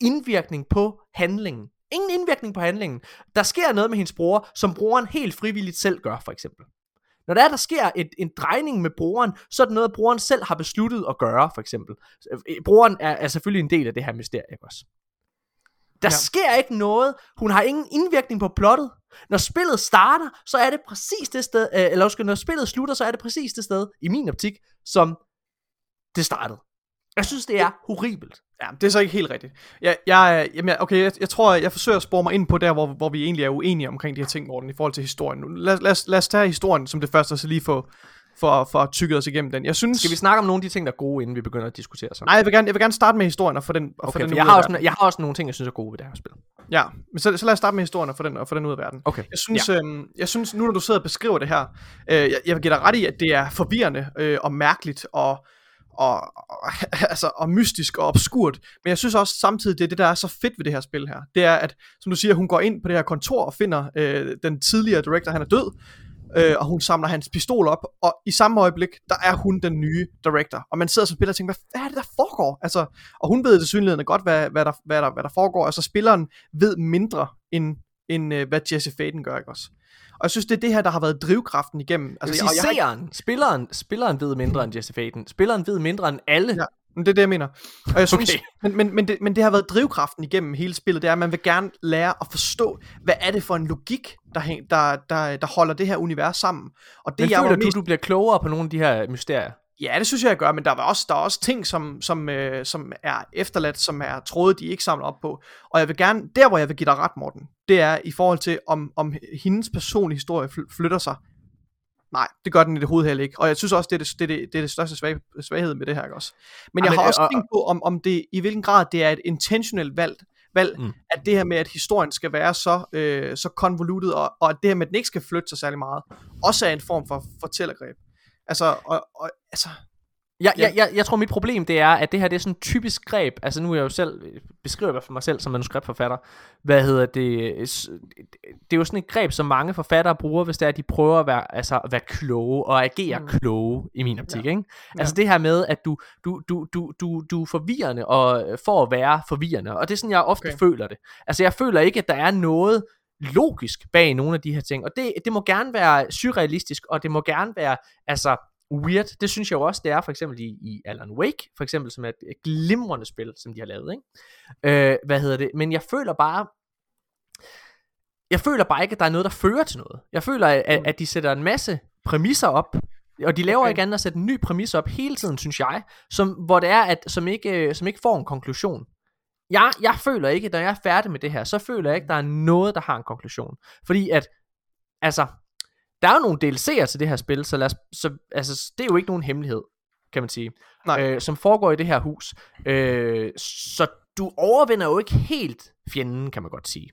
indvirkning på handlingen. Ingen indvirkning på handlingen. Der sker noget med hendes bror, som broren helt frivilligt selv gør, for eksempel. Når der er, der sker et, en drejning med broren, så er det noget, broren selv har besluttet at gøre, for eksempel. Øh, Broren er, er selvfølgelig en del af det her mysterie, også? Der Ja. ja. sker ikke noget. Hun har ingen indvirkning på plottet. Når spillet starter, så er det præcis det sted, øh, eller undskyld, når spillet slutter, så er det præcis det sted, i min optik, som det startede. Jeg synes, det er horribelt. Ja, det er så ikke helt rigtigt. Jeg, jeg, jamen, jeg- okay, jeg, jeg tror, jeg forsøger at spore mig ind på der, hvor, hvor vi egentlig er uenige omkring de her ting, Morten, i forhold til historien. Lad, lad, lad os tage historien som det første, og så lige få for, for at os igennem den. Jeg synes... Skal vi snakke om nogle af de ting, der er gode, inden vi begynder at diskutere så? Nej, jeg vil, gerne, jeg vil gerne starte med historien og få den, og få Okay, den for ud jeg af har, også, jeg har også nogle ting, jeg synes er gode ved det her spil. Ja, men så, så lad os starte med historien og få den, og få den ud af verden. Okay. Jeg synes, ja. øhm, jeg synes, nu når du sidder og beskriver det her, øh, jeg, jeg vil give dig ret i, at det er forvirrende øh, og mærkeligt og, og, og, altså, og mystisk og obskurt. Men jeg synes også samtidig, det er det, der er så fedt ved det her spil her. Det er, at som du siger, hun går ind på det her kontor og finder øh, den tidligere director, han er død. Øh, og hun samler hans pistol op, og i samme øjeblik, der er hun den nye director. Og man sidder som spiller og tænker, hvad, hvad er det, der foregår? Altså, og hun ved det synligheden godt, hvad, hvad, der, hvad, der, hvad der foregår. Altså, spilleren ved mindre, end, end øh, hvad Jesse Faden gør, ikke også? Og jeg synes, det er det her, der har været drivkraften igennem. Altså, jeg, sige, jeg, har ikke- seeren, spilleren, spilleren ved mindre end Jesse Faden. Spilleren ved mindre end alle Ja. Men det er det, jeg mener. Og jeg synes, Okay. men, men, men, det, men det har været drivkraften igennem hele spillet, det er, at man vil gerne lære at forstå, hvad er det for en logik, der, hæng, der, der, der holder det her univers sammen. Og det, Men jeg føler du, mest, du bliver klogere på nogle af de her mysterier? Ja, det synes jeg, jeg gør, men der er også, der er også ting, som, som, øh, som er efterladt, som er tråde, de ikke samler op på. Og jeg vil gerne, der hvor jeg vil give dig ret, Morten, det er i forhold til, om, om hendes personlige historie fly- flytter sig. Nej, det gør den i det hoved heller ikke. Og jeg synes også, det er det, det, er det, det, er det største svag, svaghed med det her, ikke også? Men jeg men, har også og- tænkt på, om, om det i hvilken grad det er et intentionelt valg, valg Mm. at det her med, at historien skal være så, øh, så convoluted, og, og at det her med, at den ikke skal flytte sig særlig meget, også er en form for fortællergreb. Altså, og, og, altså, Jeg, Ja. jeg, jeg, jeg tror mit problem det er At det her det er sådan et typisk greb Altså nu er jeg jo selv Beskriver jeg for mig selv som manuskriptforfatter Hvad hedder det s- Det er jo sådan et greb Som mange forfattere bruger Hvis det er at de prøver at være, altså, at være kloge Og agere mm. Kloge I min optik Ja. ikke? Altså det her med At du, du, du, du, du, du er forvirrende Og for at være forvirrende Og det er sådan jeg ofte okay. føler det Altså jeg føler ikke at der er noget logisk bag nogle af de her ting. Og det, det må gerne være surrealistisk, og det må gerne være altså weird. Det synes jeg jo også, det er for eksempel i, i Alan Wake, for eksempel, som er et glimrende spil, som de har lavet. Ikke? Øh, hvad hedder det? Men jeg føler bare, jeg føler bare ikke, at der er noget, der fører til noget. Jeg føler, at, at de sætter en masse præmisser op, og de laver okay. Ikke andet at sætte en ny præmis op hele tiden, synes jeg, som, hvor det er, at, som, ikke, øh, som ikke får en konklusion. Jeg, jeg føler ikke, når jeg er færdig med det her, så føler jeg ikke, der er noget, der har en konklusion. Fordi at, altså, der er jo nogle DLC'er til det her spil, så, lad os, så altså, det er jo ikke nogen hemmelighed, kan man sige, Nej. øh, som foregår i det her hus. Øh, så du overvinder jo ikke helt fjenden, kan man godt sige.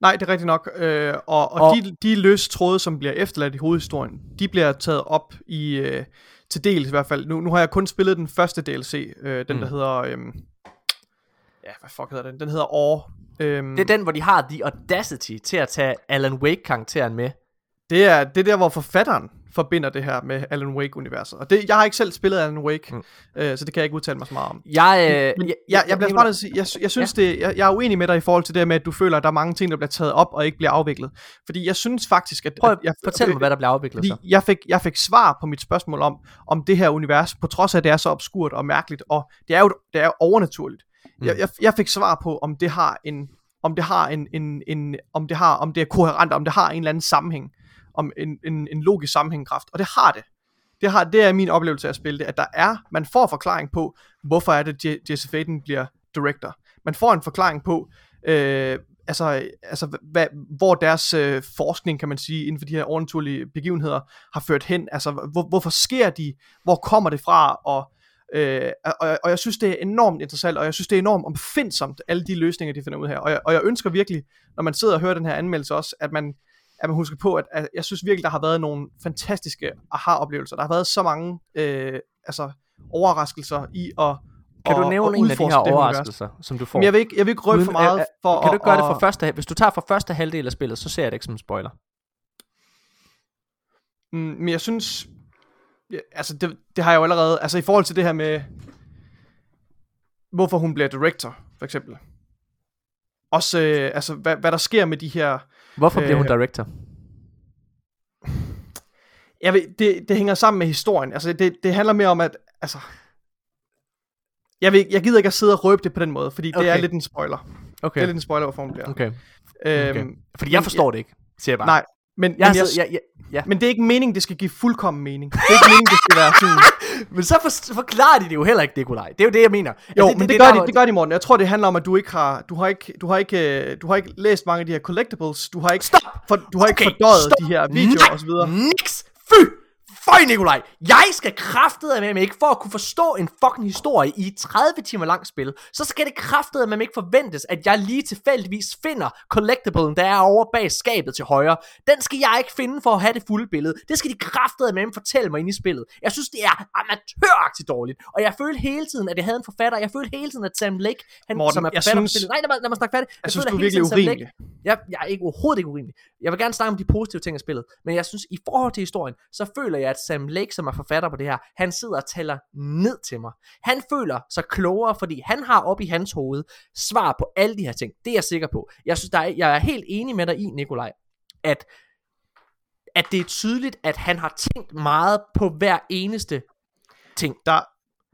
Nej, det er rigtigt nok. Øh, og og, Og- og de, de løse tråde, som bliver efterladt i hovedhistorien, de bliver taget op i, øh, til dels i hvert fald. Nu, nu har jeg kun spillet den første DLC, øh, den Mm. der hedder, øh, ja, hvad fuck hedder den? Den hedder År. Øhm, Det er den, hvor de har the audacity til at tage Alan Wake-karakteren med. det, er, det er der, hvor forfatteren forbinder det her med Alan Wake-universet. Og det, jeg har ikke selv spillet Alan Wake, Mm. øh, så det kan jeg ikke udtale mig så meget om. Jeg, øh, Men jeg, jeg, jeg bliver bare sige, jeg, jeg synes ja. det, jeg, jeg er uenig med dig i forhold til det med, at du føler, at der er mange ting, der bliver taget op og ikke bliver afviklet. Fordi jeg synes faktisk, at... Prøv at at jeg, fortæl mig, hvad der bliver afviklet så. jeg fik, jeg fik svar på mit spørgsmål om, om det her univers, på trods af, at det er så obskurt og mærkeligt, og det er jo, det er jo overnaturligt. Mm. Mm. Jeg, jeg, jeg fik svar på, om det har en, om det har en, en, en om det har, om det er koherent, om det har en eller anden sammenhæng, om en, en, en logisk sammenhængkraft, og det har det. Det, har, det er min oplevelse af at spille det, at der er, man får forklaring på, hvorfor er det, Je- Jesse Faden bliver director. Man får en forklaring på, øh, altså, altså hvad, hvor deres øh, forskning, kan man sige, inden for de her overnaturlige begivenheder, har ført hen. Altså, hvor, hvorfor sker de? Hvor kommer det fra? Og, øh, og, og jeg synes, det er enormt interessant, og jeg synes, det er enormt omfindsomt, alle de løsninger, de finder ud her. Og jeg, og jeg ønsker virkelig, når man sidder og hører den her anmeldelse også, at man, at man husker på, at, at jeg synes virkelig, der har været nogle fantastiske aha-oplevelser. Der har været så mange øh, altså, overraskelser i at Kan du nævne en af de her det overraskelser, som du får? Men jeg vil ikke, jeg vil ikke røbe for meget for kan du ikke gøre det at- fra første, hvis du tager fra første halvdel af spillet, så ser jeg det ikke som en spoiler. Mm, men jeg synes, ja, altså det, det har jeg jo allerede, altså i forhold til det her med, hvorfor hun bliver director, for eksempel. Også, øh, altså hvad, hvad der sker med de her, Hvorfor bliver hun Øh, director? jeg ved, det, det hænger sammen med historien, altså det, det handler mere om, at, altså, jeg, ved, jeg gider ikke at sidde og røbe det på den måde, fordi okay. det er Okay. lidt en spoiler. Okay, Det er lidt en spoiler, hvorfor hun bliver. okay. okay. Øhm, Fordi jeg forstår det ikke, siger jeg bare. Nej, men, jeg, men, jeg, jeg, jeg, ja. men det er ikke meningen, det skal give fuldkommen mening. Det er ikke meningen, det skal være sådan, Men så for, forklarer de det jo heller ikke, Nikolaj. Det er jo det, jeg mener. Jo, Altså, men det, det, gør de, det gør de, Morten. Jeg tror, det handler om, at du ikke har, du har ikke, du har ikke, øh, du har ikke læst mange af de her collectibles. Du har ikke, Stop! for, du har ikke Okay, fordøjet stop. de her videoer Nej, og så videre. Niks! Fy! Føj, Nikolaj! Jeg skal kraftede med mig ikke for at kunne forstå en fucking historie i et 30 timer langt spil. Så skal det kraftede med mig ikke forventes, at jeg lige tilfældigvis finder collectiblen, der er over bag skabet til højre. Den skal jeg ikke finde for at have det fulde billede. Det skal de kraftede med mig fortælle mig ind i spillet. Jeg synes, det er amatøragtigt dårligt. Og jeg følte hele tiden, at jeg havde en forfatter. Jeg følte hele tiden, at Sam Lake, han, Morten, som er jeg forfatter synes- spillet. Nej, lad mig, lad mig snakke færdigt. Jeg synes, føler du er virkelig Lake- urimelig. jeg, jeg er ikke overhovedet ikke urimelig. Jeg vil gerne snakke om de positive ting af spillet, men jeg synes, i forhold til historien, så føler jeg, at Sam Lake, som er forfatter på det her, han sidder og tæller ned til mig. Han føler sig klogere, fordi han har op i hans hoved svar på alle de her ting. Det er jeg sikker på. Jeg synes, der er, jeg er helt enig med dig i, Nikolaj, at, at det er tydeligt, at han har tænkt meget på hver eneste ting. Der,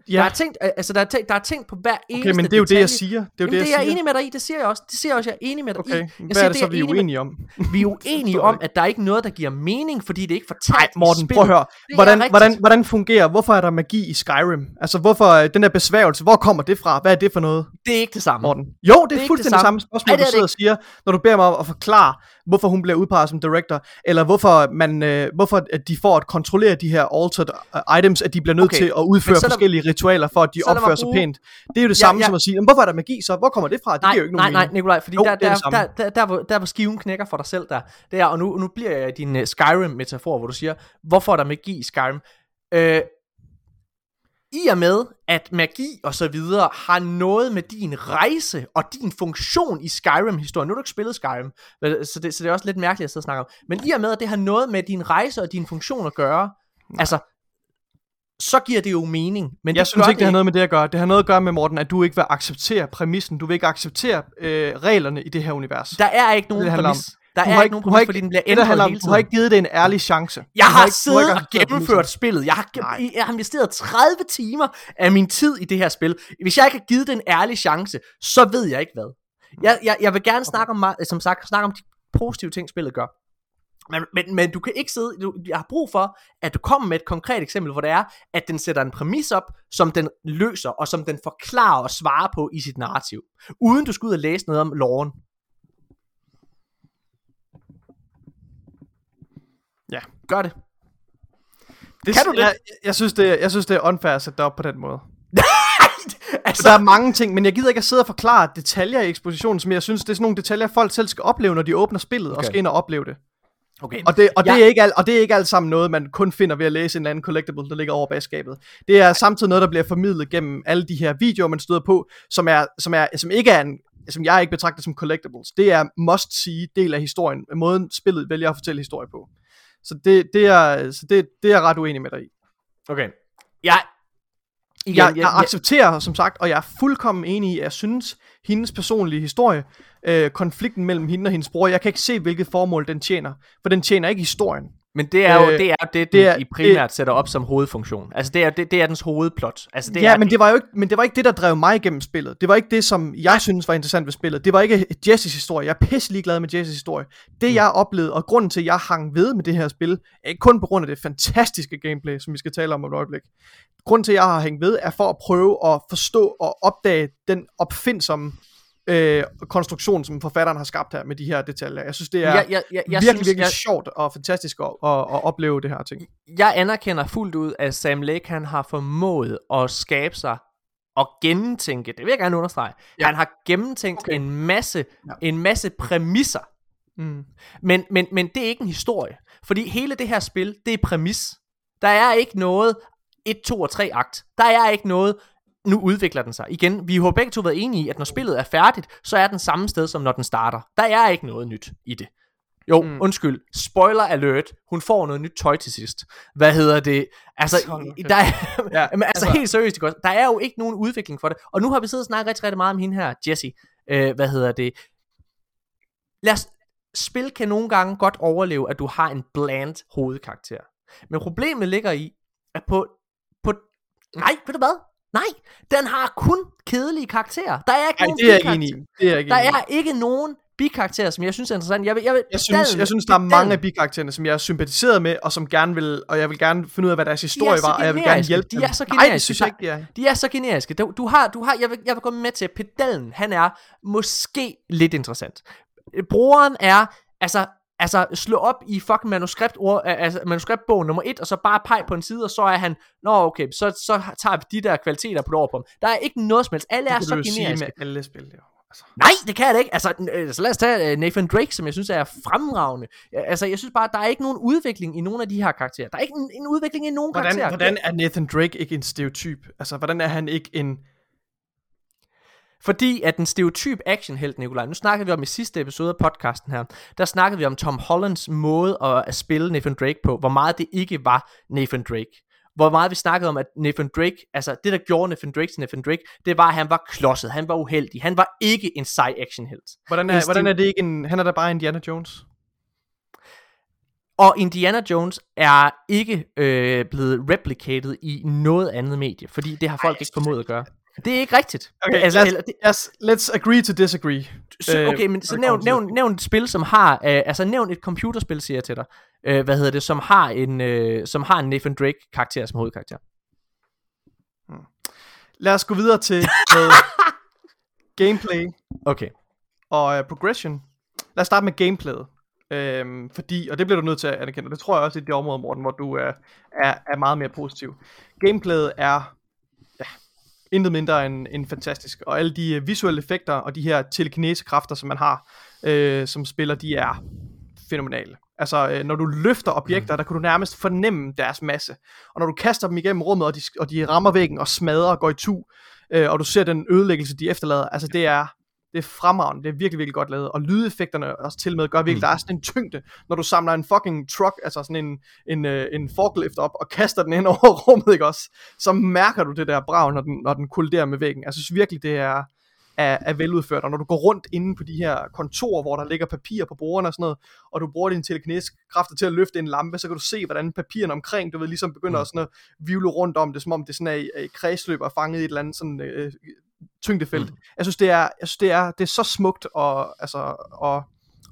Ja. Der er tænkt, altså der er tænkt, der er tænkt på hver eneste Okay, men det er jo det, detalje. jeg siger. Det er jo Jamen, det, det, jeg er jeg siger. enig med dig i, det siger jeg også. Det siger jeg også, jeg er enig med dig Okay, i. Jeg hvad siger, er det det så, er vi er med- uenige om? Vi er uenige om, at der er ikke noget, der giver mening, fordi det er ikke fortalt Nej, Morten, prøv at høre. Det er Hvordan, hvordan, hvordan fungerer, hvorfor er der magi i Skyrim? Altså, hvorfor øh, den der besværgelse, hvor kommer det fra? Hvad er det for noget, Det er ikke det samme. Morten? Jo, det er, det fuldstændig samme. samme spørgsmål, det du er det sidder og siger, når du beder mig om at forklare, hvorfor hun bliver udpeget som director, eller hvorfor, man, øh, hvorfor at de får at kontrollere de her altered øh, items, at de bliver nødt Okay, til at udføre lad- forskellige ritualer, for at de opfører sig bruge- pænt. Det er jo det samme ja. som at sige, "Jamen, hvorfor er der magi så? Hvor kommer det fra? Det nej, giver jo ikke nej, nogen nej, mening. Nikolaj, fordi Jo, der, er der, samme. der, der, der, hvor, der hvor skiven knækker for dig selv der, det er, og nu, nu bliver jeg din uh, Skyrim-metafor, hvor du siger, hvorfor er der magi i Skyrim? Øh, I og med, at magi og så videre har noget med din rejse og din funktion i Skyrim-historien. Nu har du ikke spillet Skyrim, så det, så det er også lidt mærkeligt at sidde og snakke om. Men i og med, at det har noget med din rejse og din funktion at gøre, altså, så giver det jo mening. Men Jeg det synes ikke, det har noget med det at gøre. Det har noget at gøre med, Morten, at du ikke vil acceptere præmissen. Du vil ikke acceptere øh, reglerne i det her univers. Der er ikke nogen Det handler om. Der Du er har ikke nogen har præmis, fordi den bliver ændret handler hele du har tiden. ikke givet det en ærlig chance. Jeg Du har, ikke- har siddet ikke og gennemført spillet. Jeg har, Nej. jeg har investeret 30 timer af min tid i det her spil. Hvis jeg ikke har givet det en ærlig chance, så ved jeg ikke hvad. Jeg, jeg, jeg vil gerne snakke om, som sagt, snakke om de positive ting, spillet gør. Men, men, men du kan ikke sidde, du, jeg har brug for, at du kommer med et konkret eksempel, hvor det er, at den sætter en præmis op, som den løser, og som den forklarer og svarer på i sit narrativ. Uden du skal ud og læse noget om loven. Ja. Gør det. Det, Kan du det? Jeg, jeg, synes, det, jeg synes, det er unfair at sætte det op på den måde. altså, Så der er mange ting, men jeg gider ikke at sidde og forklare detaljer i ekspositionen, som jeg synes, det er sådan nogle detaljer, folk selv skal opleve, når de åbner spillet okay. og skal ind og opleve det. okay. Og det, og, det Jeg- er ikke alt, og det er ikke alt sammen noget, man kun finder ved at læse en eller anden collectible, der ligger over bag skabet. Det er samtidig noget, der bliver formidlet gennem alle de her videoer, man støder på, som, er, som, er, som ikke er en som jeg ikke betragter som collectibles. Det er must-see del af historien, måden spillet vælger at fortælle historie på. Så det, det, er, så det, det er jeg ret uenig med dig i. Okay. Jeg, igen, Jeg, jeg accepterer, som sagt, og jeg er fuldkommen enig i, at jeg synes, hendes personlige historie, øh, konflikten mellem hende og hendes bror, jeg kan ikke se, hvilket formål den tjener. For den tjener ikke historien. Men det er jo Øh, det, er det, det det er- i primært sætter op som hovedfunktion. Altså det er, det, det er dens hovedplot. Altså det Det ja, er, men det, var jo ikke, men det var ikke det, der drev mig igennem spillet. Det var ikke det, som jeg synes var interessant ved spillet. Det var ikke Jesses historie. Jeg er pisselig glad med Jesses historie. Det Mm. jeg oplevede, og grunden til, at jeg hang ved med det her spil, er ikke kun på grund af det fantastiske gameplay, som vi skal tale om om et øjeblik. Grunden til, at jeg har hængt ved, er for at prøve at forstå og opdage den opfindsomme øh, konstruktion, som forfatteren har skabt her med de her detaljer. Jeg synes, det er jeg, jeg, jeg, jeg virkelig, synes, virkelig jeg, sjovt og fantastisk at, at, at opleve det her ting. jeg anerkender fuldt ud, at Sam Lake han har formået at skabe sig og gennemtænke, det vil jeg gerne understrege, Ja. ja. han har gennemtænkt okay. en masse Ja. en masse præmisser, Mm. men, men, men det er ikke en historie. Fordi hele det her spil, det er præmis. Der er ikke noget 1, 2 og 3 akt. Der er ikke noget, nu udvikler den sig. Igen, vi har begge to været enige i, at når spillet er færdigt, så er den samme sted, som når den starter. Der er ikke noget nyt i det. Jo, Mm. undskyld. Spoiler alert. Hun får noget nyt tøj til sidst. Hvad hedder det? Altså, der er, Ja, men altså, altså- helt seriøst, der er jo ikke nogen udvikling for det. Og nu har vi siddet og snakket rigtig, rigtig meget om hende her, Jessie. Øh, hvad hedder det? Lad os, spil kan nogle gange godt overleve, at du har en bland hovedkarakter. Men problemet ligger i, at på, på nej, ved du hvad? Nej, den har kun kedelige karakterer. Der er ikke Ej, nogen det er jeg enig i. Det er ikke Der er ikke nogen bikarakterer, som jeg synes er interessant. Jeg, vil, jeg, vil, Jeg synes, jeg synes, der er mange af pedellen- bikaraktererne, som jeg er sympatiseret med, og som gerne vil, og jeg vil gerne finde ud af, hvad deres historie så var, og jeg vil gerne generiske. hjælpe De dem. er så Nej, det generiske. synes jeg ikke, det er. De er så generiske. Du, du har, du har, jeg, vil, jeg vil gå med til, at pedellen, han er måske lidt interessant. Broren er, altså, altså slå op i fucking manuskript, altså manuskriptbog nummer 1, og så bare pege på en side, og så er han, nå okay, så, så tager vi de der kvaliteter på over på ham. Der er ikke noget som helst. Alle er Det så jo sige generiske. med alle spil, jo. Altså. Nej, det kan jeg da ikke. Altså, så lad os tage øh, Nathan Drake, som jeg synes er fremragende. Altså, jeg synes bare, der er ikke nogen udvikling i nogen af de her karakterer. Der er ikke en, en udvikling i nogen Hvordan, karakterer. hvordan er Nathan Drake ikke en stereotyp? Altså, hvordan er han ikke en... Fordi at den stereotyp actionhelt, Nikolaj, nu snakkede vi om i sidste episode af podcasten her, der snakkede vi om Tom Hollands måde at, at spille Nathan Drake på, hvor meget det ikke var Nathan Drake. Hvor meget vi snakkede om, at Nathan Drake, altså det der gjorde Nathan Drake til Nathan Drake, det var, at han var klodset, han var uheldig, han var ikke en sej actionhelt. Hvordan er, hvordan er det ikke en... Han er da bare Indiana Jones. Og Indiana Jones er ikke øh, blevet replicated i noget andet medie, fordi det har folk Ej, ikke formået at gøre. Det er ikke rigtigt. Okay, altså, let's, det, yes, let's agree to disagree. så, Øh, okay, men så det nævn, nævn, nævn et spil, som har, øh, altså nævn et computerspil, siger jeg til dig, øh, hvad hedder det, som har en, øh, som har en Nathan Drake karakter som hovedkarakter. Lad os gå videre til noget gameplay Okay. og uh, progression. Lad os starte med gameplayet. Øhm, fordi, og det bliver du nødt til at anerkende, og det tror jeg også i det område, Morten, hvor du er, er, er meget mere positiv. Gameplayet er intet mindre end, end fantastisk, og alle de uh, visuelle effekter og de her telekinesekræfter, som man har, øh, som spiller, de er fænomenale. Altså, øh, når du løfter objekter, der kan du nærmest fornemme deres masse. Og når du kaster dem igennem rummet, og de, og de rammer væggen og smadrer og går i tu, øh, og du ser den ødelæggelse, de efterlader, altså det er, det er fremragende, det er virkelig, virkelig godt lavet. Og lydeffekterne også til med gør virkelig, Mm. der er sådan en tyngde, når du samler en fucking truck, altså sådan en, en, øh, en forklift op, og kaster den ind over rummet, ikke også? Så mærker du det der brag, når den, når den kolliderer med væggen. Jeg synes virkelig, det er, er, er veludført, og når du går rundt inde på de her kontorer, hvor der ligger papir på bordene og sådan noget, og du bruger dine telekinesiske kræfter til at løfte en lampe, så kan du se, hvordan papirerne omkring, du ved, ligesom begynder Mm. mm. sådan at vivle rundt om det, som om det sådan er i, i kredsløb og fanget i et eller andet sådan øh, tyngdefelt. Mm. Mm. Jeg synes, det er, jeg synes, det er, det er så smukt og, altså, og,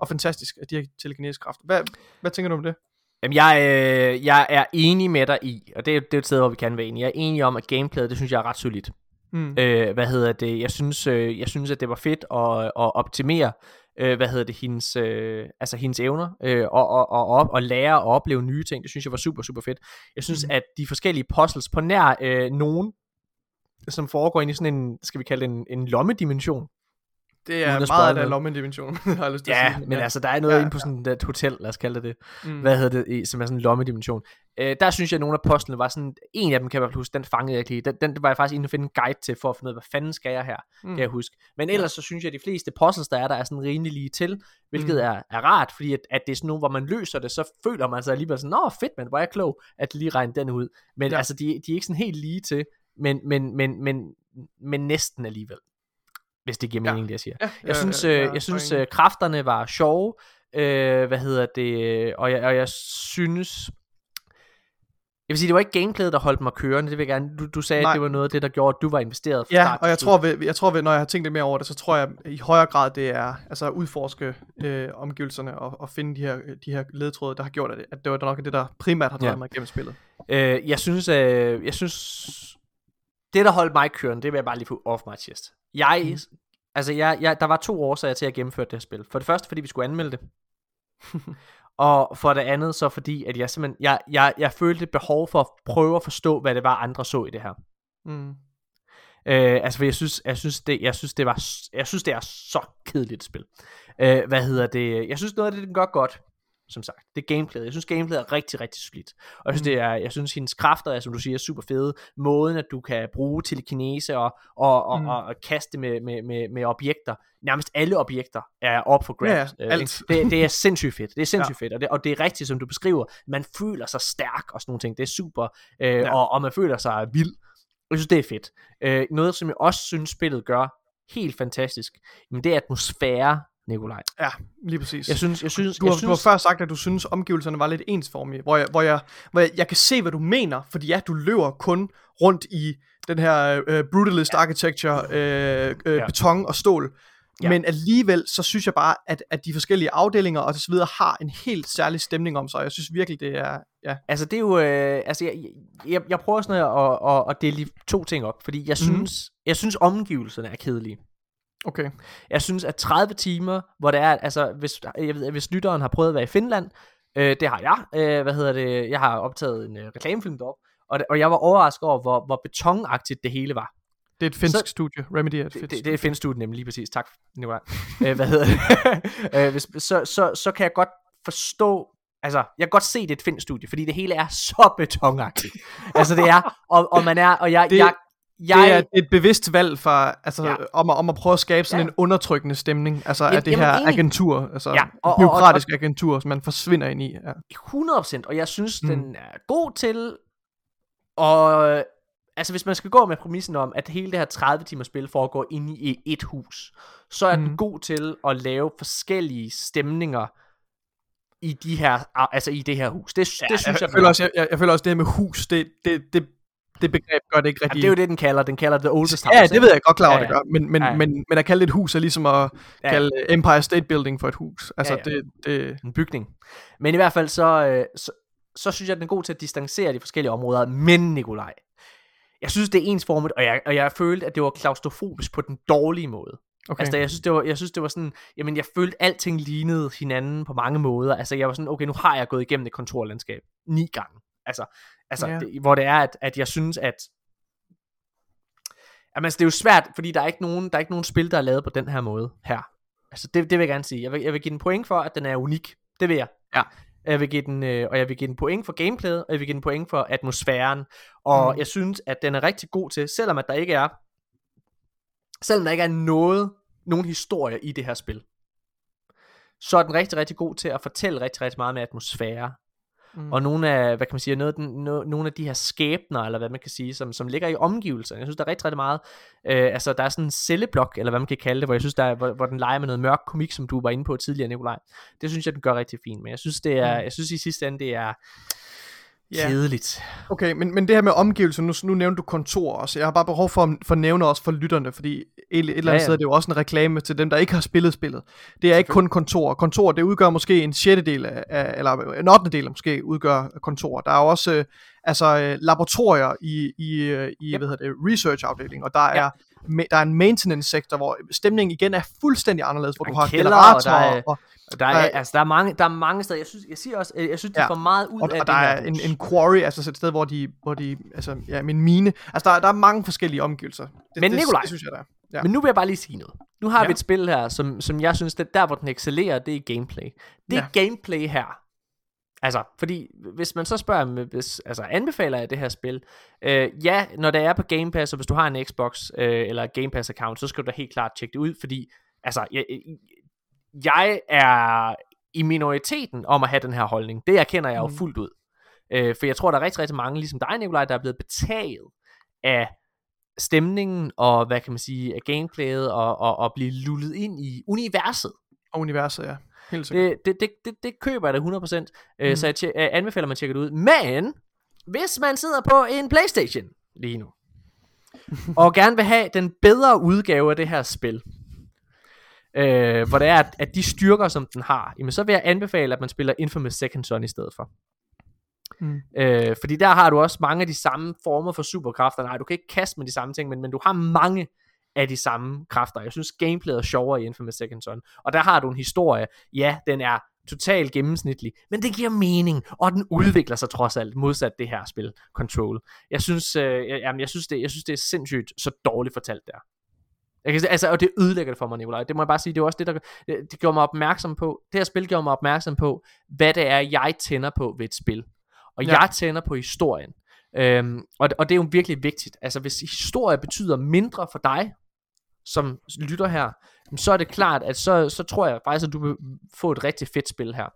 og fantastisk, at de her telekinesiske kræfter. Hvad, hvad tænker du om det? Jamen, jeg, øh, jeg er enig med dig i, og det er, det er et sted, hvor vi kan være enige. Jeg er enig om, at gameplayet, det synes jeg er ret solidt. Mm. Øh, hvad hedder det? Jeg synes, øh, jeg synes, at det var fedt at, at optimere, øh, hvad hedder det, hendes, øh, altså hendes evner, øh, og, og, og, og, og lære og opleve nye ting. Det synes jeg var super, super fedt. Jeg synes, Mhm. at de forskellige puzzles på nær øh, nogen, som foregår ind i sådan en, skal vi kalde det en, en lommedimension. Det er at meget af lommedimension, har jeg lyst til at Ja, sige. men altså, der er noget Ja, ja, inde på ja. sådan et hotel, lad os kalde det det. Mm. hvad hedder det, som er sådan en lommedimension. Øh, der synes jeg, at nogle af postlene var sådan, en af dem kan jeg huske, den fangede jeg ikke lige. Den, den var jeg faktisk inde og finde en guide til, for at finde ud af, hvad fanden skal jeg her, mm. kan jeg huske. Men ellers så synes jeg, at de fleste puzzles, der er, der er sådan rimelig lige til, hvilket Mm. er, er rart, fordi at, at det er sådan nogle, hvor man løser det, så føler man sig alligevel sådan, nå fedt, men hvor er jeg klog, at lige regne den ud. Men Ja. ja. altså, de, de er ikke sådan helt lige til, men, men, men, men, men næsten alligevel. Hvis det giver Ja. mening, det jeg siger. Ja, Jeg synes, øh, jeg synes øh, kræfterne var sjove, øh, hvad hedder det, og jeg, og jeg synes, jeg vil sige, det var ikke gameplayet, der holdt mig kørende, det vil jeg gerne, du, du sagde, Nej. at det var noget af det, der gjorde, at du var investeret fra Ja, start og jeg tror, ved, jeg tror ved, når jeg har tænkt lidt mere over det, så tror jeg i højere grad, det er altså at udforske øh, omgivelserne og, og finde de her, de her ledtråde, der har gjort, at det, at det var nok det, der primært har drevet Ja. mig igennem spillet. Øh, jeg synes, øh, jeg synes, det der holdt mig kørende, det vil jeg bare lige få off my chest. Jeg, mm. altså jeg, jeg, der var to årsager til at gennemføre det her spil. For det første, fordi vi skulle anmelde det. og for det andet, så fordi, at jeg simpelthen, jeg, jeg, jeg følte et behov for at prøve at forstå, hvad det var, andre så i det her. Mm. Øh, altså, for jeg synes, jeg synes, det, jeg synes, det var, jeg synes, det er så kedeligt et spil. Øh, hvad hedder det? Jeg synes, noget af det, den gør godt, som sagt, det er gameplayet. Jeg synes, gameplayet er rigtig, rigtig solidt. Og jeg synes, Mm. det er, jeg synes, hendes kræfter er, som du siger, super fede. Måden, at du kan bruge telekinese og, og, og, Mm. og, og kaste med, med, med, med objekter. Nærmest alle objekter er op for grabs. ja, øh, alt. det, det er sindssygt fedt. Det er sindssygt ja. fedt. Og det, og det er rigtigt, som du beskriver. Man føler sig stærk og sådan nogle ting. Det er super. Øh, Ja. og, og man føler sig vild. Jeg synes, det er fedt. Øh, noget, som jeg også synes, spillet gør helt fantastisk, men det er atmosfære, Nikolaj. Ja, lige præcis. Jeg synes, jeg synes, du, har, jeg du har synes, før sagt, at du synes, omgivelserne var lidt ensformige, hvor jeg, hvor jeg, hvor jeg, jeg kan se, hvad du mener, fordi ja, du løber kun rundt i den her øh, brutalist architecture, øh, øh, Ja. beton og stål, Ja. men alligevel, så synes jeg bare, at, at de forskellige afdelinger og så videre har en helt særlig stemning om sig, jeg synes virkelig, det er, ja, altså det er jo, øh, altså jeg, jeg, jeg prøver sådan at, at, at, at dele de to ting op, fordi jeg Mhm. synes, jeg synes omgivelserne er kedelige. Okay. Jeg synes, at 30 timer, hvor det er, altså hvis, jeg ved, hvis lytteren har prøvet at være i Finland, øh, det har jeg, øh, hvad hedder det, jeg har optaget en øh, reklamefilm derop, og, det, og jeg var overrasket over, hvor, hvor betonagtigt det hele var. Det er et finsk Så- studie, Remedy er et Det, finsk det, det findes du nemlig lige præcis. Tak, Nikolaj. øh, hvad hedder det? øh, hvis, så, så, så kan jeg godt forstå, altså, jeg kan godt se, det er et finsk studie, fordi det hele er så betonagtigt. altså, det er, og, og man er, og jeg, Det- jeg, jeg, det er et bevidst valg fra, altså, Ja. ja. om, at, om at prøve at skabe sådan Ja. ja. en undertrykkende stemning, altså Jamen- af det her enig. agentur, altså Ja, ja. og- og, og- byråkratisk agentur, som man forsvinder ind i. Ja. 100%, og jeg synes, mm. Den er god til, og altså hvis man skal gå med præmissen om, at hele det her 30 timers spil foregår inde i et hus, så er mm. den god til at lave forskellige stemninger i de her, altså i det her hus. Det, ja, det synes jeg, jeg, føler er. også, jeg, jeg, jeg føler også, det her med hus, det, det, det, det begreb gør det ikke rigtig. det er jo det, den kalder. Den kalder det oldest house. Ja, det ved jeg godt klar over, Ja, ja, ja. det gør. Men, men, Ja, ja, ja. men, men at kalde det et hus er ligesom at Ja. kalde Empire State Building for et hus. Altså, Ja, ja. Det, det, en bygning. Men i hvert fald så, øh, så, så synes jeg, den er god til at distancere de forskellige områder. Men Nikolaj, jeg synes, det er ensformet, og jeg, og jeg følte, at det var klaustrofobisk på den dårlige måde. okay. Altså, jeg synes, det var, jeg synes, det var sådan, jamen, jeg følte, at alting lignede hinanden på mange måder. Altså, jeg var sådan, okay, nu har jeg gået igennem et kontorlandskab ni gange. Altså, altså Ja. det, hvor det er, at, at jeg synes, at Jamen, altså, det er jo svært, fordi der er ikke nogen, der er ikke nogen spil, der er lavet på den her måde her. Altså, det, det vil jeg gerne sige. Jeg vil, jeg vil give den point for, at den er unik. Det vil jeg. Ja. Jeg vil give den, øh, og jeg vil give den point for gameplayet, og jeg vil give den point for atmosfæren. Og Mm. jeg synes, at den er rigtig god til, selvom at der ikke er, selvom der ikke er noget, nogen historie i det her spil, så er den rigtig, rigtig god til at fortælle rigtig, rigtig meget med atmosfære. Mm. Og nogle af, hvad kan man sige, noget, no, nogle af de her skæbner, eller hvad man kan sige, som, som ligger i omgivelserne. Jeg synes, der er rigtig, rigtig meget. Øh, altså, der er sådan en celleblok, eller hvad man kan kalde det, hvor jeg synes, der er, hvor, hvor den leger med noget mørk komik, som du var inde på tidligere, Nikolaj. Det synes jeg, den gør rigtig fint. Men jeg synes, det er, Mm. jeg synes i sidste ende, det er Ja. kedeligt. Okay, men, men det her med omgivelser, nu, nu nævnte du kontor også. Jeg har bare behov for, for at nævne også for lytterne, fordi et, et eller andet Ja, ja. sted er det jo også en reklame til dem, der ikke har spillet spillet. Det er ikke kun kontor. Kontor, det udgør måske en sjettedel af, eller en ottende del måske udgør kontor. Der er også øh, altså, øh, laboratorier i, i, øh, i Yep. hvad hedder det, research-afdelingen, og der Ja. er ma- der er en maintenance-sektor, hvor stemningen igen er fuldstændig anderledes, hvor er du en har kælder, og generatorer, der er- og, Og der er, altså, der er, mange, der er mange steder. Jeg, synes, jeg siger også, øh, jeg synes, de Ja. får meget ud og, af og der er en, en quarry, altså et sted, hvor de, hvor de altså, ja, en mine. Altså, der, der er mange forskellige omgivelser. Det, Men det, Nikolaj, det, synes jeg, der er. Ja. Men nu vil jeg bare lige sige noget. Nu har Ja. vi et spil her, som, som jeg synes, det der hvor den excellerer, det er gameplay. Det Ja. ja. gameplay her. Altså, fordi hvis man så spørger, hvis, altså anbefaler jeg det her spil? Øh, ja, når det er på Game Pass, og hvis du har en Xbox øh, eller Game Pass account, så skal du da helt klart tjekke det ud, fordi altså, jeg, jeg er i minoriteten om at have den her holdning. Det erkender jeg jo Mm. fuldt ud. Øh, for jeg tror, der er rigtig, rigtig mange, ligesom dig, Nikolaj, der er blevet betaget af stemningen og, hvad kan man sige, af gameplayet og, og, og blive lullet ind i universet. Og universet, ja. Helt sikkert. Det, det, det, det, køber jeg da 100%, mm. Mm. øh, så jeg tje- øh, anbefaler, at man tjekker det ud. Men, hvis man sidder på en Playstation lige nu, og gerne vil have den bedre udgave af det her spil, øh, hvor det er, at, at de styrker, som den har, jamen så vil jeg anbefale, at man spiller Infamous Second Son i stedet for. Mm. Øh, fordi der har du også mange af de samme former for superkræfter. Nej, du kan ikke kaste med de samme ting, men, men du har mange af de samme kræfter. Jeg synes, gameplayet er sjovere i Infamous Second Son. Og der har du en historie. Ja, den er totalt gennemsnitlig, men det giver mening, og den udvikler sig trods alt, modsat det her spil, Control. Jeg synes, øh, jamen, jeg synes, det, jeg synes, det er sindssygt så dårligt fortalt der. Jeg kan, altså, og det ødelægger det for mig, Nikolaj. Det må jeg bare sige, det er også det, der det, det gjorde mig opmærksom på. Det her spil gjorde mig opmærksom på, hvad det er, jeg tænder på ved et spil. Og Ja. jeg tænder på historien. Øhm, og, og det er jo virkelig vigtigt. Altså, hvis historie betyder mindre for dig, som lytter her, så er det klart, at så, så tror jeg faktisk, at du vil få et rigtig fedt spil her.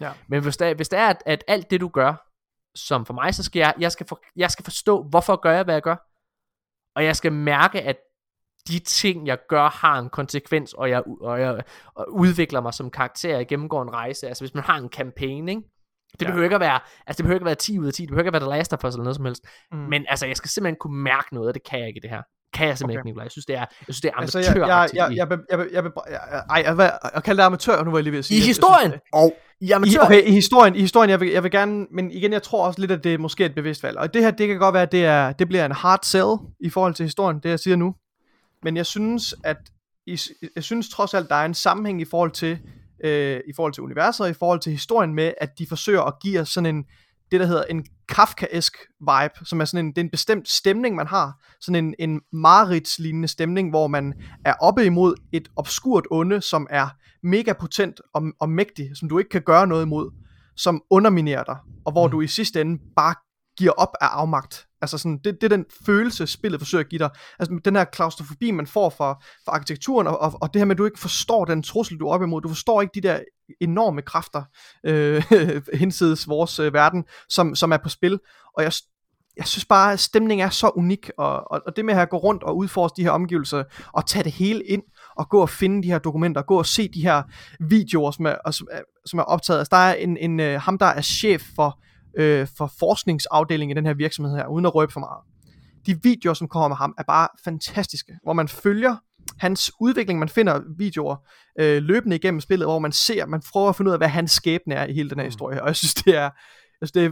Ja. Men hvis der, hvis der er, at, at alt det du gør, som for mig, så skal jeg, jeg skal, for, jeg skal forstå, hvorfor gør jeg, hvad jeg gør. Og jeg skal mærke, at de ting, jeg gør, har en konsekvens, og jeg, og jeg og udvikler mig som karakter, jeg gennemgår en rejse. Altså hvis man har en campaign, ikke? Det Ja. behøver ikke at være, altså det behøver ikke at være 10 ud af 10, det behøver ikke at være The Last of Us eller noget som helst. Mm. Men altså, jeg skal simpelthen kunne mærke noget, og det kan jeg ikke i det her. Kan jeg simpelthen Okay. ikke, Nikolaj. Jeg synes, det er, jeg synes, det er Altså, jeg, jeg, jeg, i- jeg, jeg, jeg, jeg, jeg, jeg, jeg, ej, jeg, jeg, jeg kalder det amatør, nu var jeg lige ved at sige. i Jeg- jeg historien. synes, Og i I, amatør. okay, i historien, i historien jeg, vil, jeg vil gerne, men igen, jeg tror også lidt, at det måske er et bevidst valg. Og det her, det kan godt være, at det, er, det bliver en hard sell i forhold til historien, det jeg siger nu. Men jeg synes, at i, jeg synes trods alt, der er en sammenhæng i forhold til, øh, i forhold til universet og i forhold til historien med, at de forsøger at give os sådan en, det der hedder en Kafkaesk vibe, som er sådan en, det er en bestemt stemning, man har. Sådan en, en mareridslignende stemning, hvor man er oppe imod et obskurt onde, som er mega potent og, og mægtig, som du ikke kan gøre noget imod, som underminerer dig, og hvor Mm. du i sidste ende bare giver op af afmagt. Altså sådan, det, det er den følelse, spillet forsøger at give dig. Altså den her klaustrofobi, man får for, for arkitekturen, og, og, og det her med, at du ikke forstår den trussel, du er op imod. Du forstår ikke de der enorme kræfter øh, hinsides vores øh, verden, som, som er på spil. Og jeg, jeg synes bare, at stemningen er så unik, og, og, og det med at gå rundt og udforske de her omgivelser, og tage det hele ind, og gå og finde de her dokumenter, gå og se de her videoer, som er, og som er, som er optaget. Altså, der er en, en øh, ham, der er chef for, øh, for forskningsafdelingen i den her virksomhed her, uden at røbe for meget. De videoer, som kommer med ham, er bare fantastiske, hvor man følger hans udvikling, man finder videoer øh, løbende igennem spillet, hvor man ser, man prøver at finde ud af, hvad hans skæbne er i hele den her historie, og jeg synes, det er, jeg synes, det er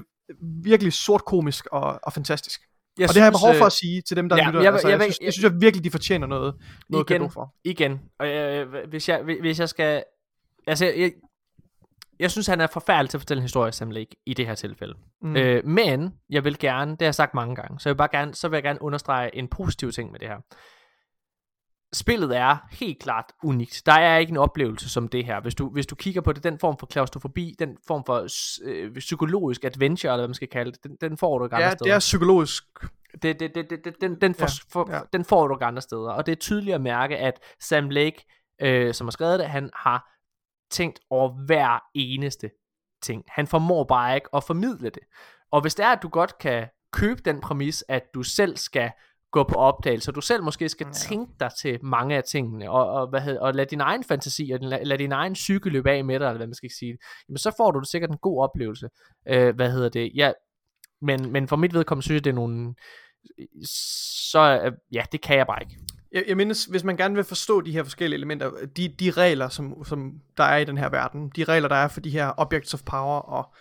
virkelig sort komisk og, og fantastisk. Jeg og det har jeg behov for øh, at sige til dem, der ja, lytter. jeg altså, jeg jeg, synes, jeg- jeg synes jeg virkelig, de fortjener noget, noget Igen. for. igen, og øh, hvis, jeg, hvis jeg skal... Altså, jeg, jeg, synes, han er forfærdelig til at fortælle en historie, Sam Lake, i det her tilfælde. Mm. Øh, men jeg vil gerne, det har jeg sagt mange gange, så jeg vil bare gerne, så vil jeg gerne understrege en positiv ting med det her. Spillet er helt klart unikt. Der er ikke en oplevelse som det her. Hvis du, hvis du kigger på det, den form for klaustrofobi, den form for øh, psykologisk adventure, eller hvad man skal kalde det, den, den får du ikke andre Ja, steder. det er psykologisk. Det, det, det, det, det, den, den, for, Ja, for, ja. den får du ikke andre steder. Og det er tydeligt at mærke, at Sam Lake, øh, som har skrevet det, han har tænkt over hver eneste ting. Han formår bare ikke at formidle det. Og hvis det er, at du godt kan købe den præmis, at du selv skal gå på opdagelse, og du selv måske skal Ja. tænke dig til mange af tingene, og, og, hvad hedder, og lade din egen fantasi, og lade, lade din egen psyke løbe af med dig, eller hvad man skal sige, jamen så får du sikkert en god oplevelse. Øh, hvad hedder det? Ja, men, men for mit vedkommende synes jeg, det er nogle... Så ja, det kan jeg bare ikke. Jeg, jeg mindes, hvis man gerne vil forstå de her forskellige elementer, de, de regler, som, som der er i den her verden, de regler, der er for de her objects of power og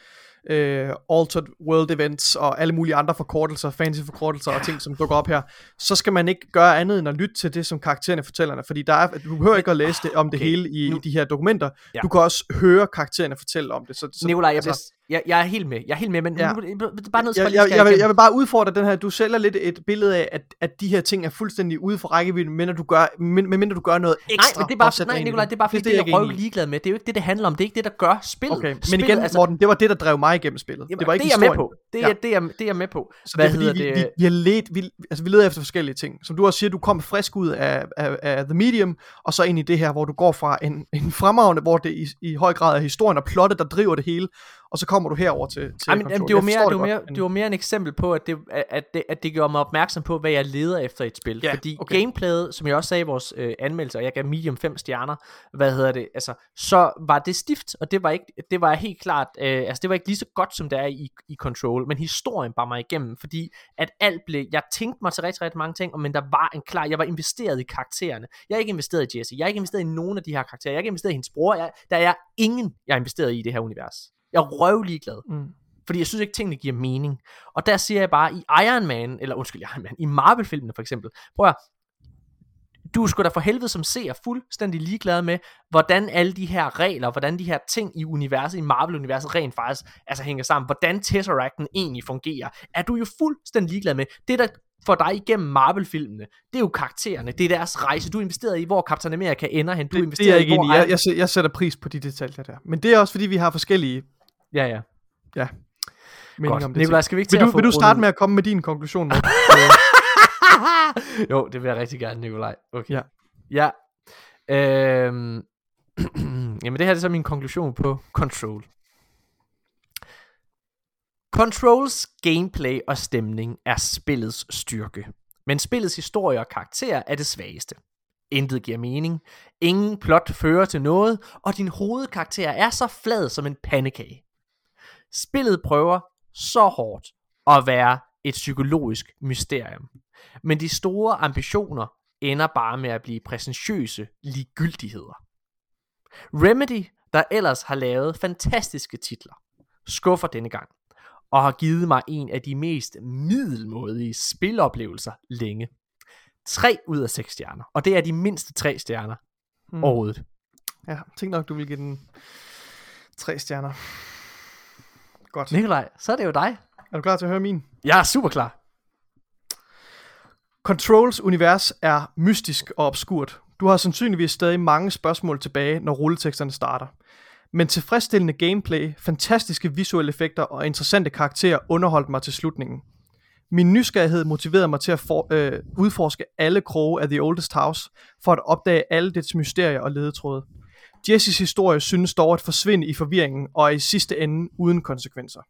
øh, altered world events og alle mulige andre forkortelser, fancy forkortelser og ting, som dukker op her, så skal man ikke gøre andet end at lytte til det, som karaktererne fortæller. Fordi der er, du behøver ikke at læse det, om det Okay, hele i, nu- i de her dokumenter. Ja. Du kan også høre karaktererne fortælle om det. Så, så, Nikolaj, jeg, altså, jeg, jeg er helt med. Jeg er helt med, men Ja. nu, det er bare til jeg, jeg, skal jeg, vil, jeg vil bare udfordre den her, du sælger lidt et billede af, at, at de her ting er fuldstændig ude for rækkevidde, medmindre du gør, men, medmindre du gør noget Nej, ekstra. men det er bare, nej, Nikolaj, det er bare fordi, det, jeg det er jeg røv ligeglad med. Det er jo ikke det, det handler om. Det er ikke det, der gør spillet. Okay, men spillet, igen, Morten, det var det, der drev mig igennem spillet. Jamen, det var ikke det er jeg med historien. på. Det er, Ja. det, er, det er jeg med på. Så Hvad det er fordi, hedder vi, det? vi, vi, let, vi, altså, vi leder efter forskellige ting. Som du også siger, du kom frisk ud af, af, af The Medium, og så ind i det her, hvor du går fra en, en fremragende, hvor det i, i høj grad er historien og plottet, der driver det hele, og så kommer du herover til, til Ej, men, jamen, det, var mere, det, var mere, det var mere en eksempel på, at det, at, det, at det gjorde mig opmærksom på, hvad jeg leder efter i et spil. Ja, Fordi okay. gameplayet, som jeg også sagde i vores øh, anmeldelse, og jeg gav medium 5 stjerner, hvad hedder det, altså, så var det stift, og det var ikke, det var helt klart, øh, altså det var ikke lige så godt, som det er i, i Control, men historien bar mig igennem, fordi at alt blev, jeg tænkte mig til rigtig, rigtig mange ting, men der var en klar, jeg var investeret i karaktererne. Jeg er ikke investeret i Jesse, jeg er ikke investeret i nogen af de her karakterer, jeg er ikke investeret i hendes bror, jeg, der er ingen, jeg er investeret i i det her univers. Jeg er røvlig glad. Mm. Fordi jeg synes ikke, tingene giver mening. Og der siger jeg bare, i Iron Man, eller undskyld, Iron Man, i Marvel-filmene for eksempel, prøv at, du er sgu da for helvede som ser fuldstændig ligeglad med, hvordan alle de her regler, hvordan de her ting i universet, i Marvel-universet rent faktisk altså hænger sammen, hvordan Tesseracten egentlig fungerer, er du jo fuldstændig ligeglad med. Det der for dig igennem Marvel-filmene, det er jo karaktererne, det er deres rejse, du er investeret i, hvor Captain America ender hen, du Det, investeret det er jeg i, ikke hvor i. Jeg, Iron- jeg, sæ- jeg sætter pris på de detaljer der. Men det er også fordi, vi har forskellige Ja, ja. meninger Godt. om det. Nikolaj, skal vi ikke til vil at du, få vil du starte med at komme med din konklusion? Morten? jo, det vil jeg rigtig gerne, Nikolaj. Okay. Ja. Ja. Øhm, jamen, det her er så min konklusion på Control. Controls gameplay og stemning er spillets styrke. Men spillets historie og karakter er det svageste. Intet giver mening, ingen plot fører til noget, og din hovedkarakter er så flad som en pandekage. Spillet prøver så hårdt at være et psykologisk mysterium. Men de store ambitioner ender bare med at blive præsentiøse ligegyldigheder. Remedy, der ellers har lavet fantastiske titler, skuffer denne gang, og har givet mig en af de mest middelmådige spiloplevelser længe. 3 ud af 6 stjerner, og det er de mindste 3 stjerner mm. overhovedet. Ja, tænk nok, du vil give den tre stjerner. Godt. Nikolaj, så er det jo dig. Er du klar til at høre min? Jeg er super klar. Controls univers er mystisk og obskurt. Du har sandsynligvis stadig mange spørgsmål tilbage, når rulleteksterne starter. Men tilfredsstillende gameplay, fantastiske visuelle effekter og interessante karakterer underholdt mig til slutningen. Min nysgerrighed motiverede mig til at for, øh, udforske alle kroge af The Oldest House, for at opdage alle dets mysterier og ledetråde. Jessys historie synes dog at forsvinde i forvirringen og er i sidste ende uden konsekvenser.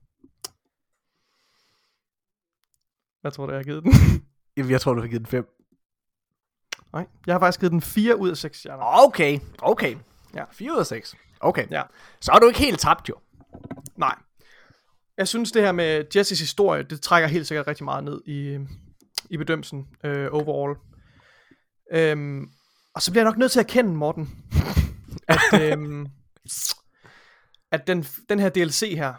Hvad tror du, jeg har givet den? Jeg tror, du har givet den 5. Nej, jeg har faktisk givet den 4 ud af 6 stjerner. Okay, okay. Ja. 4 ud af 6. Okay. Ja. Så er du ikke helt tabt jo. Nej. Jeg synes, det her med Jessys historie, det trækker helt sikkert rigtig meget ned i, i bedømmelsen øh, overall. Øhm, og så bliver jeg nok nødt til at erkende, Morten, at, øhm, at den, den her DLC her,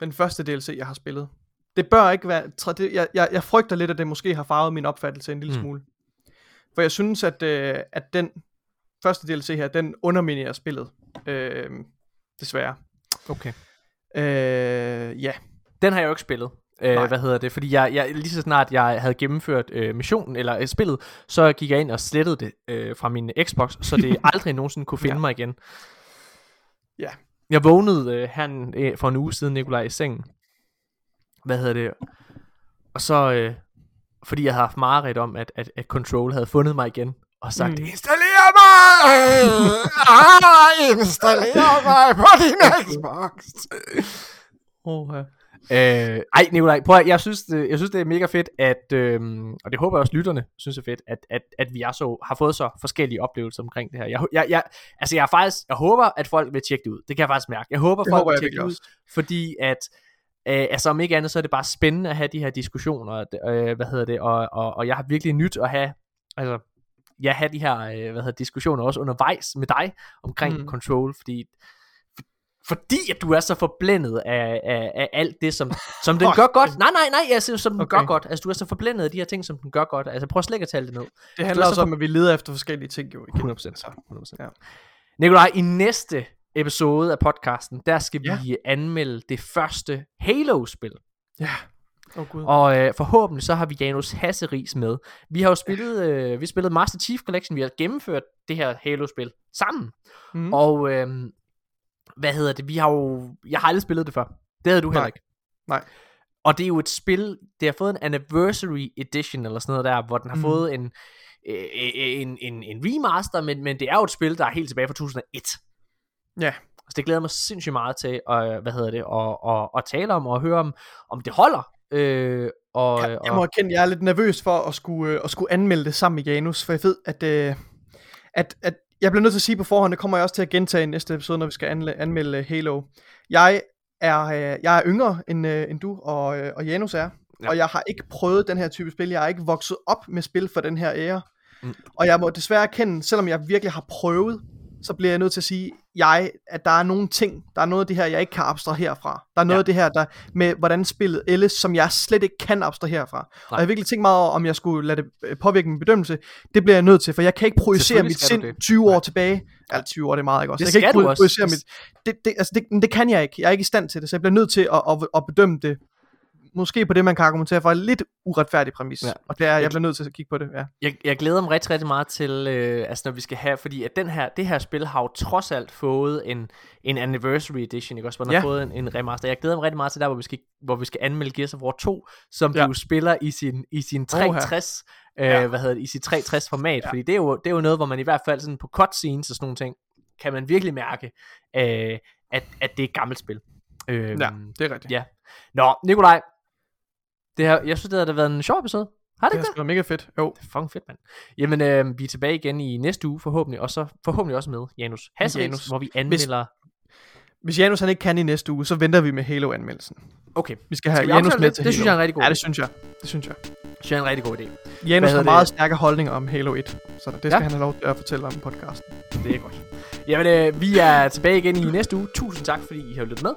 den første DLC, jeg har spillet, det bør ikke være... Det, jeg, jeg, jeg frygter lidt, at det måske har farvet min opfattelse en lille Mm. smule. For jeg synes, at, øh, at den første DLC her, den underminerer spillet. Øh, desværre. Okay. Øh, ja. Den har jeg jo ikke spillet. Øh, hvad hedder det? Fordi jeg, jeg, lige så snart jeg havde gennemført øh, missionen, eller øh, spillet, så gik jeg ind og slettede det øh, fra min Xbox, så det aldrig nogensinde kunne finde Ja. mig igen. Ja. Jeg vågnede øh, en- øh, for en uge siden, Nikolaj, i sengen. Hvad hedder det? Og så, øh, fordi jeg havde haft mareridt om, at, at, at Control havde fundet mig igen, og sagt, Mm. installér mig! ah, installér mig på din Xbox! Oh, ja. Øh, ej, Nikolaj, prøv at, jeg synes, det, jeg synes, det er mega fedt, at, øhm, og det håber jeg også lytterne synes er fedt, at, at, at vi er så, har fået så forskellige oplevelser omkring det her. Jeg, jeg, jeg, altså jeg er faktisk, jeg håber, at folk vil tjekke det ud. Det kan jeg faktisk mærke. Jeg håber, Det folk håber vil tjekke det ud, fordi at, øh, altså om ikke andet, så er det bare spændende at have de her diskussioner, øh, hvad hedder det, og, og, og jeg har virkelig nyt at have, altså, jeg have de her, øh, hvad hedder diskussioner også undervejs med dig omkring Mm. control, fordi fordi at du er så forblændet af, af, af alt det, som, som den gør godt. Nej, nej, nej, altså, som den Okay. gør godt. Altså, du er så forblændet af de her ting, som den gør godt. Altså, prøv slet ikke at tale det ned. Det handler er også så om, at vi leder efter forskellige ting jo igen. 100%. Så. 100%. Ja. Nikolaj, i næste episode af podcasten, der skal Ja. vi anmelde det første Halo-spil. Ja. Oh, gud. Og øh, forhåbentlig så har vi Janus Hasseris med. Vi har jo spillet, øh, vi spillet Master Chief Collection, vi har gennemført det her Halo-spil sammen. Mm. Og øh, hvad hedder det, vi har jo, jeg har aldrig spillet det før. Det havde du heller Nej. ikke. Nej. Og det er jo et spil, det har fået en anniversary edition eller sådan noget der, hvor den har Mm. fået en, øh, en, en, en remaster, men, men det er jo et spil, der er helt tilbage fra 2001. Ja. Så det glæder mig sindssygt meget til, at, hvad hedder det, at, at, at tale om og høre om, om det holder. Øh, og, Jeg, jeg og, må erkende, jeg er lidt nervøs for at skulle, øh, at skulle anmelde det sammen med Janus, for jeg ved, at, øh, at, at jeg bliver nødt til at sige på forhånd, det kommer jeg også til at gentage i næste episode, når vi skal anle- anmelde Halo. Jeg er, øh, jeg er yngre end, øh, end du og, øh, og Janus er, Ja. og jeg har ikke prøvet den her type spil. Jeg er ikke vokset op med spil for den her ære. Mm. Og jeg må desværre erkende, selvom jeg virkelig har prøvet, så bliver jeg nødt til at sige, jeg, at der er nogle ting, der er noget af det her, jeg ikke kan abstrahere fra. Der er noget Ja. af det her, der med hvordan spillet ældes, som jeg slet ikke kan abstrahere fra. Og jeg har virkelig tænkt meget over, om jeg skulle lade det øh, påvirke min bedømmelse. Det bliver jeg nødt til, for jeg kan ikke projicere mit sind det. 20 år tilbage. Ja, 20 år, det er meget, ikke også? Det jeg kan ikke du pro- også. projicere mit... Det, det, altså det, det kan jeg ikke. Jeg er ikke i stand til det, så jeg bliver nødt til at, at, at bedømme det måske på det, man kan argumentere for, en lidt uretfærdig præmis. Ja. Og det er, jeg bliver nødt til at kigge på det, ja. jeg, jeg glæder mig rigtig, rigtig meget til, øh, altså når vi skal have, fordi at den her, det her spil har jo trods alt fået en, en anniversary edition, ikke også, hvor den Ja. har fået en, en remaster. Jeg glæder mig rigtig meget til der, hvor vi skal, hvor vi skal anmelde Gears of War 2, som Ja. du spiller i sin, i sin Oha. 360, øh, Ja. hvad hedder det, i sit 360 format, Ja. fordi det er, jo, det er jo noget, hvor man i hvert fald sådan på cutscenes og sådan nogle ting, kan man virkelig mærke, øh, at, at det er et gammelt spil. Øh, Ja, det er rigtigt. ja. Nå, Nikolaj, det her, jeg synes, det har da været en sjov episode. Har det Det ikke det? været mega fedt. Jo, Det er fucking fedt, mand. Jamen, øh, vi er tilbage igen i næste uge, forhåbentlig, og så forhåbentlig også med Janus Janus. hvor vi anmelder... hvis Janus han ikke kan i næste uge, så venter vi med Halo-anmeldelsen. Okay, Vi skal have Skal vi Janus med det? til Det Halo. synes jeg er en rigtig god Ja, det synes jeg. Det synes jeg. det synes jeg er en rigtig god idé. Janus har meget det? stærke holdninger om Halo 1, så det skal Ja. han have lov til at fortælle om i podcasten. Det er godt. Jamen, øh, vi er tilbage igen i næste uge. Tusind tak, fordi I har lyttet med.